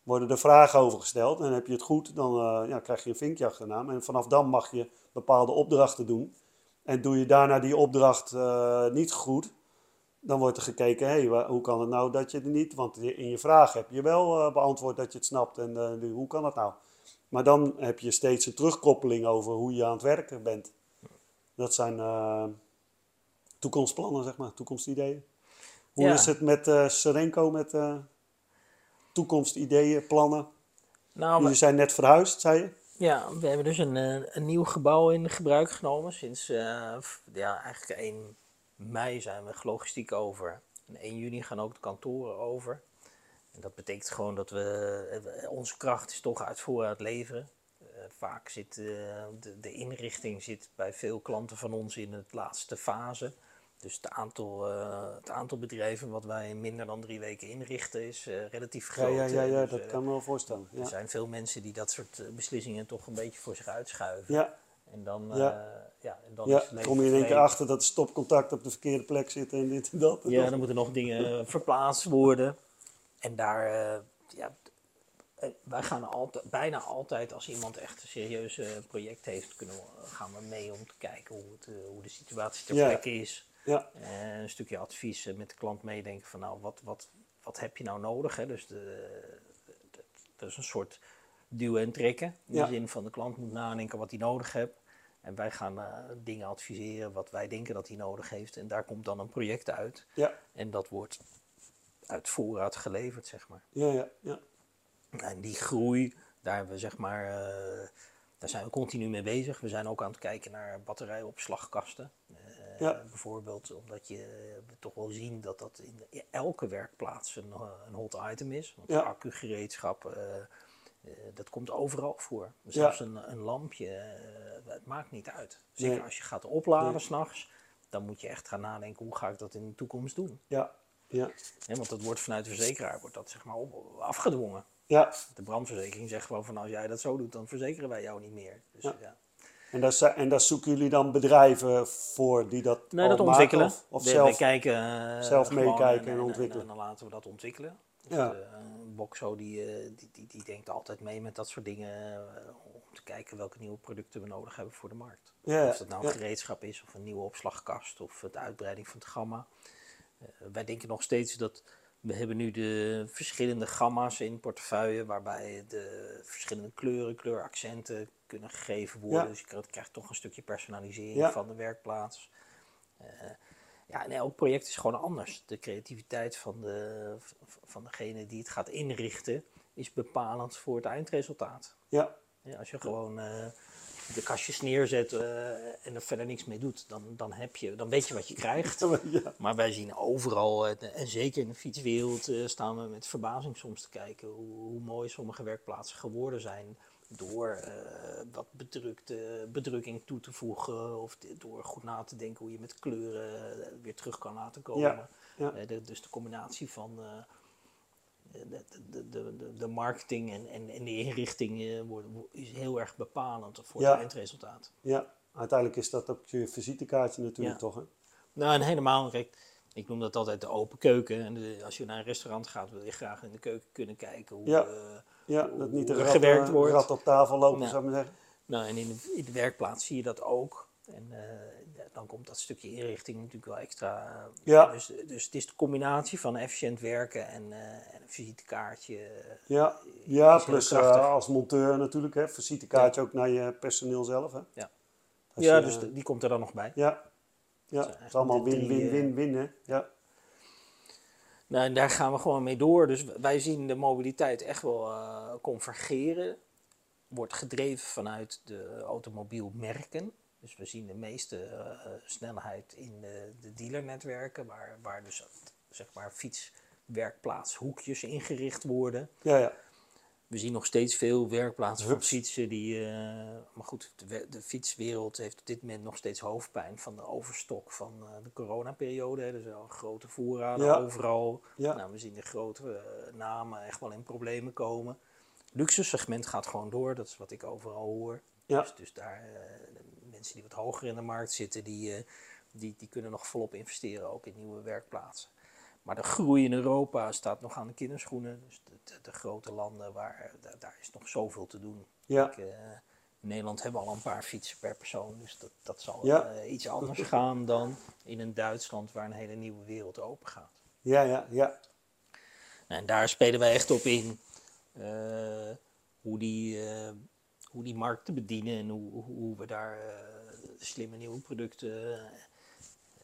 worden er vragen over gesteld. En heb je het goed, dan eh, ja, krijg je een vinkje achternaam. En vanaf dan mag je bepaalde opdrachten doen. En doe je daarna die opdracht eh, niet goed, dan wordt er gekeken, hé, hey, hoe kan het nou dat je het niet... Want in je vraag heb je wel eh, beantwoord dat je het snapt. En eh, nu, hoe kan dat nou? Maar dan heb je steeds een terugkoppeling over hoe je aan het werken bent. Dat zijn eh, toekomstplannen, zeg maar, toekomstideeën. Hoe Ja. is het met eh Serenco, met eh, toekomstideeën, plannen? Nou, Jullie zijn net verhuisd, zei je? Ja, we hebben dus een, eh, een nieuw gebouw in gebruik genomen. Sinds ja, eigenlijk 1 mei zijn we logistiek over. En 1 juni gaan ook de kantoren over. En dat betekent gewoon dat we, onze kracht is toch uitvoeren aan het leveren. Vaak zit de, de inrichting zit bij veel klanten van ons in het laatste fase. Dus het aantal, eh, het aantal bedrijven wat wij in minder dan drie weken inrichten is eh, relatief groot. ja, ja, ja dus, dat eh, kan me wel voorstellen. er zijn veel mensen die dat soort beslissingen toch een beetje voor zich uitschuiven. ja, En dan, Ja. ja. en dan is kom je in één keer achter dat de stopcontact op de verkeerde plek zit en dit en dat. Ja, dan moeten nog dingen verplaatst worden. En daar, ja, wij gaan altijd, bijna altijd als iemand echt een serieus project heeft, kunnen we, gaan we mee om te kijken hoe, het, hoe de situatie ter plekke is. Ja, En een stukje advies eh, met de klant meedenken van nou, wat, wat, wat heb je nou nodig? Hè? Dus de, de- dat is een soort duwen en trekken. In Ja. de zin van de klant moet nadenken wat hij nodig heeft. En wij gaan eh, dingen adviseren wat wij denken dat hij nodig heeft. En daar komt dan een project uit. ja, En dat wordt uit voorraad geleverd, zeg maar. ja, ja, ja. En die groei, daar hebben we zeg maar, eh, daar zijn we continu mee bezig. We zijn ook aan het kijken naar batterijopslagkasten. Eh, Ja. Bijvoorbeeld omdat je we toch wel zien dat dat in elke werkplaats een, eh, een hot item is. Want Ja. accugereedschap, eh, eh, dat komt overal voor. Zelfs een, een lampje, eh, het maakt niet uit. Zeker Nee. als je gaat opladen Nee. s'nachts, dan moet je echt gaan nadenken hoe ga ik dat in de toekomst doen. ja, ja. Want dat wordt vanuit de verzekeraar wordt dat zeg maar op, afgedwongen. ja. De brandverzekering zegt gewoon van als jij dat zo doet, dan verzekeren wij jou niet meer. Dus, Ja. ja. En, daar, zijn- en daar zoeken jullie dan bedrijven voor die dat Nee, maken ontwikkelen. Of, of we, zelf? we kijken eh, zelf meekijken en en, ontwikkelen. En, dan laten we dat ontwikkelen. Dus, Ja. eh, Boxo die, eh, die, die, die denkt altijd mee met dat soort dingen eh, om te kijken welke nieuwe producten we nodig hebben voor de markt. Ja, Of dat nou een ja. gereedschap is of een nieuwe opslagkast of de uitbreiding van het gamma. Eh, wij denken nog steeds dat we hebben nu de verschillende gamma's in portefeuille waarbij de verschillende kleuren, kleuraccenten kunnen gegeven worden. Ja. Dus je krijgt, krijgt toch een stukje personalisering Ja. van de werkplaats. Eh, ja, en elk project is gewoon anders. De creativiteit van, de, van degene die het gaat inrichten is bepalend voor het eindresultaat. Ja, Ja, als je gewoon eh, de kastjes neerzet eh, en er verder niks mee doet, dan, dan, heb je, dan weet je wat je krijgt. ja, Maar wij zien overal, en zeker in de fietswereld, staan we met verbazing soms te kijken hoe, hoe mooi sommige werkplaatsen geworden zijn. Door eh, wat bedrukte, bedrukking toe te voegen of door goed na te denken hoe je met kleuren eh, weer terug kan laten komen. Ja, ja. Eh, de- dus de combinatie van de, de, de, de, marketing en, en, en de inrichting is heel erg bepalend voor Ja. het eindresultaat. ja. Uiteindelijk is dat ook je visitekaartje natuurlijk toch, hè? Nou, en helemaal, kijk, ik noem dat altijd de open keuken. En de- als je naar een restaurant gaat, wil je graag in de keuken kunnen kijken hoe... Ja. Ja, dat niet de rat, gewerkt eh, wordt. rat op tafel lopen, zou ik maar zeggen. nou, en in de, in de werkplaats zie je dat ook. En eh, dan komt dat stukje inrichting natuurlijk wel extra. eh, Ja. Dus, dus het is de combinatie van efficiënt werken en, en een visitekaartje. Ja, ja plus als monteur natuurlijk, hè. Visitekaartje ook naar je personeel zelf, hè. Ja. Als ja, je, dus die komt er dan nog bij. Ja, ja. het is allemaal eigenlijk win, de win, drie, win, win, hè. Ja, Nou, en daar gaan we gewoon mee door. Dus wij zien de mobiliteit echt wel eh, convergeren. Wordt gedreven vanuit de automobielmerken. Dus we zien de meeste eh, snelheid in de, de dealernetwerken, waar, waar dus zeg maar fietswerkplaatshoekjes ingericht worden. ja, ja. We zien nog steeds veel werkplaatsen Hubs. fietsen die. eh, maar goed, de, we- de fietswereld heeft op dit moment nog steeds hoofdpijn van de overstok van eh, de coronaperiode. hè. Er zijn al grote voorraden Ja. overal. Ja. Nou, we zien de grote eh, namen echt wel in problemen komen. Luxe segment gaat gewoon door, dat is wat ik overal hoor. Ja. Dus, dus daar, mensen die wat hoger in de markt zitten, die, die, die kunnen nog volop investeren, ook in nieuwe werkplaatsen. Maar de groei in Europa staat nog aan de kinderschoenen. Dus de, de, de grote landen, waar, daar, daar is nog zoveel te doen. Ja. Ik, eh, in Nederland hebben we al een paar fietsen per persoon. Dus dat, dat zal Ja. eh, iets anders gaan dan in een Duitsland waar een hele nieuwe wereld open gaat. Ja, ja, ja. En daar spelen wij echt op in. eh, hoe, die, hoe die markt te bedienen en hoe, hoe- we daar slimme nieuwe producten.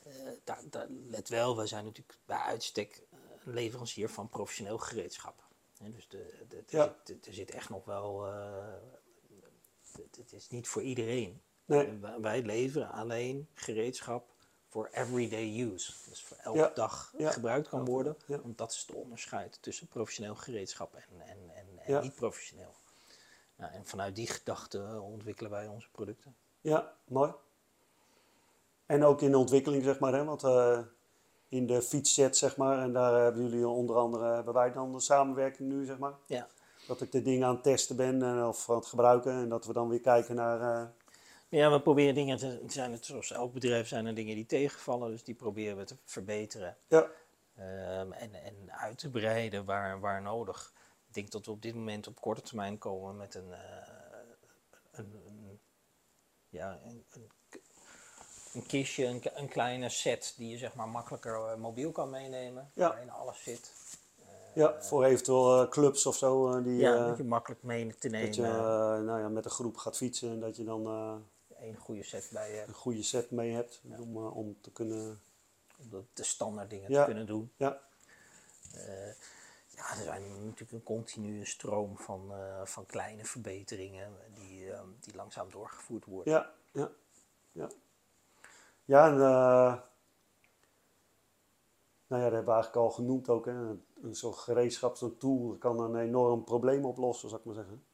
Eh, daar, daar, let wel, wij zijn natuurlijk bij uitstek eh, een leverancier van professioneel gereedschap. Dus de, de, er, Ja. zit, er zit echt nog wel. eh, het, is niet voor iedereen. Nee. Wij- leveren alleen gereedschap voor everyday use. Dus voor elke Ja, dag ja. gebruikt kan worden. ja. Want dat is het onderscheid tussen professioneel gereedschap en, en, en, niet professioneel. Ja, en vanuit die gedachte ontwikkelen wij onze producten. Ja, mooi. En ook in de ontwikkeling, zeg maar, hè? want eh, in de fietsset, zeg maar, en daar hebben jullie onder andere, hebben wij dan de samenwerking nu, zeg maar. Ja. Dat ik de dingen aan het testen ben en, of aan het gebruiken en dat we dan weer kijken naar, eh, Ja, we proberen dingen te zijn het zoals elk bedrijf zijn er dingen die tegenvallen, dus die proberen we te verbeteren ja, ehm, en, en uit te breiden waar, waar nodig. Ik denk dat we op dit moment op korte termijn komen met een, eh, een, een, ja, een, een, een kistje, een, een kleine set die je zeg maar makkelijker eh, mobiel kan meenemen, Ja. waarin alles zit. ja, voor eventueel eh, clubs of zo, eh, die, Ja, eh, dat je makkelijk mee te nemen. dat je eh, nou ja, met een groep gaat fietsen en dat je dan eh, Eén goede set bij je, een goede set mee hebt om, eh, om te kunnen, om de, de standaard dingen Ja. te kunnen doen. ja, Eh, ja, er zijn natuurlijk een continue stroom van, eh, van kleine verbeteringen die, die langzaam doorgevoerd worden. Ja, ja, ja. Ja, en, eh, nou ja, dat hebben we eigenlijk al genoemd ook. Hè. Soort gereedschap, zo'n tool kan een enorm probleem oplossen, zou ik maar zeggen.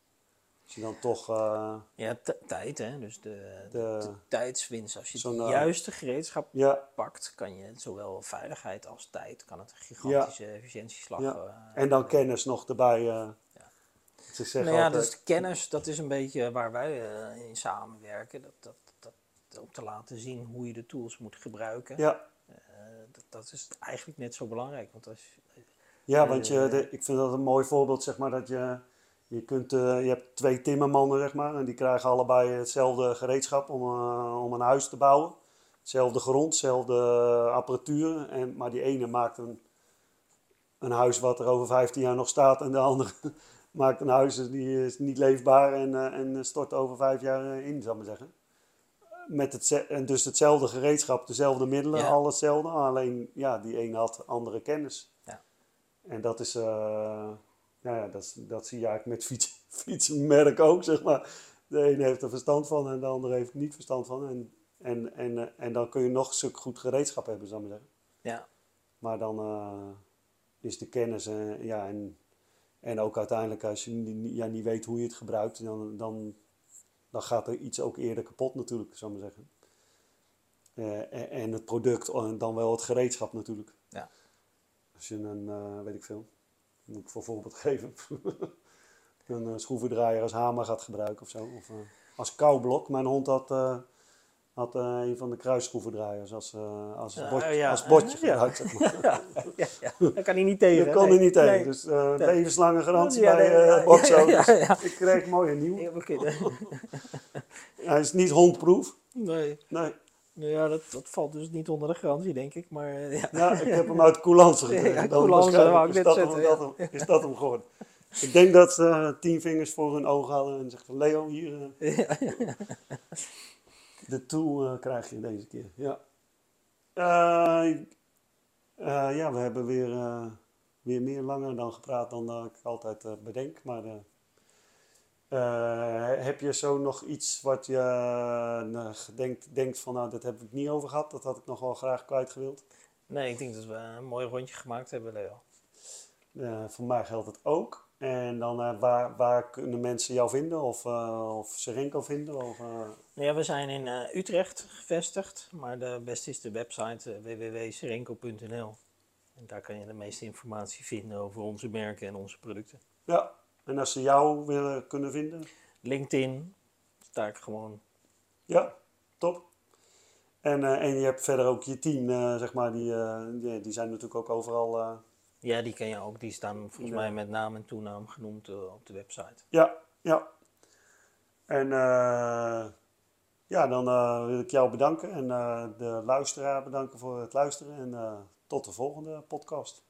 Als je dan toch, eh, Ja, tijd, hè? Dus de, de, De- tijdswinst. Als je het eh, juiste gereedschap ja, pakt, kan je zowel veiligheid als tijd, kan het een gigantische efficiëntieslag. ja. En dan kennis nog erbij. Ja. Ze zeggen nou ja, altijd, dus de kennis, dat is een beetje waar wij in samenwerken. Dat, dat, om te laten zien hoe je de tools moet gebruiken. ja, Eh, dat, dat is eigenlijk net zo belangrijk. Want als, Ja, Eh, want je, de- ik vind dat een mooi voorbeeld, zeg maar, dat je, je kunt, eh, je hebt twee timmermannen, zeg maar, en die krijgen allebei hetzelfde gereedschap om, om een huis te bouwen. Hetzelfde grond, hetzelfde apparatuur, en, maar die ene maakt een, een huis wat er over 15 jaar nog staat en de andere maakt een huis die is niet leefbaar en, en stort over vijf jaar in, zou ik maar zeggen. Met het, en dus hetzelfde gereedschap, dezelfde middelen, Ja. al hetzelfde, alleen ja, die ene had andere kennis. Ja. En dat is, eh, nou ja, dat, is- dat zie je eigenlijk met fiets, fietsenmerk ook, zeg maar. De ene heeft er verstand van en de andere heeft er niet verstand van. En, en, en, eh, en dan kun je nog een stuk goed gereedschap hebben, zou ik maar zeggen. ja, Maar dan eh, is de kennis, ja, en, en ook uiteindelijk als je niet, ja, niet weet hoe je het gebruikt, dan, dan, dan gaat er iets ook eerder kapot natuurlijk, zou ik maar zeggen. Eh, en, en het product, en dan wel het gereedschap natuurlijk. Ja. Als je een, eh, weet ik veel, moet ik voor voorbeeld geven, een eh, schroevendraaier als hamer gaat gebruiken of zo. Of eh, als koublok. Mijn hond had, eh, had eh, een van de kruisschroevendraaiers als, eh, als, Ja, bord, ja. als bordje Ja. gebruikt. Ja. Daar kan hij niet tegen. Dat kon hij niet tegen. Nee. Dus Nee. levenslange garantie Ja, bij dus ja. Ik kreeg mooi een nieuw. Hij is niet hondproof. nee. Nee. Nou ja, dat, dat valt dus niet onder de garantie, denk ik. Maar ja. Ik heb hem uit coulance gekregen. Coulance, is dat hem- zeggen, dat hem- Is dat hem geworden. Ik denk dat ze tien vingers voor hun ogen hadden en zegt van Leo, hier, de tool eh, krijg je deze keer. Ja, Eh, eh, ja we hebben weer, weer meer langer dan gepraat dan ik altijd bedenk. Maar heb je zo nog iets wat je denkt, denkt van nou, dat heb ik niet over gehad, dat had ik nog wel graag kwijt gewild. Nee, ik denk dat we een mooi rondje gemaakt hebben, Leo. Voor mij geldt het ook. En dan eh, waar, waar kunnen mensen jou vinden of, eh of Serenco vinden? Of, eh, Nou ja, we zijn in Utrecht gevestigd, maar de beste is de website uh, www.serenco.nl. En daar kan je de meeste informatie vinden over onze merken en onze producten. ja, en als ze jou willen kunnen vinden, LinkedIn, sta ik gewoon. ja, top. En, en je hebt verder ook je team, zeg maar, die, die, die zijn natuurlijk ook overal. Ja, die ken je ook. Die staan volgens Ja. mij met naam en toenaam genoemd eh, op de website. ja, ja. En eh, ja, dan eh, wil ik jou bedanken en de luisteraar bedanken voor het luisteren. En tot de volgende podcast.